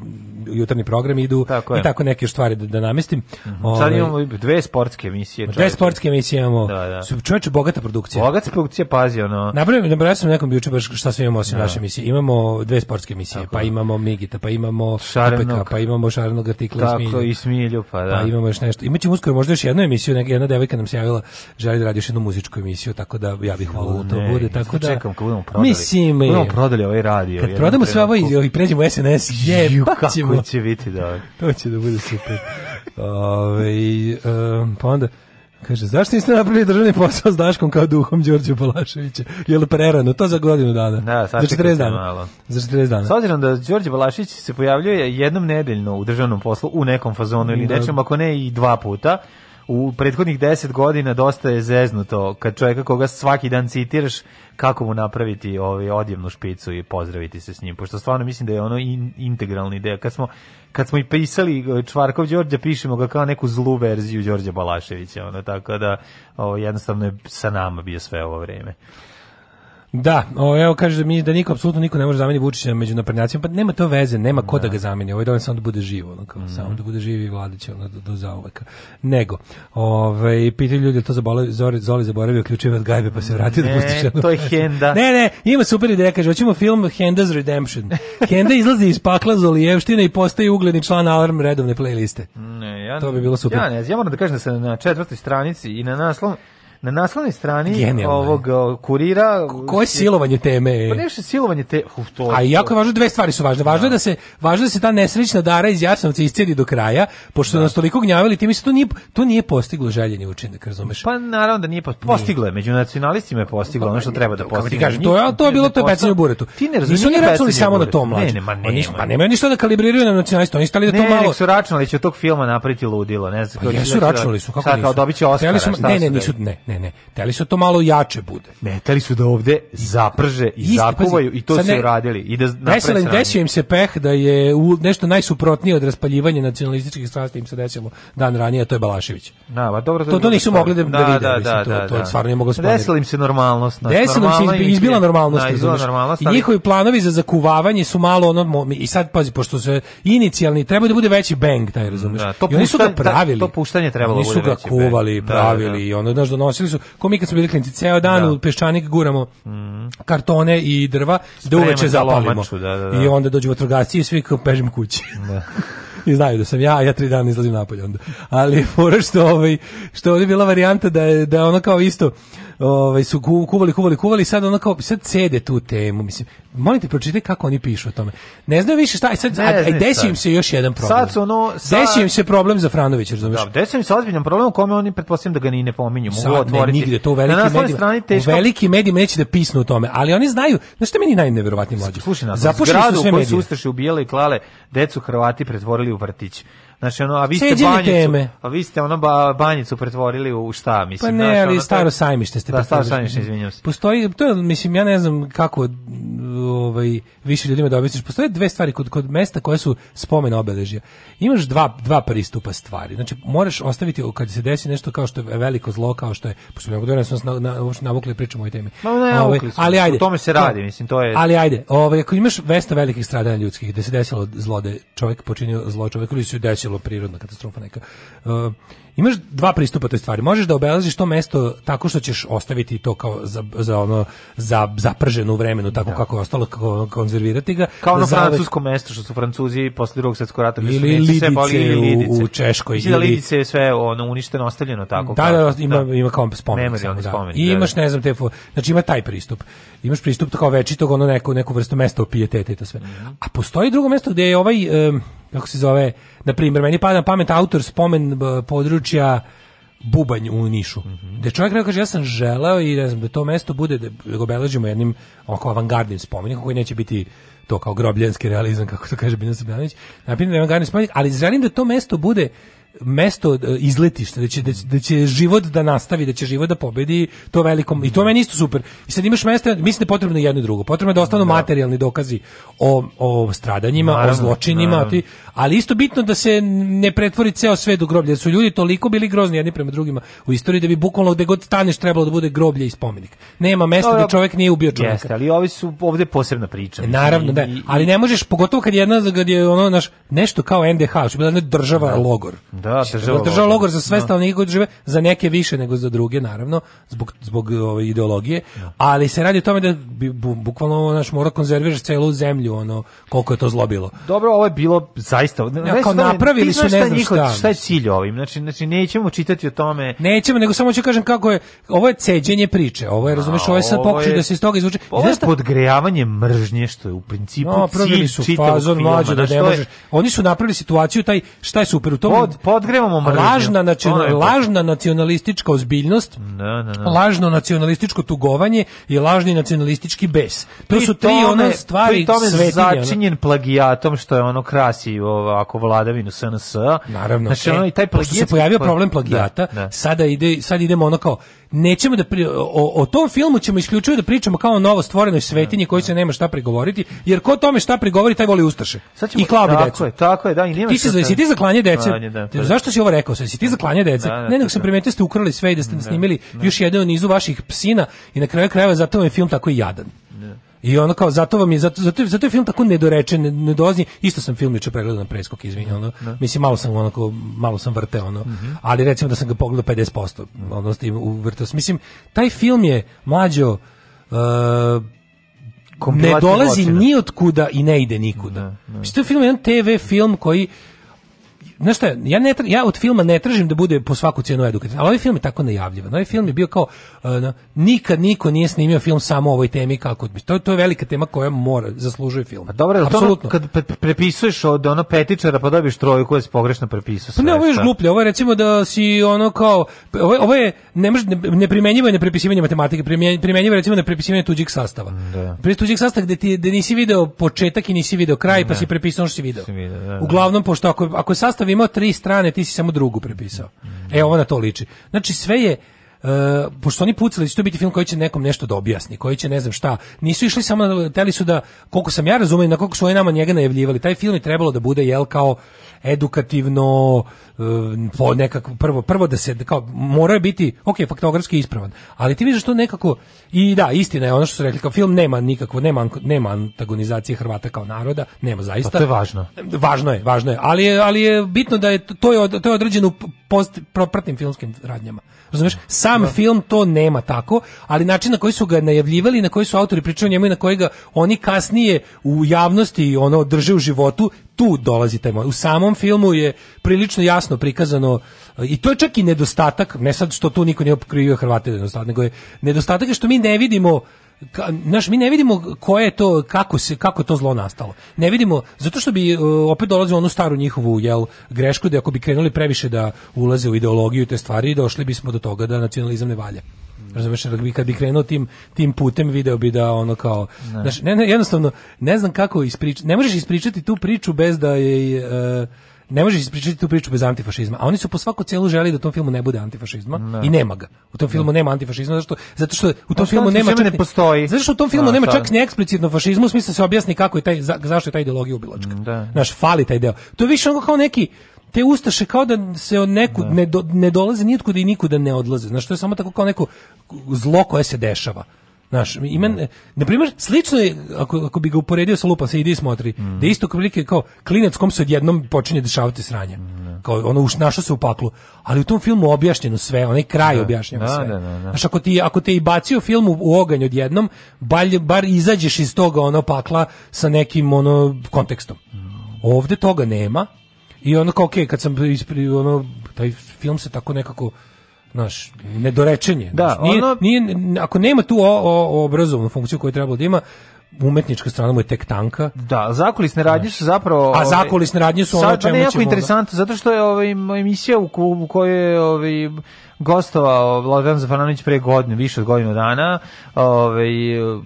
Speaker 5: jutarnji program idu tako i tako neke stvari da, da namestim. Mm -hmm. Ove, ovaj, Sad
Speaker 6: imamo dve sportske emisije.
Speaker 5: Čovječe. Dve sportske emisije imamo. Da, da. Su bogata produkcija.
Speaker 6: Bogata produkcija, pazi ono.
Speaker 5: Napravim, napravim sam nekom juče baš šta sve imamo osim da. naše emisije. Imamo dve sportske emisije, tako. pa imamo Migita, pa imamo Šarenog, pa imamo Šarenog artikla tako, i
Speaker 6: Smilju. pa, pa da.
Speaker 5: Pa imamo još nešto. Imaćemo uskoro možda još jednu emisiju, jedna devojka nam se javila želi da radi još jednu muzičku emisiju, tako da ja bih volao da to ne, bude. Tako
Speaker 6: da, čekam kad budemo prodali. Mislim,
Speaker 5: budemo prodali ovaj radio. Kad prodamo sve ovo i pređemo u SNS, je, Ju, kako ćemo.
Speaker 6: će biti
Speaker 5: da
Speaker 6: (laughs)
Speaker 5: To će da bude super. Ove, um, pa onda, Kaže, zašto niste napravili državni posao s Daškom kao duhom Đorđe Balaševića? Je li prerano? To za godinu dana. Da, za 40 dana. Malo. Za 40
Speaker 6: dana. S obzirom da Đorđe Balašević se pojavljuje jednom nedeljno u državnom poslu u nekom fazonu ili da. nečem, ako ne i dva puta, u prethodnih 10 godina dosta je zeznuto kad čovjeka koga svaki dan citiraš kako mu napraviti ovaj odjevnu špicu i pozdraviti se s njim pošto stvarno mislim da je ono in, integralni deo kad smo kad smo i pisali e, Čvarkov Đorđa pišemo ga kao neku zlu verziju Đorđa Balaševića ono tako da ovo, jednostavno je sa nama bio sve ovo vrijeme
Speaker 5: Da, o, evo kaže da mi da niko apsolutno niko ne može zameniti Vučića među naprednjacima, pa nema to veze, nema ko da ga da. zameni. Ovaj dole samo da bude živo, ono kao mm -hmm. samo da bude živi i vladaće ono do, do zauvek. Nego, ovaj piti ljudi to zabole Zori Zoli zaboravio ključeve od gajbe pa se vratio da ne, da pusti
Speaker 6: To je Henda.
Speaker 5: Ne, ne, ima super ideja, kaže hoćemo film Henda's Redemption. Henda izlazi iz pakla Zolijevštine i postaje ugledni član Alarm redovne playliste.
Speaker 6: Ne, ja. To bi bilo super. Ja ne, ja moram da kažem da se na četvrtoj stranici i na naslovu na naslovnoj strani Genijalno ovog uh, kurira
Speaker 5: koje silovanje teme?
Speaker 6: Pa nešto silovanje te
Speaker 5: uf, to. A iako je važno dve stvari su važne. Važno je da. da se važno je da se ta nesrećna Dara iz Jasenovca iscedi do kraja, pošto da. nas toliko gnjavili, ti misliš da to nije to nije postiglo željeni učinak, razumeš?
Speaker 6: Pa naravno da nije postiglo, nije. među nacionalistima je postiglo pa, ono što treba
Speaker 5: da
Speaker 6: postigne.
Speaker 5: Ti kažeš, to je to je bilo to pecanje u buretu. Ti ne razumeš, nisu oni računali samo na to mlađe. Ne, ne, ma ne, pa, pa nemaju ništa da kalibriraju na nacionaliste, oni stali da to malo.
Speaker 6: Ne, su računali da će tog filma napraviti ludilo, ne
Speaker 5: znam pa kako. Jesu računali su kako. Sad kao dobiće Oscara. Ne, ne, nisu ne ne, ne. Teli su to malo jače bude.
Speaker 6: Ne, teli su da ovde zaprže i
Speaker 5: Isti, zakuvaju pazi, i to su uradili. I da desilo, desio im se peh da je u, nešto najsuprotnije od raspaljivanja nacionalističkih strasti
Speaker 6: im
Speaker 5: se desilo dan ranije, to je Balašević.
Speaker 6: Da, ba, dobro, to,
Speaker 5: to, to nisu mogli da, da, da vide. Da, mislim, da, to, da, to, to da. stvarno nije moglo da splanirati. Desilo im
Speaker 6: se normalnost.
Speaker 5: Naš, znači, desilo im se izbi, izbila normalnost. Da, izbila normalnost I njihovi planovi za zakuvavanje su malo ono... I sad, pazi, pošto se inicijalni, treba da bude veći bang, taj razumiješ. Da, to I oni su ga pravili.
Speaker 6: to puštanje trebalo da bude veći bang. Oni su ga kuvali, da,
Speaker 5: pravili i ono, znaš, donosi počeli su, ko mi kad su bili klinci, ceo dan da. u peščanik guramo mm. kartone i drva, Sprema da uveče zapalimo. Lomaču, da, da, da, I onda dođu vatrogasci i svi kao pežem kući. Da. (laughs) I znaju da sam ja, ja tri dana izlazim napolje onda. Ali (laughs) fora što, ovaj, što je bila varijanta da je, da ono kao isto, ovaj su kuvali, kuvali, kuvali, sad ono kao sad cede tu temu, mislim. Molim te pročitaj kako oni pišu o tome. Ne znam više šta, e, sad aj desi se još jedan problem. Sad su ono sad... desi se problem za Franovića, razumeš?
Speaker 6: Da, desi
Speaker 5: se
Speaker 6: ozbiljan problem kome oni pretpostavljam da ga ni ne pominju, mogu sad, otvoriti. Ne, nigde to
Speaker 5: u velikim na medijima. Teško... Veliki mediji neće da pisnu o tome, ali oni znaju, da što meni najneverovatnije mlađe.
Speaker 6: Slušaj nas, zgradu u kojoj su ustaše ubijale i klale decu Hrvati pretvorili u vrtić. Znači ono, a vi ste banjicu, teme. a vi ste ono ba, banjicu pretvorili u šta, mislim.
Speaker 5: Pa ne, znači, ali ono, staro sajmište
Speaker 6: ste da,
Speaker 5: staro
Speaker 6: sajmište,
Speaker 5: izvinjam se. Postoji, to je, mislim, ja ne znam kako ovaj, više ljudima da objasniš. Postoje dve stvari kod, kod mesta koje su spomen obeležja. Imaš dva, dva pristupa stvari. Znači, moraš ostaviti, kad se desi nešto kao što je veliko zlo, kao što je, pošto nego dobro, smo na, na, uopšte navukli pričamo o temi.
Speaker 6: No, ne, ove, ovaj,
Speaker 5: ali ajde. O
Speaker 6: tome se radi, to, da. mislim, to je...
Speaker 5: Ali ajde, ovaj, ako imaš vesta velikih stradanja ljudskih, da se desilo zlo, da čovjek počinio zlo čovjeku ili se desilo desilo prirodna katastrofa neka. Uh, imaš dva pristupa toj stvari. Možeš da obeležiš to mesto tako što ćeš ostaviti to kao za, za ono za zaprženo u vremenu tako da. kako je ostalo kako konzervirati ga.
Speaker 6: Kao ono zavek... francusko mesto što su Francuzi posle drugog svetskog rata bili
Speaker 5: ili lidice, sve
Speaker 6: boli,
Speaker 5: ili
Speaker 6: lidice.
Speaker 5: u Češkoj
Speaker 6: Mislim da ili da lidice je sve ono uništeno ostavljeno tako. Da,
Speaker 5: da, da ima da. ima kao spomenik.
Speaker 6: da.
Speaker 5: I da, imaš da. ne znam te znači ima taj pristup imaš pristup kao večitog ono neku neku vrstu mesta pijeteta i to sve. A postoji drugo mesto gde je ovaj um, kako se zove, na primjer, meni pada pamet autor spomen područja Bubanj u Nišu. Mm -hmm. Da čovjek kaže ja sam želeo i ne znam da to mesto bude da, da ga obeležimo jednim oko avangardnim spomenikom koji neće biti to kao grobljenski realizam kako to kaže Biljana Srbljanović. Napitam da je avangardni spomenik, ali želim da to mesto bude mesto e, izletišta, da će, da, da, će život da nastavi, da će život da pobedi to velikom, i to meni isto super. I sad imaš mesta, mislim da je potrebno jedno i drugo, potrebno je da ostanu da. materijalni dokazi o, o stradanjima, naravno, o zločinima, naravno. ti, ali isto bitno da se ne pretvori ceo svet u groblje, jer su ljudi toliko bili grozni jedni prema drugima u istoriji da bi bukvalno gde god staneš trebalo da bude groblje i spomenik. Nema mesta da čovek nije ubio čoveka. Jeste,
Speaker 6: ali ovi su ovde posebna priča.
Speaker 5: Naravno, da. Ali ne možeš, pogotovo kad jedna, kad je ono, naš, nešto kao NDH, što je
Speaker 6: bila da. Da, da, država logor. Da,
Speaker 5: država, država logor. za sve stanovnike koji žive, za neke više nego za druge, naravno, zbog, zbog ove, ideologije, ali se radi o tome da bi, bukvalno, naš, mora konzerviraš celu zemlju, ono, koliko je to zlobilo. bilo.
Speaker 6: Dobro, ovo je bilo zaista zaista. Ja, kao napravili su ne znam da šta. Šta je cilj ovim? Znači, znači nećemo čitati o tome.
Speaker 5: Nećemo, nego samo ću kažem kako je ovo je ceđenje priče. Ovo je razumeš, ovo je sad pokušaj da se iz toga izvuče.
Speaker 6: Ovo je podgrejavanje mržnje što je u principu
Speaker 5: no, cilj su fazon mlađe da ne možeš. Oni su napravili situaciju taj šta je super u tom. Pod,
Speaker 6: podgrevamo mržnju. Lažna
Speaker 5: nacional, lažna nacionalistička ozbiljnost. Da, da, da. Lažno nacionalističko tugovanje i lažni nacionalistički bes. To su tri one stvari svetinje.
Speaker 6: Pri tome začinjen plagijatom što je ono krasi ovako vladavinu SNS.
Speaker 5: Naravno. Znači, e, ono,
Speaker 6: i
Speaker 5: taj plagijat, se pojavio problem plagijata, da, da. sada ide, sad idemo ono kao, nećemo da pri, o, o, tom filmu ćemo isključivo da pričamo kao o novo stvorenoj svetinji da, koji da. se nema šta prigovoriti, jer ko tome šta prigovori, taj voli ustaše. Sad ćemo, I klabi
Speaker 6: tako
Speaker 5: decu.
Speaker 6: Je,
Speaker 5: tako je, da, i nema ti si, za,
Speaker 6: si ti zaklanje dece?
Speaker 5: Klanje, da, pa Zašto si ovo rekao? Si ti da, zaklanje dece? Da, ne, nego sam primetio ste ukrali sve i da ste snimili još jedan nizu vaših psina i na kraju krajeva zato je film tako i jadan. I ono kao zato vam je zato zato, zato je film tako nedorečen, nedozni. Isto sam film juče pregledao na preskok, izvinjavam. Ono. Ne. Da. Mislim malo sam onako malo sam vrteo ono, mm -hmm. ali recimo da sam ga pogledao 50%, odnosno u vrtos. Mislim taj film je mlađo uh, ne dolazi ni od kuda i ne ide nikuda. Ne, da, ne. Da. Mislim, to je film, jedan TV film koji znaš šta, ja, ne, ja od filma ne tražim da bude po svaku cijenu edukativan, ali ovaj film je tako najavljivan. Ovaj film je bio kao, uh, nikad niko nije snimio film samo o ovoj temi kako to,
Speaker 6: to
Speaker 5: je velika tema koja mora, zaslužuje film. A pa
Speaker 6: dobro, Apsolutno. kad pre prepisuješ od ono petičara pa dobiješ trojku koja se pogrešno prepisao.
Speaker 5: Pa ne, ovo je još gluplje, ovo je recimo da si ono kao, ovo, ovo je ne, može, ne, primenjivo je na prepisivanje matematike, primenjivo je recimo na prepisivanje tuđih sastava. Da. Pri tuđih sastava gde, ti, gde nisi video početak i nisi video kraj, da. pa si prepisao ono što si video. Si video da, da. Uglavnom, pošto ako, ako je sastav Čitav imao tri strane, ti si samo drugu prepisao. E, ovo na to liči. Znači, sve je, Uh, pošto oni pucali, da će to biti film koji će nekom nešto da objasni, koji će ne znam šta. Nisu išli samo, teli su da, koliko sam ja razumio, na koliko su oni nama njega najavljivali. Taj film je trebalo da bude, jel, kao edukativno, po nekako prvo prvo da se kao mora biti ok faktografski ispravan ali ti vidiš što nekako i da istina je ono što su rekli kao film nema nikakvo nema nema antagonizacije Hrvata kao naroda nema zaista pa
Speaker 6: to je važno
Speaker 5: važno je važno je ali je, ali je bitno da je to je to je određeno post propratnim filmskim radnjama razumeš sam da. film to nema tako ali način na koji su ga najavljivali na koji su autori pričali o njemu i na kojega oni kasnije u javnosti ono drže u životu tu dolazi taj moment. U samom filmu je prilično jasno prikazano i to je čak i nedostatak, ne sad što tu niko nije okrivio Hrvate nedostatak, nego je nedostatak je što mi ne vidimo Ka, naš mi ne vidimo koje je to kako se kako to zlo nastalo. Ne vidimo zato što bi uh, opet dolazio onu staru njihovu jel grešku da ako bi krenuli previše da ulaze u ideologiju i te stvari došli bismo do toga da nacionalizam ne valja. Razumeš, da kad bi krenuo tim, tim putem, video bi da ono kao... Ne. Znaš, ne, ne, jednostavno, ne znam kako ispričati, ne možeš ispričati tu priču bez da je... Uh, ne možeš ispričati tu priču bez antifašizma. A oni su po svaku celu želi da u tom filmu ne bude antifašizma ne. i nema ga. U tom filmu nema antifašizma zato što zato što u tom filmu nema čak ne
Speaker 6: postoji.
Speaker 5: Zato što u tom filmu A, nema čak ni eksplicitno fašizmu, u smislu da se objasni kako je taj zašto je ta ideologija ubilačka. Da. Naš fali taj deo. To je više kao neki te ustaše kao da se od nekud da. Ne, do, ne dolaze nitkud i nikuda ne odlaze. znači to je samo tako kao neko zlo koje se dešava. Znaš, ima, da. na primjer, slično je, ako, ako bi ga uporedio sa lupom, se ide i smotri, mm. da isto prilike kao klinac kom se odjednom počinje dešavati sranje. Mm. Kao ono, uš, našao se u paklu. Ali u tom filmu objašnjeno sve, onaj kraj da, objašnjeno da, sve. Da, da, da. Znaš, ako, ti, ako te i bacio film u, u oganj odjednom, balj, bar izađeš iz toga ono pakla sa nekim ono kontekstom. Mm. Ovde toga nema, I ono kao, okej, okay, kad sam ispri, ono, taj film se tako nekako naš nedorečenje.
Speaker 6: Da, znaš,
Speaker 5: nije, ono... nije, ako nema tu o, o, obrazovnu funkciju koju treba da ima, umetnička strana mu je tek tanka.
Speaker 6: Da, zakulisne radnje su zapravo...
Speaker 5: A ovaj, zakulisne radnje su ono pa
Speaker 6: čemu ćemo... Sad da. jako interesantno, zato što je ovaj, emisija u, kojoj je ovaj, gostovao Vladan Zafaranović pre godinu, više od godinu dana, ovaj,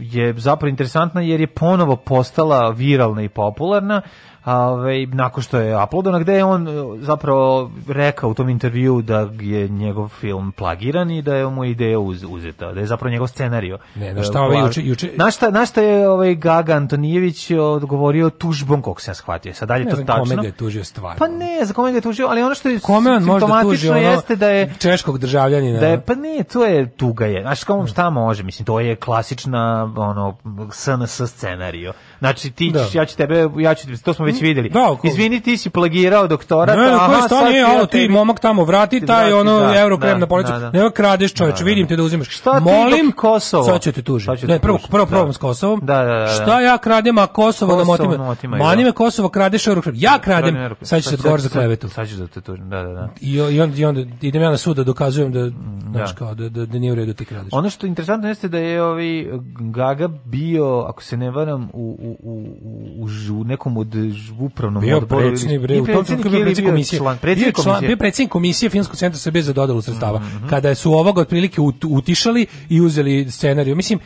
Speaker 6: je zapravo interesantna jer je ponovo postala viralna i popularna ovaj nakon što je uploadano gde je on e, zapravo rekao u tom intervju da je njegov film plagiran i da je mu ideja uz, uzeta, da je zapravo njegov scenarijo
Speaker 5: Ne, na šta e, ovaj juče juče
Speaker 6: na
Speaker 5: šta,
Speaker 6: na šta je ovaj Gaga Antonijević odgovorio tužbom kog se ja shvatio. Sad dalje ne to znam, tačno. Kome ga
Speaker 5: je tužio stvar.
Speaker 6: Pa ne, za kome ga je tužio, ali ono što je kome on da simptomatično tuži, ono, jeste da je
Speaker 5: češkog državljanina.
Speaker 6: Da je pa ne, to je tuga je. Znaš kom šta može, mislim to je klasična ono SNS scenarijo Znači ti da. ja ću tebe ja ću to smo već mm, videli. Da, Izvini, ti si plagirao doktorat.
Speaker 5: Ne, aha, koji stani, ja ono, ti momak tamo vrati taj ono da, euro krem da, na policu. Da, da. Ne, kradeš čoveč, vidim te da uzimaš. Šta Molim
Speaker 6: ti Kosovo?
Speaker 5: Sad ću te tužiti. Ne, prvo prvo problem s Kosovom.
Speaker 6: Da, da, da.
Speaker 5: Šta ja kradem a Kosovo da motim. Mani me Kosovo kradeš euro krem. Ja kradem. Sad ćeš se odgovor za
Speaker 6: klevetu. Sad ćeš da
Speaker 5: te
Speaker 6: tužim. Da, da, da.
Speaker 5: I onda i onda idem ja na sud da dokazujem da znači kao da da nije u redu ti kradeš.
Speaker 6: Ono što je interesantno jeste da je ovi ovaj Gaga bio, ako se ne varam, u u, u, u nekom od upravnom bio
Speaker 5: odboru. Predsjednik, bre, u tom trenutku bio predsjednik komisije. Član, predsjednik bio, član, komisije. bio predsjednik komisije Finskog centra Srbije za dodelu sredstava. Mm -hmm. Kada su ovoga otprilike utišali i uzeli scenariju. Mislim,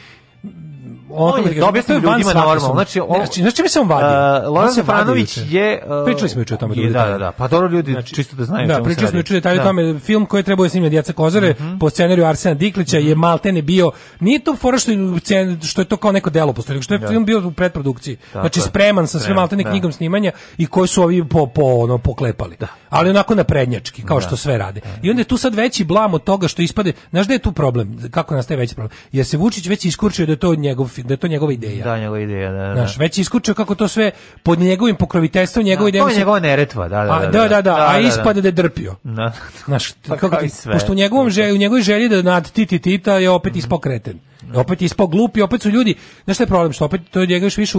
Speaker 6: on je objasnio ljudima
Speaker 5: normalno. Znači, on, znači, znači mi se on vadi. Uh, e,
Speaker 6: Loran Sefranović je...
Speaker 5: Uh, pričali smo juče o tome. Je,
Speaker 6: da, da, da. Pa dobro ljudi, znači, čisto da znaju
Speaker 5: da, pričali smo juče detalje o da. tome. Film koji treba da snimlja Djeca Kozare mm -hmm. po scenariju Arsena Diklića mm -hmm. je mhm. maltene bio... Nije to fora što, što je to kao neko delo postoji, što je da. film bio u pretprodukciji. Znači, spreman sa sve maltene da. knjigom snimanja i koji su ovi po, po, ono, poklepali. Ali onako na prednjački, kao što sve rade. I onda je tu sad veći blam od toga što ispade... Znaš da je tu problem? Kako nastaje veći problem? Jer se Vučić već iskurčio da je to njegov da je to njegova ideja.
Speaker 6: Da, njegova ideja, da, da. Znaš,
Speaker 5: već iskučio kako to sve pod njegovim pokroviteljstvom, da, njegova
Speaker 6: ideja. To je njegova neretva, da da,
Speaker 5: da, da. da. A, da, da, da, a ispade da je drpio. Da. Znaš, pa kako ti, pošto u njegovom želji, u njegovoj želji da nad titi tita je opet ispokreten. Opet ispao glup i opet su ljudi, znaš šta je problem, što opet to je njega još više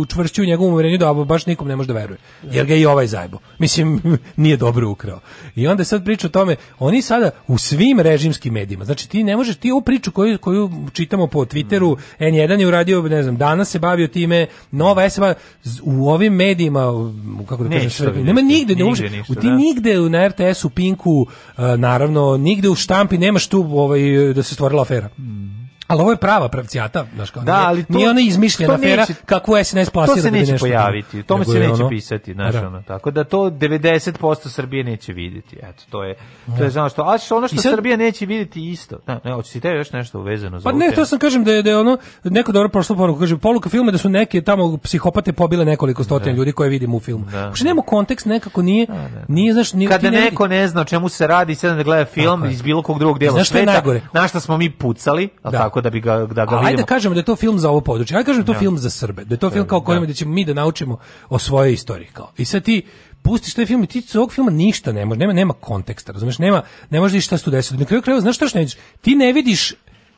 Speaker 5: učvršću u njegovom uverenju da baš nikom ne može da veruje. Jer ga i ovaj zajbo. (laughs) Mislim, nije dobro ukrao. I onda sad priča o tome, oni sada u svim režimskim medijima, znači ti ne možeš, ti ovu priču koju, koju čitamo po Twitteru, N1 je uradio, ne znam, danas se bavio time, Nova S u ovim medijima, kako da kažem, sve, nema nigde, ne uopšte, u ti da. nigde na RTS-u, Pinku, e, naravno, nigde u štampi nemaš tu ovaj, da se stvorila afera. Mm ali ovo je prava pravcijata, znaš kao. Da, nije, to, nije ona izmišljena afera neće, kako SNS plasira. To
Speaker 6: da se neće da pojaviti, o tome se neće ono, pisati, znaš, da. ono, tako da to 90% Srbije neće vidjeti, eto, to je, to je da. znao što, a ono što sad, Srbija neće vidjeti isto, da, ne, hoće ti još nešto uvezano
Speaker 5: za Pa ne, to sam kažem da je, da je ono, neko dobro prošlo poruku, kažem, poluka filma da su neke tamo psihopate pobile nekoliko stotina da. ljudi koje vidimo u filmu. Da. Uopšte znači, nema kontekst, nekako nije, da, nije, znaš, nije,
Speaker 6: Kada neko ne zna o čemu se radi, sad da gleda film iz bilo kog drugog dela sveta, na što smo mi pucali, al tako da bi ga da ga vidimo.
Speaker 5: Ajde kažemo da je to film za ovo područje. Ajde kažemo da je to da. film za Srbe. Da je to film da, kao da. kojim da ćemo mi da naučimo o svojoj istoriji kao. I sad ti pustiš taj film i ti iz ovog filma ništa ne može, nema, nema konteksta, razumeš, nema, ne može ništa se tu desiti. Na kraju krajeva, znaš šta što ne vidiš? Ti ne vidiš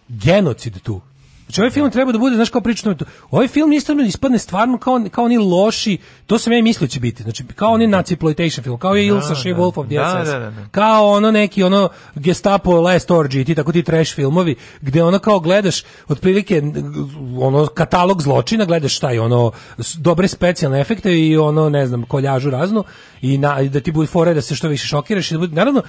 Speaker 5: genocid tu. Znači, ovaj film treba da bude, znaš, kao pričano. Ovaj film istavno ispadne stvarno kao, kao oni loši, to sam ja i mislio da će biti. Znači, kao oni naciploitation film, kao je da, Ilsa da, She Wolf da, of the da, SS. Da, da, kao ono neki, ono, Gestapo, Last Orgy, ti tako ti trash filmovi, gde ono kao gledaš, otprilike, ono, katalog zločina, gledaš šta je, ono, dobre specijalne efekte i ono, ne znam, koljažu razno, i na, da ti bude fora da se što više šokiraš i da bude, naravno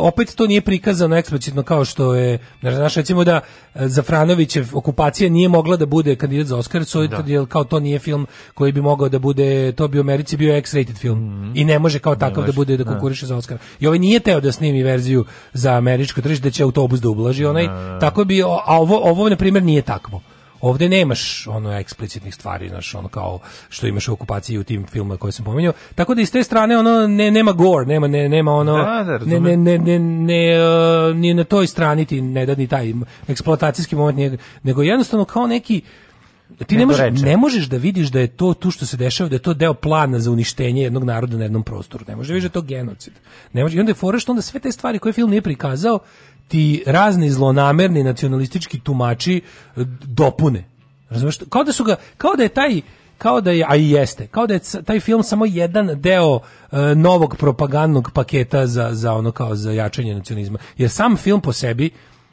Speaker 5: opet to nije prikazano eksplicitno kao što je znaš recimo da e, Zafranovićev okupacija nije mogla da bude kandidat za Oskar so, da. jer kao to nije film koji bi mogao da bude to bi u Americi bio X-rated film mm -hmm. i ne može kao takav da bude da, da konkuriše za Oskar i ovaj nije teo da snimi verziju za američko tržište da će autobus da ublaži onaj da. tako bi a ovo ovo na primjer nije takvo Ovde nemaš ono eksplicitnih stvari, znaš, ono kao što imaš u okupaciji u tim filmovima koje sam pominjao. Tako da iz te strane ono ne, nema gore, nema ne, nema ono da, da, ne ne ne ne, ne uh, ni na toj strani ti ne da ni taj eksploatacijski moment nije, nego jednostavno kao neki ti ne, možeš, ne možeš da vidiš da je to tu što se dešava, da je to deo plana za uništenje jednog naroda na jednom prostoru. Ne možeš da vidiš da je to genocid. Ne možeš, I onda je fora što onda sve te stvari koje film nije prikazao, ti razni zlonamerni nacionalistički tumači eh, dopune. Razumeš? Kao da su ga, kao da je taj kao da je, a i jeste, kao da je taj film samo jedan deo uh, novog propagandnog paketa za, za ono kao za jačanje nacionalizma. Jer sam film po sebi,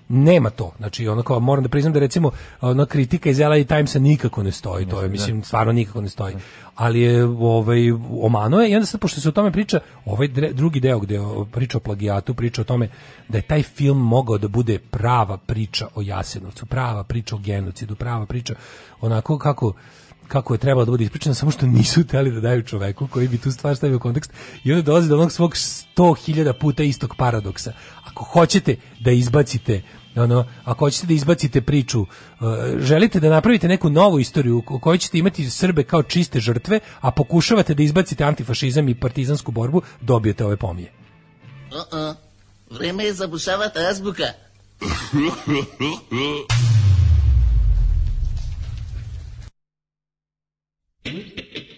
Speaker 5: nema to. Znači, ono kao, moram da priznam da recimo, ona kritika iz LA Timesa nikako ne stoji, to je, da. mislim, stvarno nikako ne stoji. Ali je, ovaj, omano je, i onda se pošto se o tome priča, ovaj drugi deo gde priča o plagijatu, priča o tome da je taj film mogao da bude prava priča o Jasenovcu, prava priča o genocidu, prava priča onako kako kako je trebalo da bude ispričano, samo što nisu teli da daju čoveku koji bi tu stvar stavio u kontekst i onda dolazi do onog svog 100.000 puta istog paradoksa. Ako hoćete da izbacite ono, ako hoćete da izbacite priču, uh, želite da napravite neku novu istoriju u kojoj ćete imati Srbe kao čiste žrtve, a pokušavate da izbacite antifašizam i partizansku borbu, dobijete ove pomije. O -o, vreme je zabušavati azbuka. (laughs)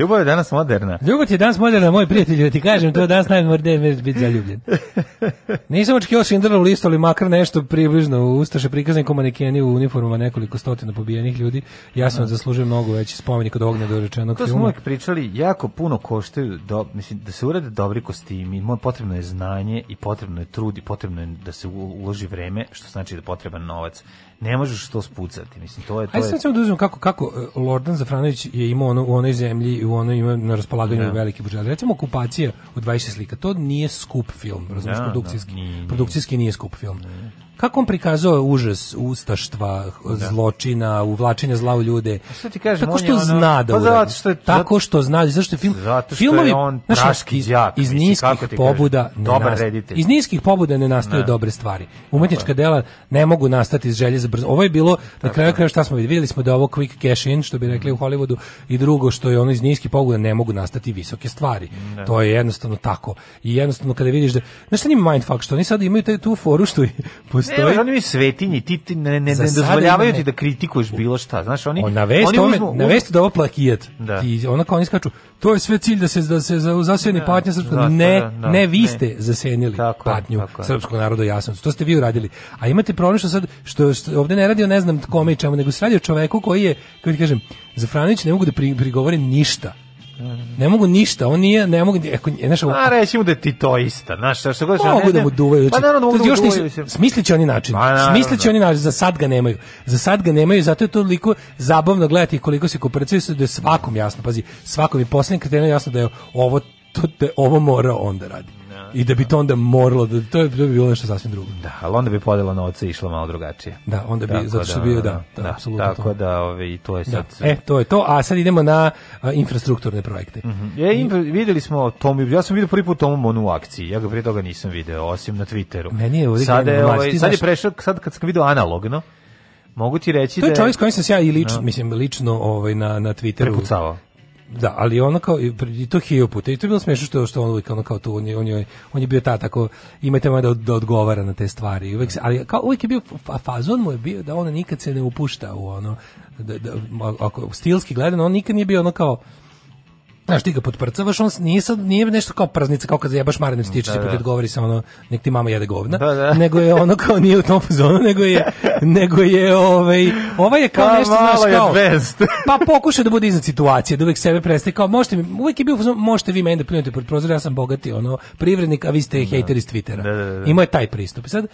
Speaker 6: Ljubav je danas moderna.
Speaker 5: Ljubav je danas moderna, moj prijatelj, da ti kažem, to danas najmodernije biti zaljubljen. (laughs) Nisam očekio Schindlerovu da listu, ali makar nešto približno. Ustaše prikazan kao manekeni u uniformama nekoliko stotina pobijenih ljudi. Ja sam da. zaslužio mnogo veći spomenik od ognja do rečenog
Speaker 6: to filma. To smo uvijek pričali, jako puno koštaju, do, mislim, da se urade dobri kostimi, moj potrebno je znanje i potrebno je trud i potrebno je da se uloži vreme, što znači da potreban novac ne možeš to spucati. Mislim to je to.
Speaker 5: Ajde sad ćemo da uzmemo kako kako e, Lordan Zafranović je imao ono u onoj zemlji i u onoj ima na raspolaganju ja. Da. veliki budžet. Recimo okupacija u 20 slika. To nije skup film, razumiješ, ja, produkcijski produkcijski nije skup film kako on prikazao užas ustaštva, da. zločina, uvlačenja zla u ljude. A ti kažem, tako što on je zna ono, da pa
Speaker 6: zato što je,
Speaker 5: tako što zna, zašto je film
Speaker 6: zato što filmovi je on praški đak
Speaker 5: iz
Speaker 6: niskih
Speaker 5: pobuda,
Speaker 6: dobar
Speaker 5: reditelj. Iz niskih pobuda ne nastaju ne. Da. dobre stvari. Umetnička dela ne mogu nastati iz želje za brzo. Ovo je bilo tako, na kraju kraja šta smo vidjeli, smo da ovo quick cash in što bi rekli u Hollywoodu i drugo što je ono iz niskih pobuda ne mogu nastati visoke stvari. Ne. Da. To je jednostavno tako. I jednostavno kada vidiš da, znaš šta njima mindfuck, što oni sad imaju tu foru što je,
Speaker 6: stoji. Nemaš, oni mi svetinji, ti, ti ne, ne, ne dozvoljavaju ti da kritikuješ bilo šta. Znaš, oni,
Speaker 5: o, na oni uzmu, na vest da ovo plakijat. Da. Ti, onako oni skaču, to je sve cilj da se, da se za zaseni da, patnje srpskog. Zastavno, ne, da, ne, vi ste zasenili tako, patnju tako, srpskog naroda jasno. To ste vi uradili. A imate problem što sad, što, što ovde ne radi ne znam kome i čemu, nego se radi o čoveku koji je, kako ti kažem, Zafranović ne mogu da pri, prigovore ništa Ne mogu ništa, on nije,
Speaker 6: ne
Speaker 5: mogu, ako, znaš, A
Speaker 6: reći mu da je titoista, znaš, što god
Speaker 5: Mogu ne, da mu duvaju, pa naravno, mogu da još nisu, smislit će oni način, pa, smislit će da. oni način, za sad ga nemaju, za sad ga nemaju, zato je toliko zabavno gledati koliko se koperciju su da je svakom jasno, pazi, svakom je posljednjim kriterima jasno da je ovo, to, da je ovo mora onda radi I da bi to onda moralo, da, to, je, to bi bilo nešto sasvim drugo. Da,
Speaker 6: ali onda bi podela novca išlo malo drugačije.
Speaker 5: Da, onda bi, tako zato što da, bio, da, da, da apsolutno.
Speaker 6: Tako to. da, ove, ovaj, i to je da, sad.
Speaker 5: Da. E, to je to, a sad idemo na a, infrastrukturne projekte. Mm
Speaker 6: -hmm.
Speaker 5: e,
Speaker 6: infra, videli smo Tom, ja sam vidio prvi put Tomu Monu u akciji, ja ga prije toga nisam video, osim na Twitteru. Meni je ovdje... Ovaj- sad je, ovaj, sad je prešao, sad kad sam video analogno, Mogu ti reći da...
Speaker 5: To je čovjek s kojim sam se ja i lično, no. Da. mislim, lično ovaj, na, na Twitteru...
Speaker 6: Prepucavao.
Speaker 5: Da, ali ona kao i to hio puta. I to je bilo smešno što što on uvijek ono kao to on je on je on je bio ta tako imate moj da, da odgovara na te stvari. Uvijek ali kao uvijek je bio fazon mu je bio da ona nikad se ne upušta u ono da, da ako stilski gledano on nikad nije bio ono kao Znaš, ti ga potprcavaš, on nije, sad, nije nešto kao praznica, kao kad zajebaš marinu stiče, da, da. odgovori sa ono, nek ti mama jede govna, da, da. nego je ono kao nije u tom fazonu, nego je, nego je ovaj, ovaj je kao pa, nešto, znaš, kao,
Speaker 6: (laughs) pa
Speaker 5: pokušaj da bude iznad situacije, da uvek sebe predstavi, kao, možete, mi, uvek je bio možete vi meni da pljunete pod prozor, ja sam bogati, ono, privrednik, a vi ste da. hejter iz Twittera. Da, da, da, da. Imao je taj pristup. Sad,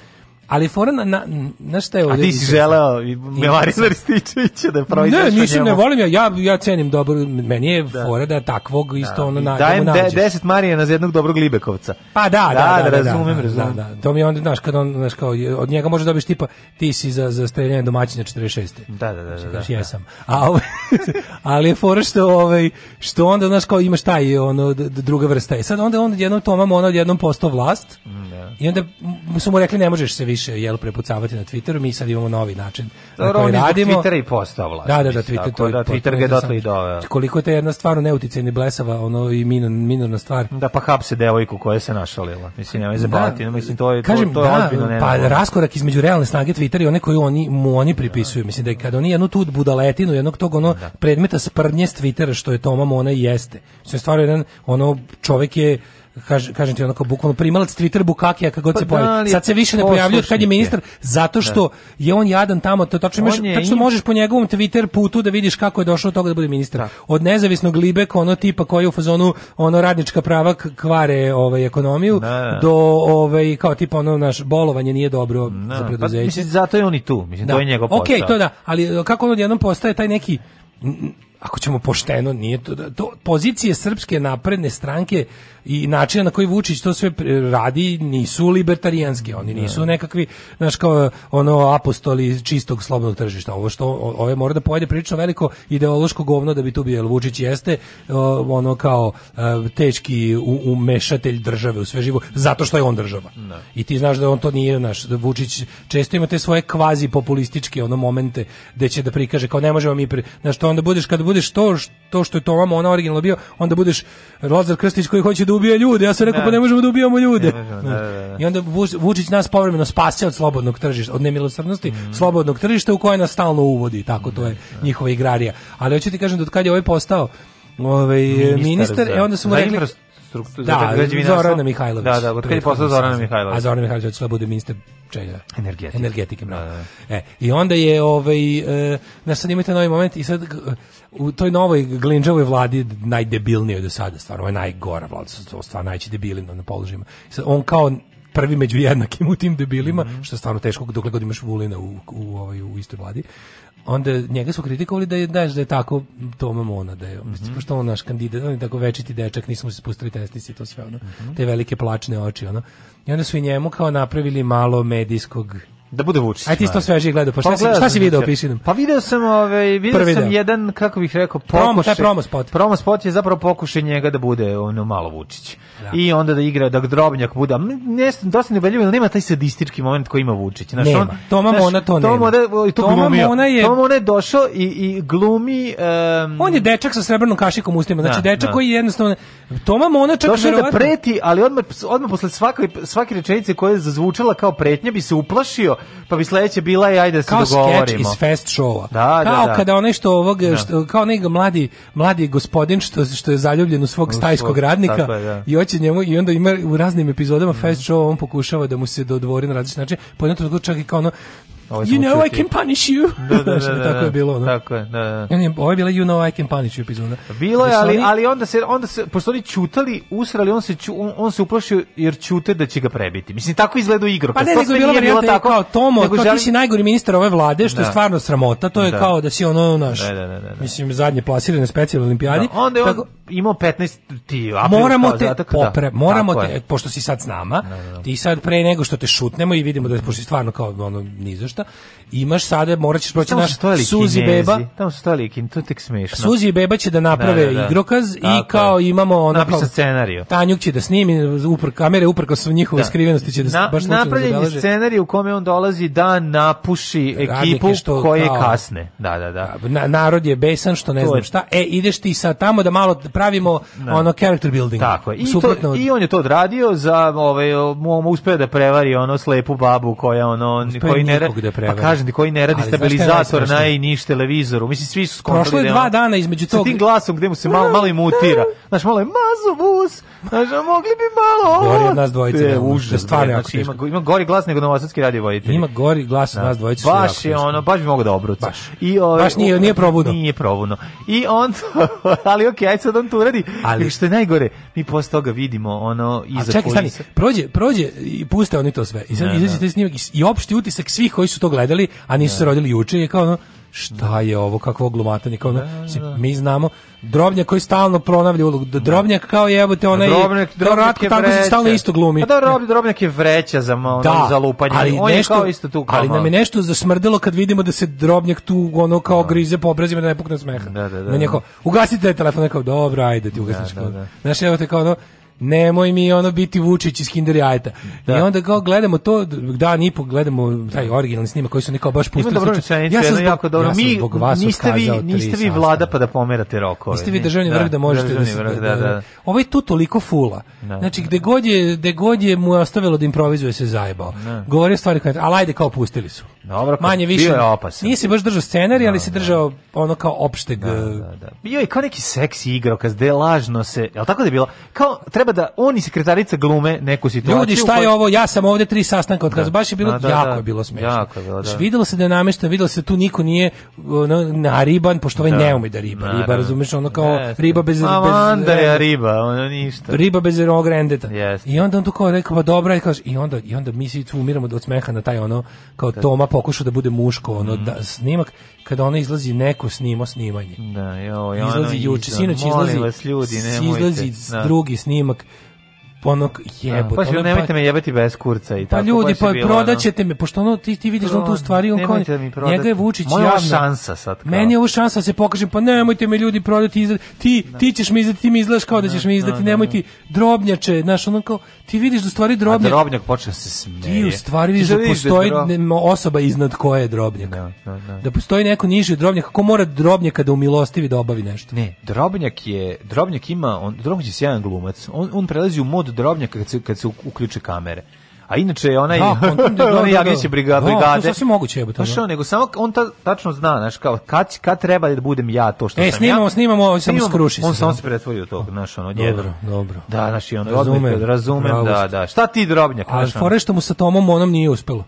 Speaker 5: Ali fora na, na, na šta je
Speaker 6: ovdje... A ti si želeo Milarina Rističevića da proizveš
Speaker 5: Ne, nisam, ne volim ja, ja, ja cenim dobro, meni je da. fora da takvog da. isto da. ono na, Dajem da
Speaker 6: de, deset Marijana za jednog dobrog Libekovca.
Speaker 5: Pa da, da, da, da, razumem, da, da, da, razumem. Da, da. To mi je onda, znaš, kad on, znaš, kao, od njega možeš dobiti tipa, ti si za, za streljanje domaćina 46.
Speaker 6: Da, da, da. da, znači,
Speaker 5: da, jesam. A, ovaj, (laughs) ali je fora što, ovaj, što onda, znaš, kao imaš taj, ono, druga vrsta. I e sad onda on jednom tomamo, ono, jednom postao vlast mm, da. i onda su mu rekli ne možeš se vi više jel prepucavati na Twitteru, mi sad imamo novi način. Dobro, na koji radimo. Twittera i postao vlast. Da, da, da,
Speaker 6: Twitter, to,
Speaker 5: da,
Speaker 6: Twitter ga dotle i doveo.
Speaker 5: Koliko je ta jedna stvarno neuticajni blesava, ono i minorna stvar.
Speaker 6: Da, pa hapse devojku koja se našalila. Mislim, nemoj zabaviti, da, mislim, to je,
Speaker 5: kažem,
Speaker 6: to, to je
Speaker 5: da, ozbiljno ne. Pa raskorak između realne snage Twittera i one koju oni, mu oni pripisuju. Mislim da je kad oni jednu tu budaletinu, jednog tog ono da. predmeta sprdnje s Twittera što je Toma Mona i jeste. Mislim, stvarno jedan, ono, čovek je kaž, kažem ti onako bukvalno primalac Twitter bukakija kako god pa, se pojavi. Da, Sad se više ne pojavljuje kad je ministar zato što da. je on jadan tamo, to tačno imaš, tačno možeš po njegovom Twitter putu da vidiš kako je došao do toga da bude ministar. Da. Od nezavisnog libek ono tipa koji je u fazonu ono radnička prava kvare ovaj ekonomiju ne. do ovaj kao tipa ono naš bolovanje nije dobro ne. za pa preduzeće. Pa, mislim
Speaker 6: zato je on i tu, mislim da. to je njegov posao. Okej,
Speaker 5: okay,
Speaker 6: to
Speaker 5: da, ali kako on odjednom postaje taj neki ako ćemo pošteno, nije to, to pozicije srpske napredne stranke i načina na koji Vučić to sve radi nisu libertarijanske, oni da. nisu nekakvi, znaš, kao ono apostoli čistog slobodnog tržišta. Ovo što ove mora da pojede prilično veliko ideološko govno da bi tu bio Vučić jeste ono kao e, teški umešatelj države u sve živo zato što je on država. Ne. Da. I ti znaš da on to nije naš da Vučić često ima te svoje kvazi populističke ono momente gde će da prikaže kao ne možemo mi pre... znaš što onda budeš kada budeš budeš to to što je to vama ona originalno bio, onda budeš Lazar Krstić koji hoće da ubije ljude. Ja sam rekao pa da. ne možemo da ubijamo ljude. Ne možemo, ne, da, ne, da, I onda Vučić nas povremeno spasio od slobodnog tržišta, od nemilosrdnosti, mm. slobodnog tržišta u koje nas stalno uvodi, tako to je njihova igrarija. Ali hoću ti kažem da od
Speaker 6: kad je
Speaker 5: ovaj
Speaker 6: postao
Speaker 5: ovaj ministar, ministar e onda su mu rekli struktura, da, građevinarstvo. Zorana Mihajlović.
Speaker 6: Da, da, od kada je postao
Speaker 5: Zorana Mihajlović. A Zorana Mihajlović će da bude minister
Speaker 6: čega?
Speaker 5: Energetike. Energetike, da, da, da. E, I onda je, ovaj, e, na sad imate novi moment i sad u toj novoj Glinđavoj vladi najdebilnije do sada, stvarno, ovo je najgora vlada, stvarno najći debilino na položajima. Sad, on kao prvi među jednakim u tim debilima, mm -hmm. što je stvarno teško dok god imaš Vulina u, u, u, ovaj, u istoj vladi onda njega su kritikovali da je daš da je tako Toma Mona da je mm -hmm. pošto on naš kandidat on je tako večiti dečak nismo se spustili tesnici to sve ono mm -hmm. te velike plačne oči ono i onda su i njemu kao napravili malo medijskog
Speaker 6: Da bude Vučić.
Speaker 5: Aj ti sto sveže gledao, pa šta, pa, si, šta si video da pisinom?
Speaker 6: Pa video sam, ovaj, video Prvi sam deo. jedan, kako bih rekao, pokušaj.
Speaker 5: Promo, taj promo spot.
Speaker 6: Promo spot je zapravo pokušaj njega da bude ono malo Vučić. Da. I onda da igra, da drobnjak bude. Ne, dosta ne beljivo, nema taj sadistički moment koji ima Vučić. Znaš, nema.
Speaker 5: On, Toma znaš, Mona to Toma,
Speaker 6: nema. Toma, to Toma Mona je... Toma Mona je došao i, i glumi...
Speaker 5: Um, on je dečak sa srebrnom kašikom u ustima. Znači, da, dečak da. koji jednostavno... Toma Mona čak...
Speaker 6: Došao da preti, ali odmah, odmah posle svake, svake rečenice koja je zazvučala kao pretnja bi se uplašio pa bi sledeće bila i ajde da se kao dogovorimo.
Speaker 5: Kao
Speaker 6: sketch iz
Speaker 5: fest showa.
Speaker 6: Da,
Speaker 5: da kao da, da. kada onaj što ovog, da. što, kao onaj mladi, mladi gospodin što, što je zaljubljen u svog stajskog radnika je, da. i hoće njemu, i onda ima u raznim epizodama mm. Da. fest showa, on pokušava da mu se dodvori na različit način, po jednom čak i kao ono, you know I can punish you. Da, da, da, tako je bilo,
Speaker 6: da.
Speaker 5: Tako je,
Speaker 6: da,
Speaker 5: da. Ovo je bila You know I can punish you epizoda.
Speaker 6: Bilo je, ali, ali onda se, onda se, pošto oni čutali, usrali, on se, ču, on, on, se uplašio jer čute da će ga prebiti. Mislim, tako izgleda igro.
Speaker 5: Pa ne, nego je
Speaker 6: bilo
Speaker 5: varijanta tako, kao Tomo, kao žali... ti si najgori ministar ove vlade, što da. je stvarno sramota, to je da. kao da si ono naš, da, da, da, da, mislim, zadnje plasirane na specijalne olimpijadi. Da,
Speaker 6: onda je on tako, imao 15
Speaker 5: ti april, moramo te popre, moramo te, pošto si sad s nama, ti sad pre nego što te šutnemo i vidimo da je pošto stvarno kao ono, ni šta, imaš sada, morat ćeš proći naš Suzi Beba.
Speaker 6: Tamo su stojali kin, to je tek smešno.
Speaker 5: Suzi Beba će da naprave da, da, da. igrokaz Tako. i kao imamo... Ona,
Speaker 6: Napisan scenariju.
Speaker 5: Tanjuk će da snimi, upr, kamere uprko su njihove da. skrivenosti će da Na, baš
Speaker 6: da Napravljen je scenarij u kome on dolazi da napuši da, ekipu što, koje kao, kasne. Da, da, da,
Speaker 5: da. Na, narod je besan što ne to znam šta. E, ideš ti sad tamo da malo pravimo da. ono character building.
Speaker 6: Tako je. I, Suprotno, to, I on je to odradio za ovaj mu uspeo da prevari ono slepu babu koja ono koji ne, da prevare. Pa kažem ti koji ne radi ali stabilizator na i niš televizoru. Mislim svi su skontali. Prošlo je da
Speaker 5: dva dana između tog.
Speaker 6: Sa tim glasom gde mu se malo malo mutira. Znaš malo je mazovus. Znaš mogli bi malo. Ovo.
Speaker 5: Gori od nas dvojice. Je, užas, da stvarno znači, ima,
Speaker 6: ima gori glas nego novosadski radi vojitelj. Ima gori
Speaker 5: glas od da. nas dvojice.
Speaker 6: Baš je ono, baš bi mogao da obruca. Baš.
Speaker 5: I ovaj Baš nije nije probudno.
Speaker 6: Nije probudno. I on (laughs) ali okej, okay, ajde sad on to uradi. Ali što je najgore, mi posle toga vidimo ono iza kulisa.
Speaker 5: Čekaj, stani. Prođe, prođe i puste oni to sve. I sad izađe taj snimak i opšti utisak svih koji su su to gledali, a nisu se da. rodili juče, je kao ono, šta je ovo, kakvo glumatanje, kao ono, da, da, mi znamo, Drobnjak koji stalno pronavlja ulogu. Drobnjak kao jebote onaj Drobnjak, kao Ratko je tako se stalno isto glumi. A
Speaker 6: pa da Rob Drobnjak je vreća za malo da, za lupanje. Ali on nešto, je kao isto tu kao.
Speaker 5: Ali nam je nešto zasmrdelo kad vidimo da se Drobnjak tu ono kao da. grize po obrazima da ne pukne smeha. Da, da, da. Na njeko, ugasite telefon kao dobro, ajde ti ugasniš. Da, da, da. Znaš, evo kao ono, nemoj mi ono biti Vučić iz Kinder jajeta. Da. I onda kao gledamo to, da, ni gledamo taj originalni snimak koji su nekao baš pustili.
Speaker 6: Ima dobro ja
Speaker 5: sam zbog,
Speaker 6: jako dobro. Ja sam
Speaker 5: zbog vas
Speaker 6: niste vi, niste vi vlada pa da pomerate rokove.
Speaker 5: Niste vi državni vrh da, da možete da, se, da da,
Speaker 6: da, da, da.
Speaker 5: Ovo je tu toliko fula. Znači, gde god je, gde god je mu je ostavilo da improvizuje se zajebao. Govorio stvari kao, ali ajde kao pustili su.
Speaker 6: Dobro, pa manje više. Bio je opasan.
Speaker 5: Nisi baš držao scenarij, ali da, se da. držao ono kao opšteg. Da, e,
Speaker 6: da, da. Bio je kao neki seksi igrao, kad de lažno se, jel tako da je bilo? Kao treba da oni sekretarica glume neku situaciju.
Speaker 5: Ljudi, šta je ovo? Ja sam ovde tri sastanka od otkaz. Da. Baš je bilo da, jako je bilo smešno. Jako je bilo, znači, da. Videlo se da je namešteno, videlo se da tu niko nije na, na riban, pošto ovaj ne ume da riba. Riba, razumeš, ono kao riba bez bez
Speaker 6: da je riba, ono
Speaker 5: ništa. Riba bez rogrendeta. I onda on tu kao rekao, pa dobro, i kaže i onda i onda mi svi tu umiramo od smeha na taj ono kao Toma pokušao da bude muško, ono, mm. da, snimak, kada ona izlazi, neko snima snimanje. Da, jo, jo, izlazi juče, sinoć izlazi, vas, ljudi, ne izlazi da. drugi snimak, ono
Speaker 6: jebote. Pa ono, nemojte pa, me jebati bez kurca i pa tako. Pa
Speaker 5: ljudi
Speaker 6: pa
Speaker 5: prodaćete me pošto ono ti ti vidiš da tu stvari on
Speaker 6: kao
Speaker 5: njega je Vučić Moja javno.
Speaker 6: šansa sad.
Speaker 5: Kao. Meni je ovo šansa da se pokažem, pa nemojte me ljudi prodati izdati. Ti ne. Da. ti ćeš me izdati, ti mi izlaš kao da, da ćeš me izdati, ne, nemoj ti drobnjače, znaš ono kao ti vidiš da stvari drobnjak. A
Speaker 6: drobnjak počne da se smeje.
Speaker 5: Ti u stvari vidiš da postoji osoba iznad koje je drobnjak. Da postoji neko niži od drobnjaka, ko mora drobnjaka da umilostivi da obavi nešto.
Speaker 6: Ne, drobnjak je drobnjak ima on drobnjak je sjajan glumac. On on prelazi u mod drobnjak kad se, kad se uključe kamere. A inače je onaj da, pa, (laughs) on, da, onaj da, jagnjeće da. briga, brigade.
Speaker 5: Da, to moguće je. Pa
Speaker 6: što, nego samo on ta, tačno zna, znaš, kao, kad, kad treba da budem ja to što
Speaker 5: e,
Speaker 6: sam snimamo, ja.
Speaker 5: snimamo, snimamo, samo skruši
Speaker 6: On sam da. se pretvorio u tog, znaš, ono,
Speaker 5: djeda. Dobro, dobro.
Speaker 6: Da, znaš, i on,
Speaker 5: razume, razumem da,
Speaker 6: da. Šta ti drobnjak?
Speaker 5: A fore što mu sa Tomom onom nije uspelo.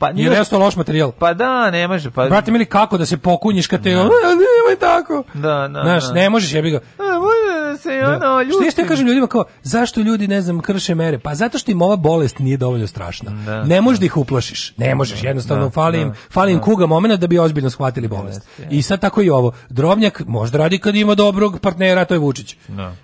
Speaker 5: Pa nije je loš materijal.
Speaker 6: Pa da, ne
Speaker 5: može.
Speaker 6: Pa...
Speaker 5: Brate, mili, kako da se pokunjiš kad te... Da. E, nemoj tako. Da, da, Znaš, ne možeš, jebiga. bih
Speaker 6: da se ono ljuti.
Speaker 5: Što ja, što ja kažem ljudima kao, zašto ljudi, ne znam, krše mere? Pa zato što im ova bolest nije dovoljno strašna. Da, ne da. možeš da ih uplašiš. Ne možeš, da, jednostavno da, falim, da, falim da. kuga momenat da bi ozbiljno shvatili bolest. I sad tako i ovo. Drobnjak možda radi kad ima dobrog partnera, to je Vučić.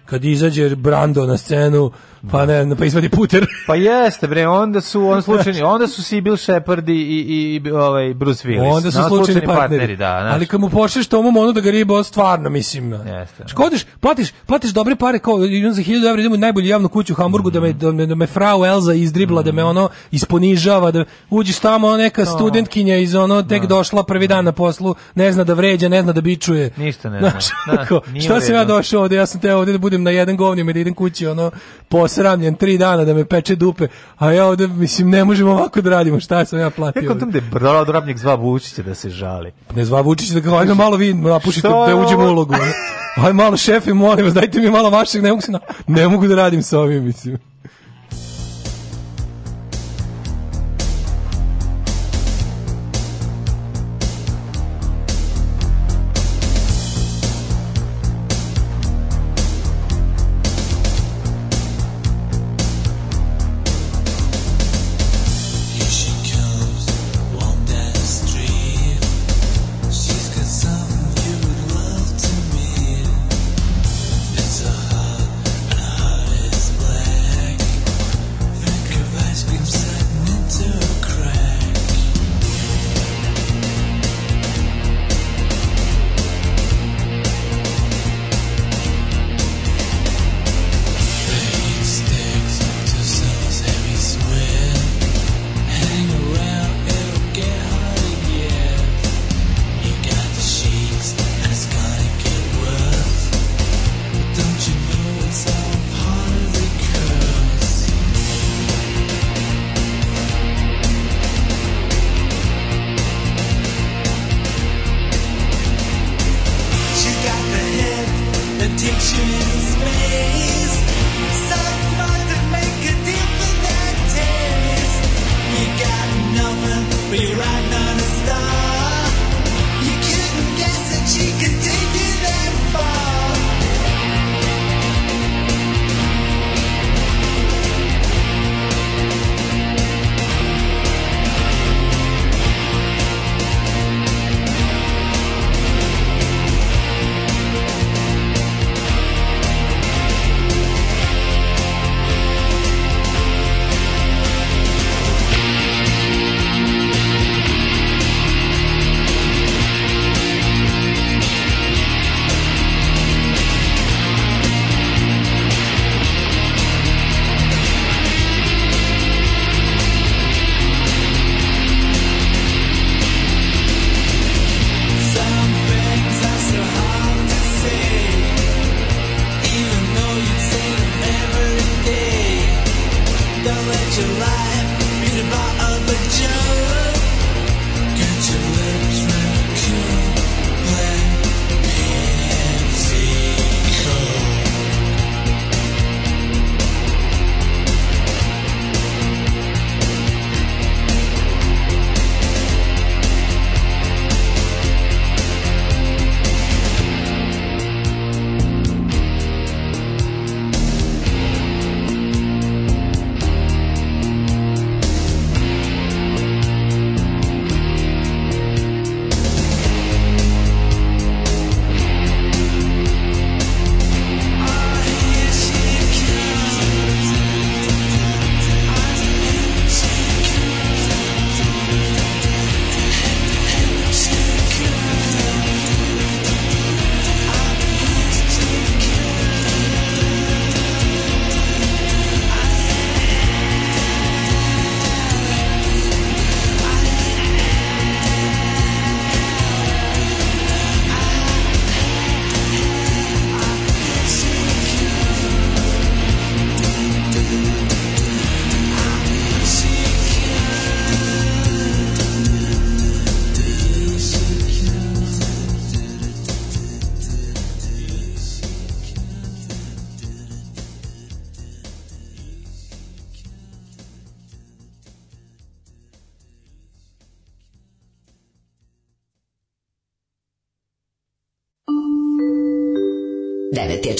Speaker 5: Kad izađe Brando na scenu, pa ne, pa izvadi puter.
Speaker 6: (laughs) pa jeste bre, onda su on slučajni, onda su si Bill Shepard i i, i ovaj Bruce Willis. Onda su no, slučajni, slučajni, partneri, partneri da, znači.
Speaker 5: Ali kad mu počneš tomu ono da ga riba stvarno mislim. Da. Jeste. Škodiš, platiš, platiš dobre pare kao idem za 1000 evra, idem u najbolju javnu kuću u Hamburgu mm. da me da me, frau Elza izdribla, mm. da me ono isponižava, da uđeš tamo neka no. studentkinja iz ono tek no. došla prvi dan na poslu, ne zna da vređa, ne zna da bičuje. Ništa
Speaker 6: ne zna.
Speaker 5: Znaš,
Speaker 6: da, (laughs) šta
Speaker 5: sam ja došao ovde? Ja sam teo ovde da budem na jedan govnim i da idem kući ono pos sramljen tri dana da me peče dupe, a ja ovde, mislim, ne možemo ovako da radimo, šta sam ja platio? Eko
Speaker 6: tamo da je Brodorabnik zva Vučića da se žali?
Speaker 5: Ne zva Vučića da ga, ajme ovaj malo vi napušite da uđemo u ulogu. Aj ovaj malo šefi, molim vas, dajte mi malo vašeg, ne mogu, na, ne mogu da radim sa ovim, mislim.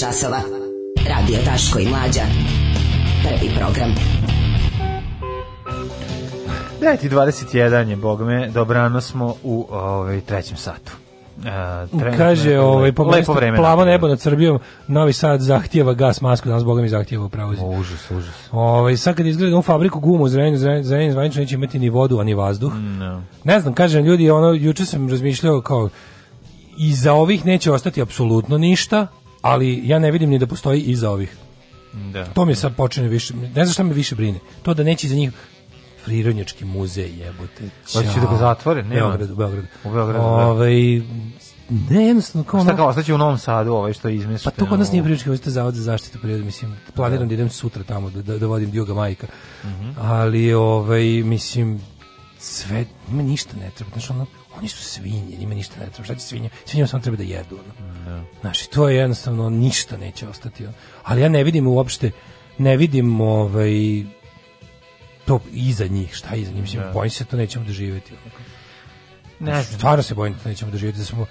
Speaker 6: časova. Radio Daško i Mlađa. Prvi program. Dajte 21 je, bog me, dobrano smo u ovaj, trećem satu. Uh,
Speaker 5: trenutno, Kaže, ovaj, po mestu plavo nebo nad Srbijom, Novi Sad zahtijeva gas masku, danas Boga mi zahtijeva u pravozi. O,
Speaker 6: užas, užas.
Speaker 5: Ovaj, sad kad izgleda u fabriku gumu u Zrenju, Zrenju zvanično neće imati ni vodu, ani vazduh. No. Ne znam, kažem ljudi, ono, juče sam razmišljao kao, iza ovih neće ostati apsolutno ništa, ali ja ne vidim ni da postoji iza ovih. Da. To mi sad počinje više, ne znam šta me više brine. To da neće za njih prirodnjački muzej jebote.
Speaker 6: Hoće pa da ga zatvore,
Speaker 5: ne, Beograd, u Beogradu. U Beogradu. Da. Ovaj Ne, jednostavno kao...
Speaker 6: Šta kao, ostaće u Novom Sadu ovaj što je izmešteno?
Speaker 5: Pa to kod nas nije prilički, ovo zavod za zaštitu prirode, mislim, planiram da, da idem sutra tamo, da, da, da vodim Dioga Majka, mm -hmm. ali, ovaj, mislim, sve, ima ništa ne treba, znaš, ono, oni su svinje, njima ništa ne treba. Šta će svinje? Svinjama samo treba da jedu. Ono. Da. Znaš, to je jednostavno, ništa neće ostati. Ono. Ali ja ne vidim uopšte, ne vidim ovaj, to iza njih, šta iza njih, mislim, da. bojim se da to nećemo doživjeti. Ne znam. Stvarno se bojim da to nećemo doživjeti, da smo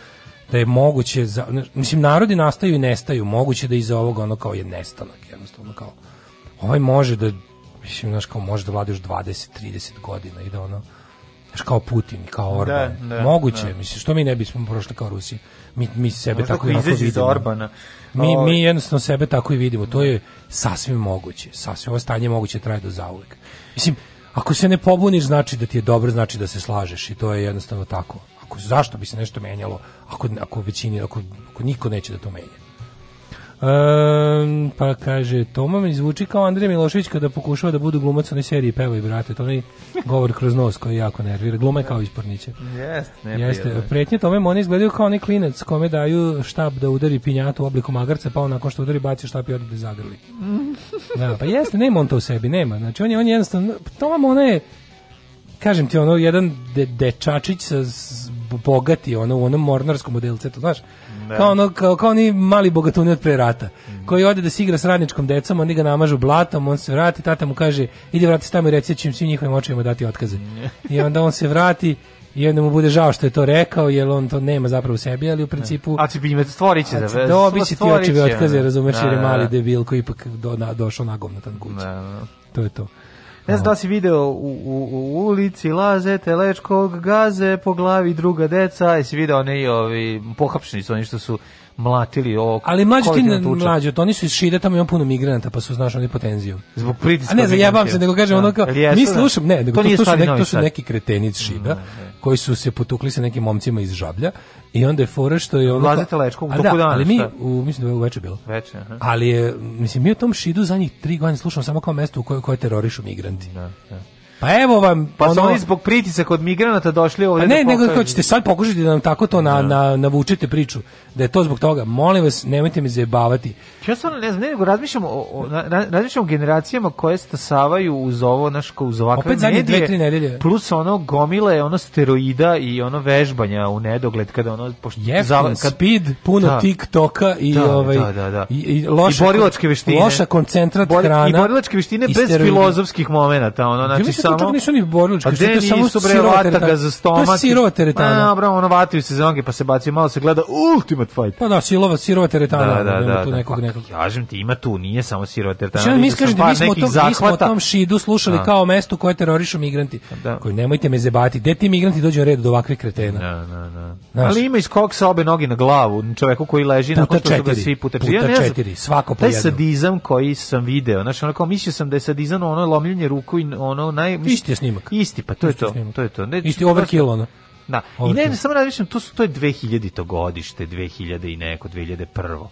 Speaker 5: da je moguće, za, mislim, narodi nastaju i nestaju, moguće da iza ovoga ono kao je nestanak, jednostavno kao, ovaj može da, mislim, znaš, kao može da vlada još 20-30 godina i da ono, Znaš, kao Putin, kao da, Orban. Da, da, Moguće, da. mislim, što mi ne bismo prošli kao Rusi? Mi, mi sebe
Speaker 6: Možda
Speaker 5: tako i vidimo.
Speaker 6: Iz Orbana.
Speaker 5: Mi, mi ovaj- jednostavno sebe tako i vidimo. To je sasvim moguće. Sasvim ovo stanje moguće traje do zauvek. Mislim, ako se ne pobuniš, znači da ti je dobro, znači da se slažeš i to je jednostavno tako. Ako, zašto bi se nešto menjalo ako, ako, većini, ako, ako niko neće da to menja? Um, pa kaže, Toma mi zvuči kao Andrija Milošević kada pokušava da budu glumac na seriji Peva i brate. To onaj govor kroz nos koji jako nervira. Gluma je kao isporniće.
Speaker 6: Yes, Jeste,
Speaker 5: Pretnje tome oni izgledaju kao onaj klinac kome daju štab da udari pinjatu u obliku magarca, pa on nakon što udari baci štab i odi da zagrli. (laughs) da, pa jeste, nema on to u sebi, nema. Znači, on je, on je jednostavno, Toma ona je, kažem ti, ono, jedan de, dečačić sa bogati, ono, u onom mornarskom modelcetu, znaš, Da. Kao, ono, kao, kao oni mali bogatuni od pre rata, mm. koji ode da se igra s radničkom decom, oni ga namažu blatom, on se vrati, tata mu kaže, ide vrati se tamo i reci, da ću im svim njihovim očima dati otkaze. Mm. I onda on se vrati, i onda mu bude žao što je to rekao, jer on to nema zapravo u sebi, ali u principu...
Speaker 6: A će bi imati da stvoriće za
Speaker 5: veze. Dobit će ti očeve otkaze, razumeš, jer je mali debil koji ipak do, na, došao nagovnatan kući. To je to.
Speaker 6: Ne znam da si video u, u, u ulici laze telečkog gaze po glavi druga deca, jesi video one i ovi pohapšeni su oni što su mlatili o
Speaker 5: Ali mlađi ti mlađi, oni su iz Šida, tamo imam puno migranata, pa su znaš oni potenziju.
Speaker 6: Zbog pritiska. A
Speaker 5: ne, zajebam se, nego kažem da. ono kao, mi da? slušam, ne, nego to, to, slušam, nek, to su neki kretenici Šida, mm, koji su se potukli sa nekim momcima iz Žablja i onda je fora što je ono
Speaker 6: Vladite Lečko u toku da, dana.
Speaker 5: Ali
Speaker 6: mi
Speaker 5: u, mislim da je uveče bilo. Veče, aha. Ali je mislim mi u tom šidu zadnjih tri godine slušamo samo kao mesto u kojoj koje terorišu migranti. Da, da. Pa evo vam...
Speaker 6: Pa ono, su oni zbog pritisaka kod migranata došli ovdje... Pa
Speaker 5: ne, da nego hoćete sad pokušati da nam tako to na, da. na, navučite priču, da je to zbog toga. Molim vas, nemojte me zajebavati.
Speaker 6: Ja stvarno ne znam, ne, nego razmišljamo o, o, razmišljam o generacijama koje stasavaju uz ovo, naš, uz ovakve Opet medije, dve, tri nedelje. plus ono gomile, ono steroida i ono vežbanja u nedogled, kada ono...
Speaker 5: Pošto, Jeftin, za,
Speaker 6: kad,
Speaker 5: speed, puno da, TikToka i,
Speaker 6: da,
Speaker 5: ovaj,
Speaker 6: da, da, da.
Speaker 5: i, i, loša, I borilačke
Speaker 6: veštine.
Speaker 5: Loša koncentrat Bori, hrana. I
Speaker 6: borilačke veštine i bez filozofskih momenata, ono, znači, sa samo... To nisu
Speaker 5: ni boriličke,
Speaker 6: pa što je samo su ga za stomak. To je
Speaker 5: sirova teretana.
Speaker 6: A, bro, ono vataju se za pa se baci, malo se gleda Ultimate Fight.
Speaker 5: Pa da, silova, sirova teretana. Da, da, da. da tu da. nekog, pa, nekog.
Speaker 6: Kažem ti, ima tu, nije samo sirova teretana. Šta mi kažete, mi smo, to,
Speaker 5: mi smo tom šidu slušali da. kao mestu koje terorišu migranti. Da. Koji nemojte me zebati. Gde ti migranti dođu u red do ovakvih kretena? Da, da, da. Ali ima iz kog sa obe noge na glavu, čoveku koji leži na što su ga svi puta četiri. Puta četiri, svako po jednom.
Speaker 6: Taj sadizam koji sam video, znači onako mislio sam da je sadizam ono lomljenje ruku i ono
Speaker 5: naj Isti je snimak.
Speaker 6: Isti, pa to isti je to. Snimak. To je to. Ne, isti
Speaker 5: overkill ono.
Speaker 6: Da. I ne, ne samo razmišljam, to su to je 2000 to godište, 2000 i neko 2001.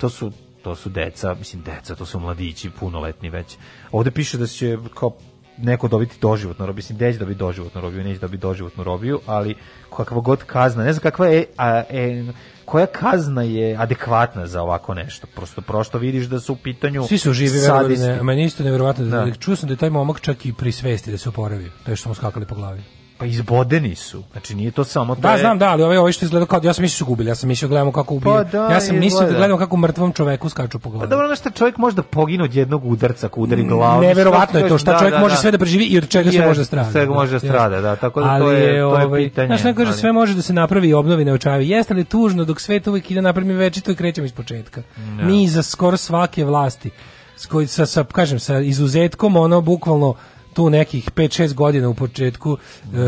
Speaker 6: To su to su deca, mislim deca, to su mladići punoletni već. Ovde piše da se kao neko dobiti doživotnu robiju, mislim da dobiti doživotnu robiju, neće dobiti doživotnu robiju, ali kakva god kazna, ne znam kakva je, a, e, koja kazna je adekvatna za ovako nešto? Prosto prosto vidiš da su u pitanju
Speaker 5: Svi su živi,
Speaker 6: verovali, ne,
Speaker 5: meni isto neverovatno da, da. čuo sam da je taj momak čak i pri svesti da se oporavio, to da je što smo skakali po glavi.
Speaker 6: Pa izbodeni su. Znači nije to samo to. Da,
Speaker 5: je... znam, da, ali ove ovaj što izgleda kao ja sam mislio da su gubili, ja sam mislio da gledamo kako ubije. Pa da, ja sam mislio da gledamo kako mrtvom čoveku skaču po pa glavi.
Speaker 6: Pa dobro,
Speaker 5: nešto
Speaker 6: čovjek može da pogine od jednog udarca, ko udari mm, glavu.
Speaker 5: Neverovatno je to što da, čovjek da, može da. sve da preživi i od čega je,
Speaker 6: se može strada. Sve
Speaker 5: može strada, da,
Speaker 6: tako da ali to je to je ovaj, pitanje.
Speaker 5: Znaš, neko kaže sve može da se napravi i obnovi ne očavi. Jeste li tužno dok svet uvek ide napred mi večito i krećemo ispočetka. No. Mi za skoro svake vlasti s koj, sa, sa kažem sa izuzetkom ono bukvalno tu nekih 5-6 godina u početku e,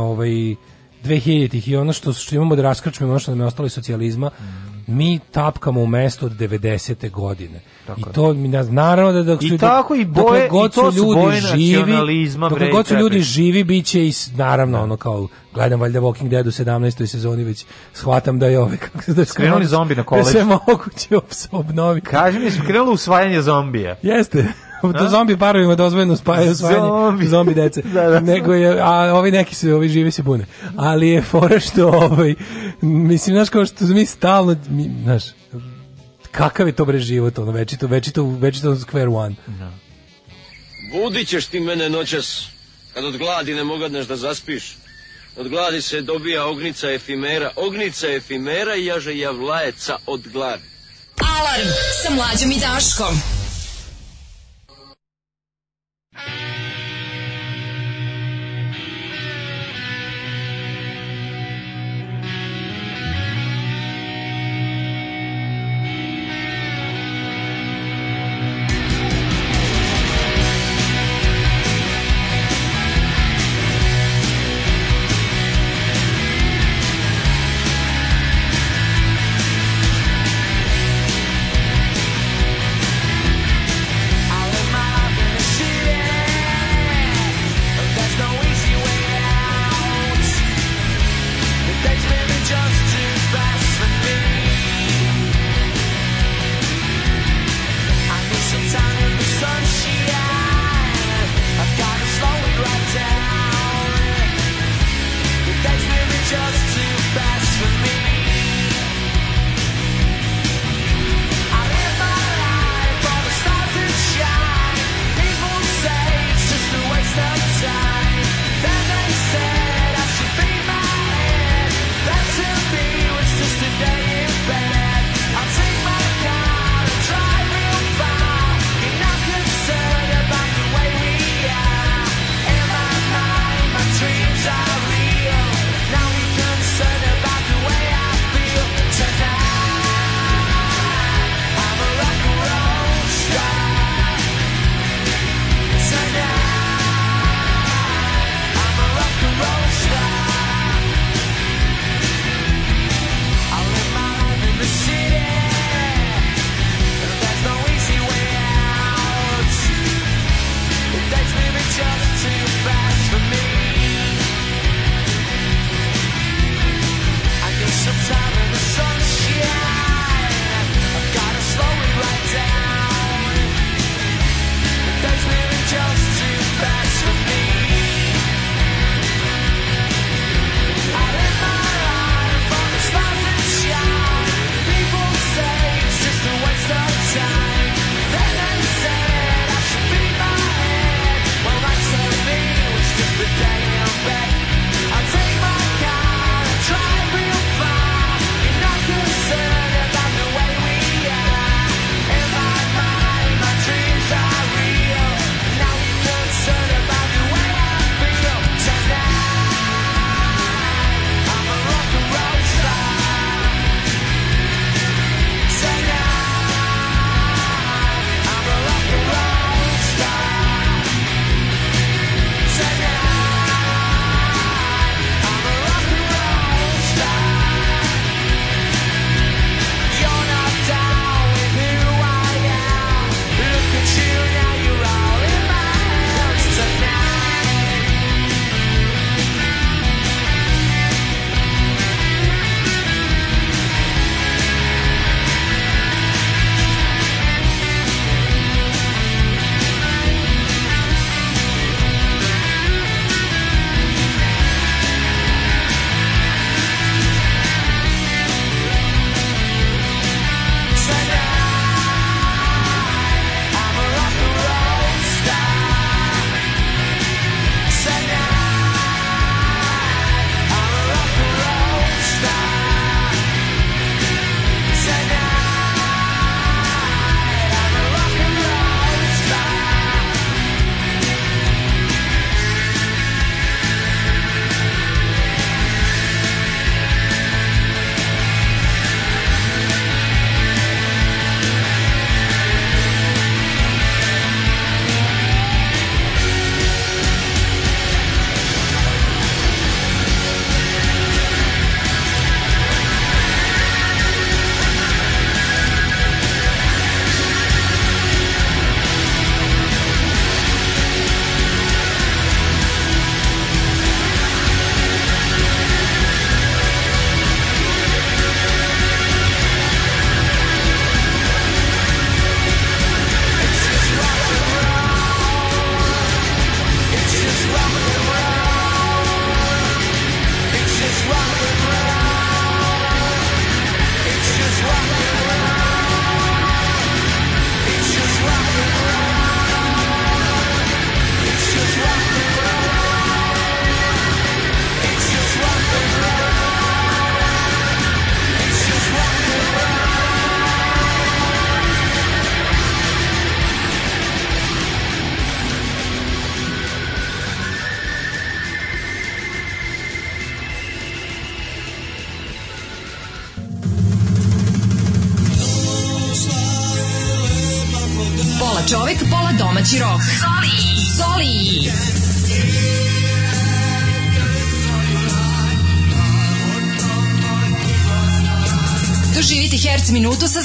Speaker 5: ovaj 2000-ih i ono što, što imamo da raskrčimo, ono što nam je ostalo iz socijalizma, mi tapkamo u mesto od 90. godine. Tako I to mi ne naravno da dok
Speaker 6: su I tako i boje, god su ljudi boje živi,
Speaker 5: dok god
Speaker 6: su
Speaker 5: ljudi živi biće i naravno da. ono kao gledam valjda Walking Dead u 17. sezoni već shvatam da je ove ovaj,
Speaker 6: (laughs) kako se (laughs) da skrenuli zombi na koleđ. Da
Speaker 5: se moguće obnovi.
Speaker 6: Kaže mi, se skrenulo usvajanje zombija.
Speaker 5: Jeste to (laughs) da zombi parovima dozvoljeno spajaju spajanje zombi, zombi dece. (laughs) da, da. Nego je, a ovi neki su, ovi živi se bune. Ali je fora što, ovaj, mislim, znaš, kao što mi stalno, mi, znaš, kakav je to bre život, ono, večito, večito, večito square one.
Speaker 6: Da.
Speaker 7: Budit ćeš ti mene noćas, kad od gladi ne mogadneš da zaspiš. Od gladi se dobija ognica efimera, ognica efimera jaže javlajeca od gladi.
Speaker 8: Alarm sa mlađom i Daškom.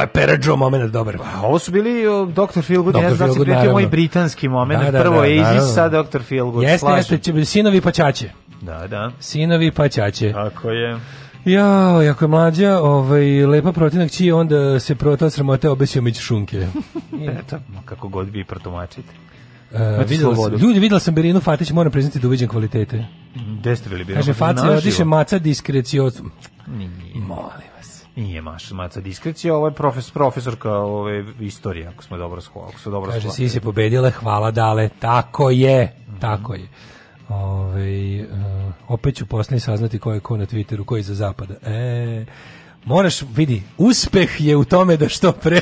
Speaker 5: ovo je Peradžo moment dobar. A pa, ovo su bili o, Dr. Feelgood, Dr. ne znam si pritio moj britanski moment, da, da, prvo da, Aziz, sad Dr. Feelgood. Jeste, Slažem. jeste, sinovi pa čače.
Speaker 6: Da, da.
Speaker 5: Sinovi pa čače.
Speaker 6: Tako je.
Speaker 5: Ja, jako je mlađa, ovaj, lepa protinak čiji onda se prota sramote obesio mić šunke. (laughs)
Speaker 6: Eto, kako god bi protumačite.
Speaker 5: E, videla sam, ljudi, videla sam Berinu Fatić, moram priznati da uviđam kvalitete.
Speaker 6: Gde ste bili
Speaker 5: Berinu? Kaže, Fatić, diše maca diskrecijocom.
Speaker 6: Molim. Nije maš, maca diskrecija, ovo je profes, profesorka ove, istorije, ako smo dobro shvatili. Ako dobro Kaže,
Speaker 5: shvatili. si se pobedila, hvala dale, tako je, mm -hmm. tako je. Ove, uh, opet ću posle saznati ko je ko na Twitteru, ko je za zapada. E, moraš, vidi, uspeh je u tome da što pre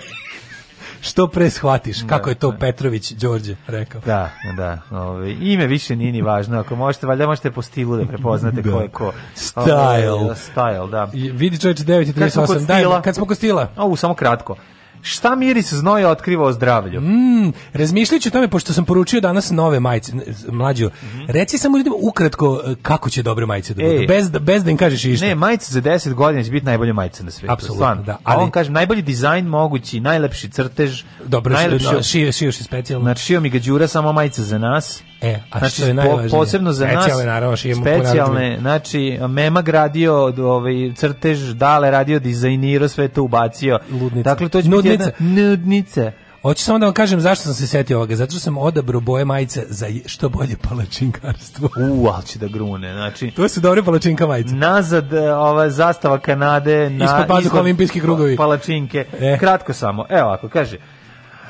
Speaker 5: što pre shvatiš kako je to da, da. Petrović Đorđe rekao.
Speaker 6: Da, da. Ove, ovaj, ime više nije ni važno. Ako možete, valjda možete po stilu da prepoznate ko je ko. Da.
Speaker 5: Style. Ove, ovaj,
Speaker 6: style, da.
Speaker 5: I, vidi čovječe 9.38. Kad smo kod stila. Daj, kad smo kod stila.
Speaker 6: samo kratko. Šta miris znoja otkriva o zdravlju?
Speaker 5: Mm, razmišljajući o tome, pošto sam poručio danas nove majice, mlađo, mm -hmm. reci samo ljudima ukratko e, kako će dobre majice da budu, bez, da, bez da im kažeš išta.
Speaker 6: Ne, majice za 10 godina će biti najbolje majice na svijetu.
Speaker 5: Apsolutno, da.
Speaker 6: Ali, A on kaže, najbolji dizajn mogući, najlepši crtež,
Speaker 5: dobro, najlepši... da, šio, šio, šio, specijalno.
Speaker 6: Znači, šio mi ga džura, samo majice za nas.
Speaker 5: E, a znači, što je najvažnije?
Speaker 6: Posebno za nas, specijalne,
Speaker 5: naravno,
Speaker 6: specijalne, znači, Memak radio, ovaj, crtež, Dale radio, dizajnirao, sve to ubacio.
Speaker 5: Ludnica.
Speaker 6: Dakle, to
Speaker 5: će nudnica. biti
Speaker 6: jedna
Speaker 5: nudnica. Hoću samo da vam kažem zašto sam se setio ovoga. Zato što sam odabrao boje majice za što bolje palačinkarstvo.
Speaker 6: (laughs) U, ali će da grune. Znači,
Speaker 5: to su dobre palačinka majice.
Speaker 6: Nazad e, ova zastava Kanade
Speaker 5: na ispod, ispod olimpijski krugovi.
Speaker 6: Palačinke. E. Kratko samo. Evo ako kaže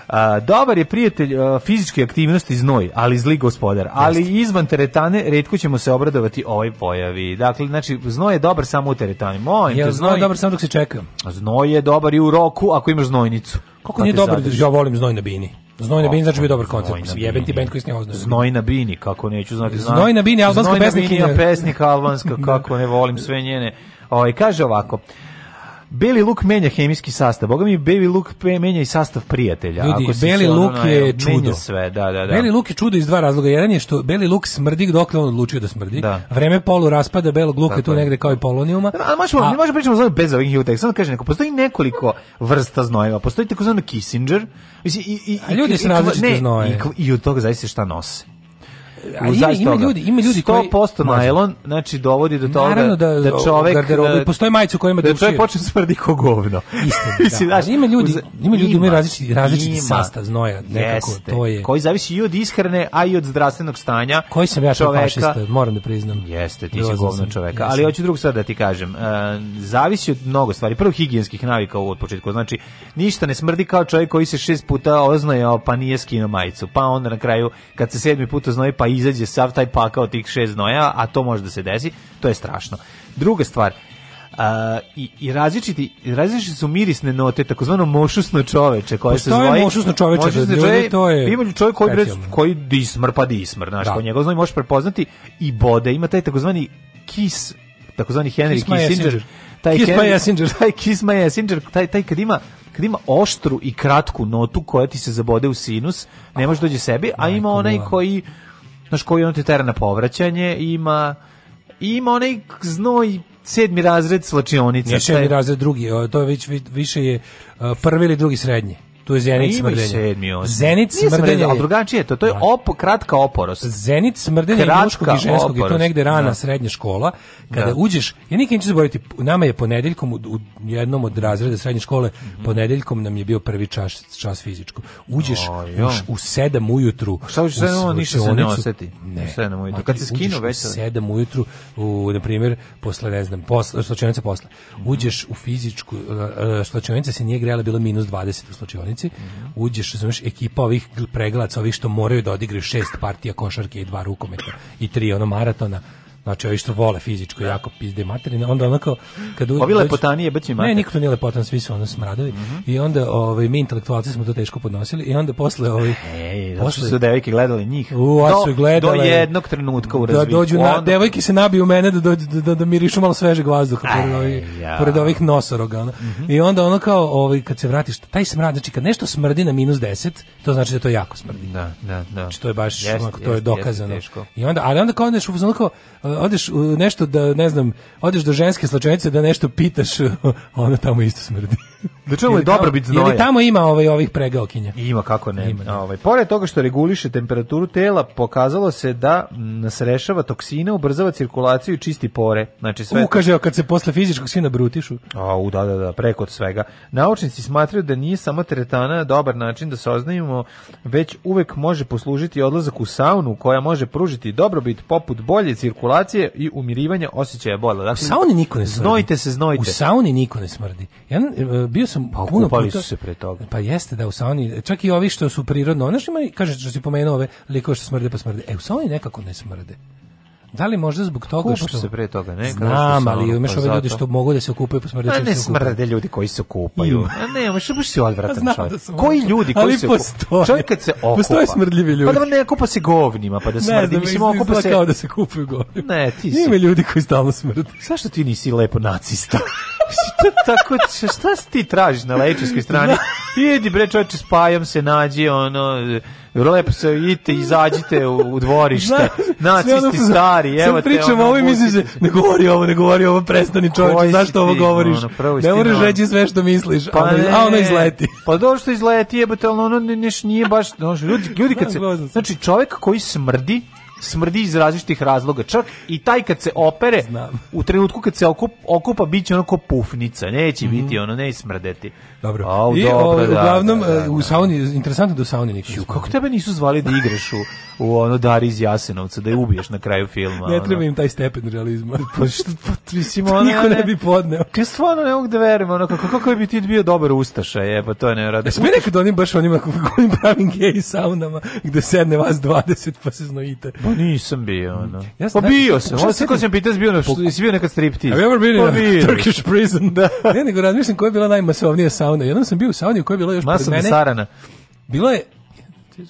Speaker 6: A, dobar je prijatelj a, fizičke aktivnosti znoj, ali zli gospodar. Ali Jeste. izvan teretane retko ćemo se obradovati ovoj pojavi. Dakle, znači, znoj je dobar samo u teretani. Moj, ja,
Speaker 5: znoj je dobar samo dok se čekam.
Speaker 6: Znoj je dobar i u roku ako imaš znojnicu.
Speaker 5: Kako pa nije dobar, zadrži. ja volim znoj na bini. Znoj na bini znači da bi dobar koncert. Mislim jebem ti
Speaker 6: bend koji se ne Znoj na bini, kako neću znati.
Speaker 5: Znam. Znoj na bini, albanska pesnika. Znoj na
Speaker 6: bini, pesnika albanska, (laughs) kako ne volim sve njene. Ovaj kaže ovako. Beli luk menja hemijski sastav. Boga mi beli luk menja i sastav prijatelja.
Speaker 5: Ljudi, Ako beli si luk je čudo.
Speaker 6: Sve, da, da,
Speaker 5: da. Beli luk je čudo iz dva razloga. Jedan je što beli luk smrdi dokle on odlučio da smrdi. Da. Vreme polu raspada belog luka je tu negde kao i polonijuma. Da,
Speaker 6: ali možemo, a, možemo pričamo zove bez ovih hipotek. Samo kaže neko, postoji nekoliko vrsta znojeva. Postoji takozvani Kissinger. i,
Speaker 5: i, i, a ljudi se različite znoje.
Speaker 6: I, i od toga zavisi šta nose
Speaker 5: ima, ima ljudi, ima ljudi
Speaker 6: 100% koji najlon, znači dovodi do toga Naravno da da, da čovjek
Speaker 5: garderobi da- postoje majice u kojima da čovjek
Speaker 6: počne smrdi kao govno. (laughs)
Speaker 5: Da. Mislim da. ima ljudi, ima ljudi imaju različiti različiti sastav znoja, nekako to je.
Speaker 6: Koji zavisi i od ishrane, a i od zdravstvenog stanja.
Speaker 5: Koji sam ja čovjek, fašista, moram da priznam.
Speaker 6: Jeste, ti si govno čovjek, ali hoću drugo sad da ti kažem. E, zavisi od mnogo stvari. Prvo higijenskih navika u od početka. Znači ništa ne smrdi kao čovjek koji se šest puta oznojao, pa nije skinuo majicu. Pa onda na kraju kad se sedmi put oznoji, pa izađe sav taj pakao tih šest znoja, a to može da se desi, to je strašno. Druga stvar, Uh, i, i različiti, različiti su mirisne note, takozvano mošusno čoveče, koje Postoje se zove...
Speaker 5: mošusno čoveče,
Speaker 6: mošusno čoveče
Speaker 5: to je...
Speaker 6: Ima čovjek koji, brez, koji dismr pa dismr, znaš, da. po njegov znoj možeš prepoznati i bode, ima taj takozvani kis, takozvani Henry Kissinger,
Speaker 5: Taj Kiss Henry, Kissinger.
Speaker 6: (laughs) Taj Kiss my Kissinger, taj, taj kad ima kad ima oštru i kratku notu koja ti se zabode u sinus, ne može da doći sebi, a ima onaj koji znaš koji on te tera na povraćanje, ima, ima onaj znoj sedmi razred slačionice.
Speaker 5: Nije sedmi razred, drugi, to je, više je prvi ili drugi srednji
Speaker 6: tu je Zenit Smrdenje. sedmi, osmi. Zenit Smrdenje. Ali drugačije to, to je znači. op, kratka oporost.
Speaker 5: Zenit Smrdenje kratka muškog i ženskog oporost. i to negde rana da. srednja škola. Da. Kada da. uđeš, ja nikad neću zaboraviti, nama je ponedeljkom u, jednom od razreda srednje škole, mm -hmm. ponedeljkom nam je bio prvi čas, čas fizičko. Uđeš o, u, u sedam ujutru.
Speaker 6: Šta uđeš sedam, ništa se ne oseti. Ne. Sedam ujutru. Kad se skinu
Speaker 5: već. U sedam ujutru, u, na primjer, posle, ne znam, posle, slučajnica posle. Mhm. Uđeš u fizičku, e, e, slučajnica se nije grejala, bilo minus 20 u slučajnici utakmici, mm -hmm. uđeš, znaš, ekipa ovih preglaca, ovih što moraju da odigraju šest partija košarke i dva rukometa i tri ono maratona, Znači, ovi što vole fizičko da. jako pizde materine, onda onako kad
Speaker 6: Ovi lepotanije baci mater. Ne,
Speaker 5: niko to nije lepotan, svi su ono smradovi. Mm -hmm. I onda ovaj mi intelektualci smo to teško podnosili i onda posle ovaj
Speaker 6: Ej, posle su devojke gledale njih.
Speaker 5: U, a su gledale.
Speaker 6: Do jednog trenutka u da razviku. Da
Speaker 5: dođu
Speaker 6: na
Speaker 5: devojke se nabiju mene da da, da, da mirišu malo svežeg vazduha pored ovih pored ovih nosoroga. Mm -hmm. I onda ono kao ovaj kad se vratiš, taj smrad, znači kad nešto smrdi na minus 10, to znači da to jako smrdi. Da,
Speaker 6: da, da. Znači
Speaker 5: to je baš jest, onako, to jest, je dokazano. Jest, I onda ali onda kao nešto onako odeš u nešto da, ne znam, odeš do ženske slačenice da nešto pitaš, (laughs) ona tamo isto smrdi.
Speaker 6: Dućan da je dobro biti znoja. Jer
Speaker 5: tamo ima ovaj ovih pregaokinja.
Speaker 6: Ima kako ne. Ima, da. Ovaj pored toga što reguliše temperaturu tela, pokazalo se da nas rešava toksine, ubrzava cirkulaciju i čisti pore. Znači sve.
Speaker 5: U, kaže, kad se posle fizičkog svina brutišu.
Speaker 6: A u da da da preko od svega. Naučnici smatraju da nije samo teretana dobar način da se već uvek može poslužiti odlazak u saunu koja može pružiti dobrobit poput bolje cirkulacije i umirivanja osjećaja bola. Dakle, u sauni niko
Speaker 5: ne
Speaker 6: smrdi. Znojite se, znojite. U
Speaker 5: sauni niko ne smrdi. Ja e, bio sam sam pa,
Speaker 6: puno puta, su se pre toga.
Speaker 5: Pa jeste da u sauni, čak i ovi što su prirodno, znaš ima, kaže da si pomenuo ove likove što smrde pa smrde. E u sauni nekako ne smrde. Da li možda zbog toga Kupu
Speaker 6: što se pre toga, ne?
Speaker 5: Znam, ali imaš pa ove ljudi što mogu da se okupaju po pa smrdećem. Pa da ne
Speaker 6: smrde ljudi koji se okupaju.
Speaker 5: A
Speaker 6: ne,
Speaker 5: baš baš si odvratan da čovjek. Koji ljudi koji se
Speaker 6: okupaju? Čovjek kad se okupa. Postoje
Speaker 5: smrdljivi ljudi. Pa
Speaker 6: da ne okupa se govnima, pa da smrdi. Ne, znam, mislim okupa se
Speaker 5: kao da se kupaju
Speaker 6: govnima. Ne, ti
Speaker 5: si. Ima ljudi koji stalno smrde.
Speaker 6: Zašto ti nisi lepo nacista? Šta tako, šta ti tražiš na lečarskoj strani? (laughs) Idi bre, čoveče, spajam se, nađi ono lepo se idite, izađite u, u dvorište, nacisti stari, evo te.
Speaker 5: Sad pričamo
Speaker 6: ovo
Speaker 5: i mislim se, ne govori ovo, ne govori ovo, prestani čovječe, zašto ovo govoriš? Ono, ne moraš reći sve što misliš, pa ono, a ono izleti.
Speaker 6: (laughs) Pa dobro
Speaker 5: što
Speaker 6: izleti, jebate, ali ono neš, nije baš, no, ljudi, ljudi kad se, znači čovjek koji smrdi, smrdi iz različitih razloga. Čak i taj kad se opere, Znam. u trenutku kad se okup, okupa, bit će ono ko pufnica. Neće mm -hmm. biti mhm. ono, ne smrdeti.
Speaker 5: Dobro. Au, I dobro, o, ovaj, da, uglavnom, da, e, da, u da. sauni, interesantno da u sauni
Speaker 6: nikad Kako tebe nisu zvali da igraš u, u ono Dari iz Jasenovca, da je ubiješ na kraju filma?
Speaker 5: ne ono. treba im taj stepen realizma. (laughs) pa što, pa, mislim, ono, niko ne
Speaker 6: bi podneo.
Speaker 5: Ja stvarno ne mogu da verujem, ono, kako, kako bi ti bio dobar ustaša, je, pa to je nevjerojatno.
Speaker 6: Jesi mi nekad onim baš onima, (laughs) onim pravim gej saunama, gde sedne vas 20 pa se znojite? Pa
Speaker 5: nisam bio,
Speaker 6: ono. Ja sam,
Speaker 5: pa bio
Speaker 6: sam, ono se ko sam pitao, bio, jesi bio nekad striptease?
Speaker 5: Have
Speaker 6: you ever
Speaker 5: been pa in a (laughs) Turkish prison? Da. Ne, nego razmišljam koja je bila najmasovnija sauna sauna. Jednom sam bio u sauni u kojoj je bilo još Masovna pored mene.
Speaker 6: Sarana.
Speaker 5: Bilo je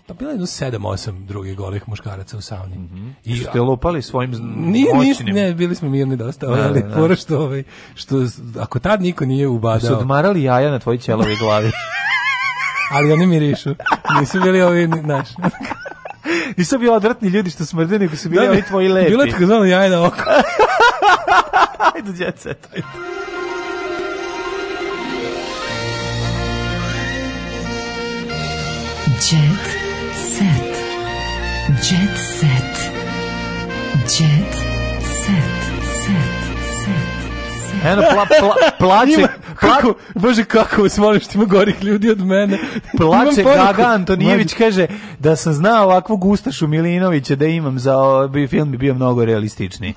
Speaker 5: pa bilo je jedno 7 8 drugih golih muškaraca u sauni. Mm -hmm.
Speaker 6: I ste lopali svojim ni ni ne
Speaker 5: bili smo mirni dosta, da, ali da, da. što ovaj što ako tad niko nije ubadao. Su
Speaker 6: odmarali jaja na tvoj ćelovoj glavi.
Speaker 5: (laughs) (laughs) ali oni mirišu. Nisu bili ovi naši.
Speaker 6: (laughs) Nisu bili odvratni ljudi što smrde, nego su bili da, ovi tvoji lepi. Bilo je
Speaker 5: tako zvano jaje na oko.
Speaker 6: Ajde, djece, to Jet set. Jet set. Jet set. Set. Set. Eno, pla, pla, plaće, kako,
Speaker 5: bože kako vas molim
Speaker 6: što
Speaker 5: ima gorih ljudi od mene.
Speaker 6: (laughs) Plače Gaga Antonijević kaže da sam znao ovakvog Ustašu Milinovića da imam za ovaj film bi bio mnogo realističniji.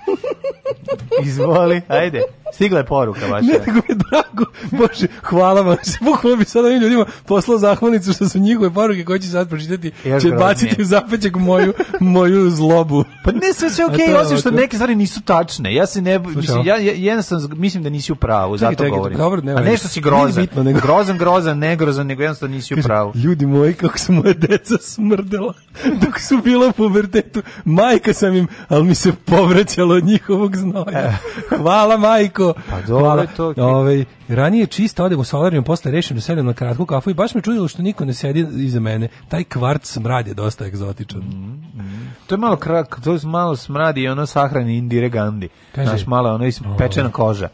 Speaker 6: (laughs) Izvoli, ajde. Stigla je poruka vaša. Ne,
Speaker 5: tako mi drago. Bože, hvala vam. Se (laughs) bukvalno bi sada ovim ljudima poslao zahvalnicu što su njihove poruke koje će sad pročitati, će baciti u zapećak moju, moju zlobu.
Speaker 6: Pa ne, sve sve okej, okay, osim što neke stvari nisu tačne. Ja se ne, mislim, ja, ja jednostavno mislim da nisi u pravu, zato čekaj, govorim. Dobro, ne, A nešto si grozan. Bitno, nego. Grozan, grozan, ne grozan, nego jednostavno nisi u pravu.
Speaker 5: Ljudi moji, kako su moje deca smrdela dok su bila u pubertetu. Majka sam im, ali mi se povraćalo od njihovog znoja. E. Hvala majko tako. Pa
Speaker 6: dobro, to.
Speaker 5: Ovaj ranije čista odem sa solarijum, posle rešim da sedem na kratku kafu i baš me čudilo što niko ne sedi iza mene. Taj kvart smrad je dosta egzotičan.
Speaker 6: Mm, mm. To je malo krak, to je malo smrad i ono sahrani Indire Gandhi. Kaže, Naš malo ono ispečena ovaj. koža.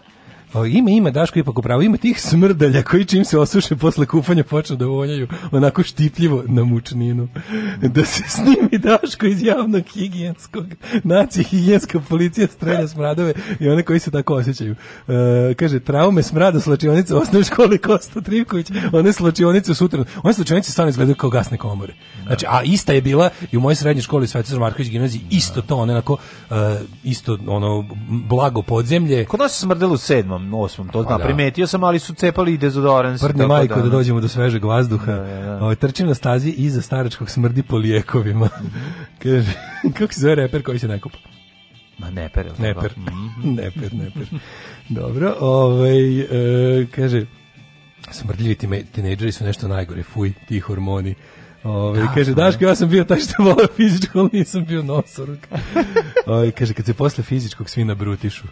Speaker 5: O, ima, ima, Daško ipak upravo, ima tih smrdalja koji čim se osuše posle kupanja počnu da vonjaju onako štipljivo na mučninu. Da se snimi Daško iz javnog higijenskog, naci higijenska policija strelja smradove i one koji se tako osjećaju. E, kaže, traume smrada slačionice u osnovnoj školi Kosta Trivković, one slačionice sutra, one slačionice stvarno izgledaju kao gasne komore. Znači, a ista je bila i u mojoj srednjoj školi Svetozar Marković gimnaziji, isto to, onako, e, isto ono, blago podzemlje. Kod nas
Speaker 6: se smrdelo u sedmom sedmom, osmom, to pa znam, da. primetio sam, ali su cepali i dezodorans. Prdne
Speaker 5: majko da, da dođemo do svežeg vazduha. Da, da, da. Ovaj, trčim na stazi iza staračkog smrdi po lijekovima. (laughs) Kaže, kako se zove reper koji se nekupa?
Speaker 6: Ma
Speaker 5: neper, je neper. Mm. (laughs) neper, neper. Dobro, ovaj, e, kaže, smrdljivi tinejdžeri su nešto najgore, fuj, ti hormoni. Ove, ovaj, da, kaže, Daško, ja sam bio taj što volao fizičko, ali nisam bio nosoruk. (laughs) Ove, ovaj, kaže, kad se posle fizičkog svi nabrutišu.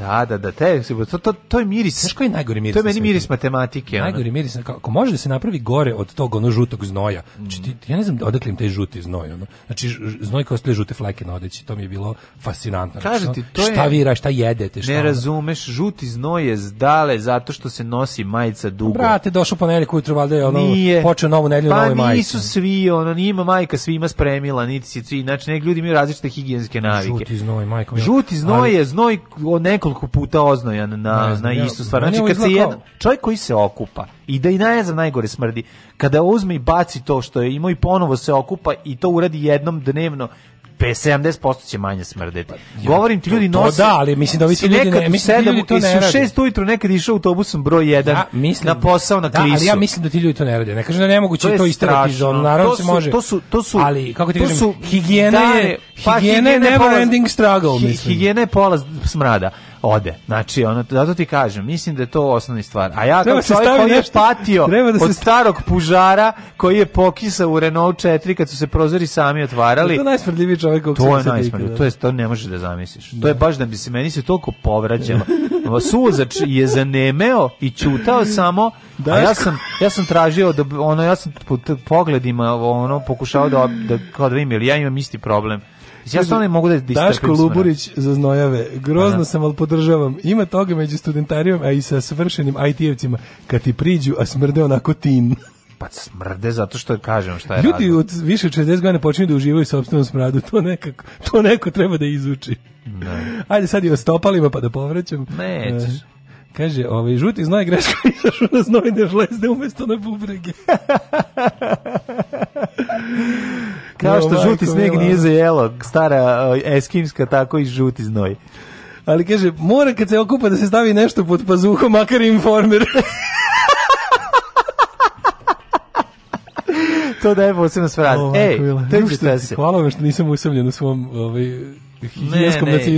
Speaker 6: Da, da, da, te, to, to, to je miris. Znaš koji je najgori miris?
Speaker 5: To je meni miris matematike.
Speaker 6: Najgori ono. miris, ako može da se napravi gore od tog ono
Speaker 5: žutog znoja, znači, ti, ja ne znam odakle im taj žuti znoj, ono. znači znoj kao ostaje žute fleke na odeći, to mi je bilo fascinantno. Kažu znači, ti, to šta je, vira, šta jedete, šta
Speaker 6: Ne
Speaker 5: ono.
Speaker 6: razumeš, žuti znoj je zdale zato što se nosi majica dugo. Pa,
Speaker 5: brate, došao ponedeljak ujutro, valjda je ono, nije. počeo novu nedelju, pa,
Speaker 6: nove nisu svi, ono, nima majka svima spremila, niti si, znači, nek ljudi imaju različite higijenske navike.
Speaker 5: Žuti znoj, majko.
Speaker 6: Žuti znoj je znoj o nekog nekoliko puta oznojan na, znam, na istu stvar. Znači, kad se jedan, čovjek koji se okupa i da i ne najgore smrdi, kada uzme i baci to što je imao i ponovo se okupa i to uradi jednom dnevno, 70% će manje smrdeti. Pa, Govorim ti ljudi nose. To da,
Speaker 5: ali mislim da ovi si ljudi ne, mislim da ljudi to
Speaker 6: ne rade. 6 ujutru nekad išao autobusom broj 1 ja, mislim, na posao na da,
Speaker 5: ali ja mislim da ti ljudi to ne radi. Ne kažem da nemoguće to, to isterati iz naravno da se može.
Speaker 6: To su to su
Speaker 5: ali kako ti
Speaker 6: to kažem, su higijena je pa, higijena je never ending struggle, hi, mislim. Higijena je pola smrada ode. Znači, ono, zato ti kažem, mislim da je to osnovna stvar. A ja kao da čovjek koji je patio da od starog pužara koji je pokisa u Renault 4 kad su se prozori sami otvarali.
Speaker 5: To je najsmrdljiviji
Speaker 6: čovjek kog To je najsmrdljiviji, to, je, to ne možeš da zamisliš. Da. To je da. baš da bi se meni se toliko povrađalo. Suzač je zanemeo i ćutao samo, da, a ja sam, ja sam tražio, da, ono, ja sam po pogledima ono, pokušao da, da, kao da vidim, jer ja imam isti problem
Speaker 5: Ja stvarno mogu da distrpim. Daško Luburić za znojave. Grozno Aha. sam, ali podržavam. Ima toga među studentarijom, a i sa svršenim IT-evcima. Kad ti priđu, a smrde onako tin.
Speaker 6: pa smrde zato što kažem šta je
Speaker 5: Ljudi razlog. od više od 60 godina počinju da uživaju sopstvenom smradu, to nekako, to neko treba da izuči. Ne. Ajde sad i o stopalima pa da povraćam.
Speaker 6: Nećeš. E,
Speaker 5: kaže, ovaj, žuti znoj greška (laughs) izašu na znojne žlezde umesto na bubrege. (laughs)
Speaker 6: Kao što žuti sneg nije zajelo, stara e, eskimska, tako i žuti znoj.
Speaker 5: Ali kaže, mora kad se okupa da se stavi nešto pod pazuhu, makar informer.
Speaker 6: to da je posebno svrat. Ej, to je se.
Speaker 5: Hvala vam što nisam usamljen u svom ovaj, ne,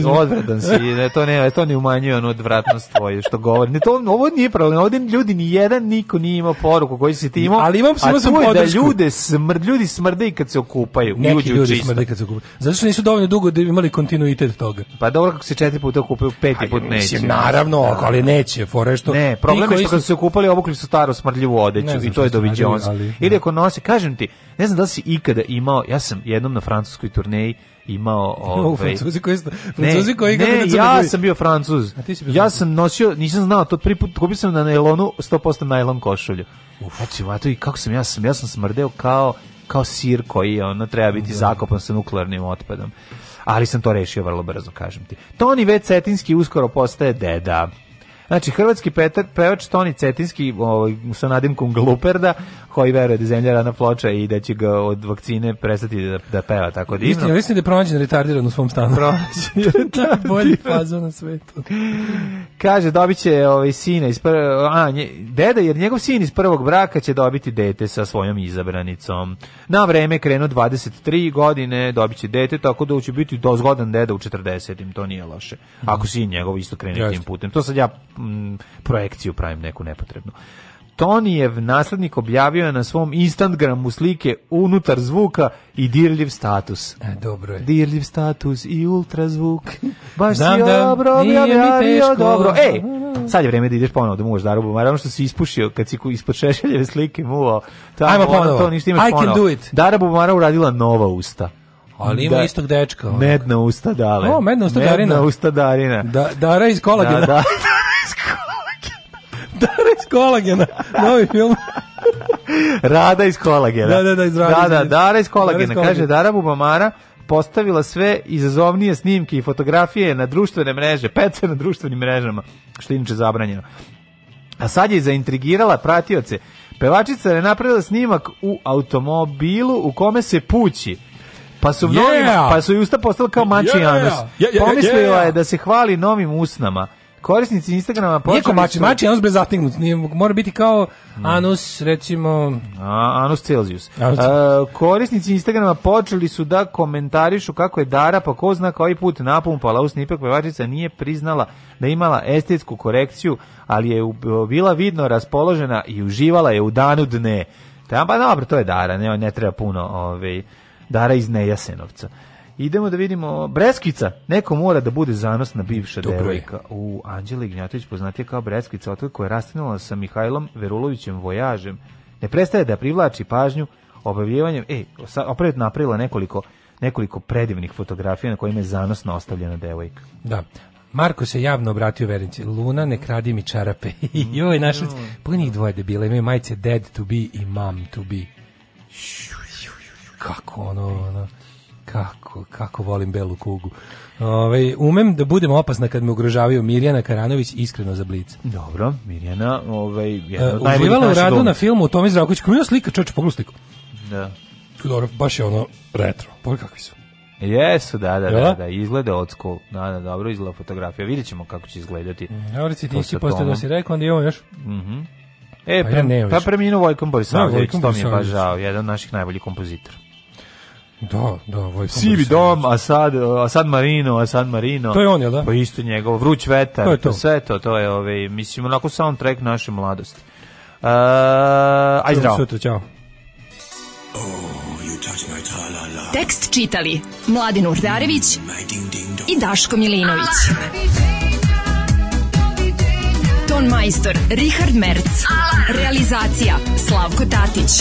Speaker 6: ne, odvratan si, ne, to ne, to ne umanjuje ono odvratnost tvoje što govori. Ne, to, ovo nije problem, ovdje ljudi, ni jedan niko nije imao poruku koju si ti imao, ali imam, a to je da ljude smrd, ljudi smrde i kad se okupaju,
Speaker 5: Neki uđu ljudi čista. smrde kad se okupaju. Zato što nisu dovoljno dugo da imali kontinuitet toga.
Speaker 6: Pa dobro, kako se četiri puta okupaju, peti put neće. Mislim, naravno, da. ali neće, fore što... Ne, problem je
Speaker 5: što kad
Speaker 6: su se okupali, obukli su staru smrdljivu odeću i to je doviđonsko. Ili da. ako nose, kažem ti, ne znam da li si ikada imao, ja sam jednom na francuskoj turneji imao (laughs) ovaj Francuzi koji
Speaker 5: Francuzi koji ne,
Speaker 6: ne ja sam bio Francuz. bio ja sam nosio, nisam znao, to prvi put kupio sam na nailonu 100% nailon košulju. Uf. Znači, vato i kako sam ja sam ja sam smrdeo kao kao sir koji je ono treba biti da. zakopan sa nuklearnim otpadom. Ali sam to rešio vrlo brzo, kažem ti. Toni Vecetinski uskoro postaje deda. Znači, hrvatski petar, pevač Toni Cetinski ovaj, sa nadimkom Gluperda, koji veruje da je zemlja rana ploča i da će ga od vakcine prestati da, da peva tako divno.
Speaker 5: Istina, mislim da je pronađen retardiran u svom stanu.
Speaker 6: Pronađen
Speaker 5: Najbolji (laughs) da, fazo na svetu.
Speaker 6: Kaže, dobit će ovaj, sina iz prvog, a, nje, deda, jer njegov sin iz prvog braka će dobiti dete sa svojom izabranicom. Na vreme krenu 23 godine, dobit će dete, tako da će biti dozgodan deda u 40. To nije loše. Ako sin njegov isto krene tim putem. To sad ja projekciju pravim neku nepotrebnu. Tonijev naslednik objavio je na svom Instagramu slike unutar zvuka i dirljiv status.
Speaker 5: E, dobro je.
Speaker 6: Dirljiv status i ultrazvuk. (laughs) Baš Znam si da, da dobro objavio, dobro. Ej, sad je vreme da ideš ponovo da muvaš darubu. Mara, ono što si ispušio kad si ispod šešeljeve slike muvao.
Speaker 5: Tamo, Ajmo
Speaker 6: ponovo. To, ništa imaš I ponovo. can do it. Darabu Mara uradila nova usta.
Speaker 5: Ali ima da, istog dečka.
Speaker 6: Medna usta dale.
Speaker 5: O, medna usta medna Darina.
Speaker 6: Medna usta Darina.
Speaker 5: Da,
Speaker 6: dara iz
Speaker 5: kolagena. Da, da iz kolagena. Novi film.
Speaker 6: Rada iz kolagena.
Speaker 5: Da, da, da,
Speaker 6: iz Rada. Da, da, Dara iz kolagena. Kaže, Dara Bubamara postavila sve izazovnije snimke i fotografije na društvene mreže, pece na društvenim mrežama, što je inače zabranjeno. A sad je zaintrigirala pratioce. Pevačica je napravila snimak u automobilu u kome se pući. Pa su, yeah. novima, pa su i usta postala kao mači yeah. anus. Pomislila yeah. je da se hvali novim usnama. Korisnici Instagrama počeli... Nije ko
Speaker 5: mači, su... mači anus bez zategnut, nije, mora biti kao hmm. anus, recimo...
Speaker 6: A, anus Celsius. Anus. A, e, korisnici Instagrama počeli su da komentarišu kako je Dara, pa ko zna koji put napumpala u snipek, pevačica nije priznala da imala estetsku korekciju, ali je u, bila vidno raspoložena i uživala je u danu dne. Pa dobro, to je Dara, ne, ne treba puno... Ovaj, Dara iz Nejasenovca. Idemo da vidimo Breskvica. Neko mora da bude zanosna bivša Dobro devojka. U Anđela Ignjatović poznatija kao Breskvica, koja je rastinula sa Mihajlom Verulovićem Vojažem. Ne prestaje da privlači pažnju obavljivanjem. E, opet napravila nekoliko nekoliko predivnih fotografija na kojima je zanosno ostavljena devojka.
Speaker 5: Da. Marko se javno obratio vernici. Luna, ne kradi mi čarape. (laughs) Joj, našli se. Mm. Pogledaj njih dvoje debila. Imaju majice dead to be i mom to be. Kako ono, ono. Kako, kako volim belu kugu. Ove, umem da budem opasna kad me ugrožavaju Mirjana Karanović iskreno za blic.
Speaker 6: Dobro, Mirjana, ovaj
Speaker 5: jedna e, od Uživala u radu dom. na filmu Tomi Zdravković, kako je slika, čoveče, pogledaj sliku.
Speaker 6: Da.
Speaker 5: Dobro, baš je ono retro. Pogledaj kakvi su.
Speaker 6: Jesu, da, da, da, da, izgleda od school. Da, da, dobro izgleda fotografija. Vidjet ćemo kako će izgledati. E,
Speaker 5: evo reci, ti si postao da si rekao, onda i ovo još.
Speaker 6: Mhm. Mm E, pa, pre, ja pa preminuo Vojkom Borisavić, no, da, to mi je baš žao, jedan od naših najboljih kompozitora.
Speaker 5: Da, da,
Speaker 6: Vojko Sivi dom, Asad, Asad Marino, Asad Marino.
Speaker 5: To je on, je da?
Speaker 6: Pa isto njegov, Vruć vetar, to je to. Pa sve to, to je, ovaj, mislim, onako soundtrack naše mladosti. Uh, aj zdravo. Sutra,
Speaker 5: ciao. Tekst čitali Mladin Urdarević i Daško Milinović. Ton majstor Richard Merc. Realizacija Slavko Tatić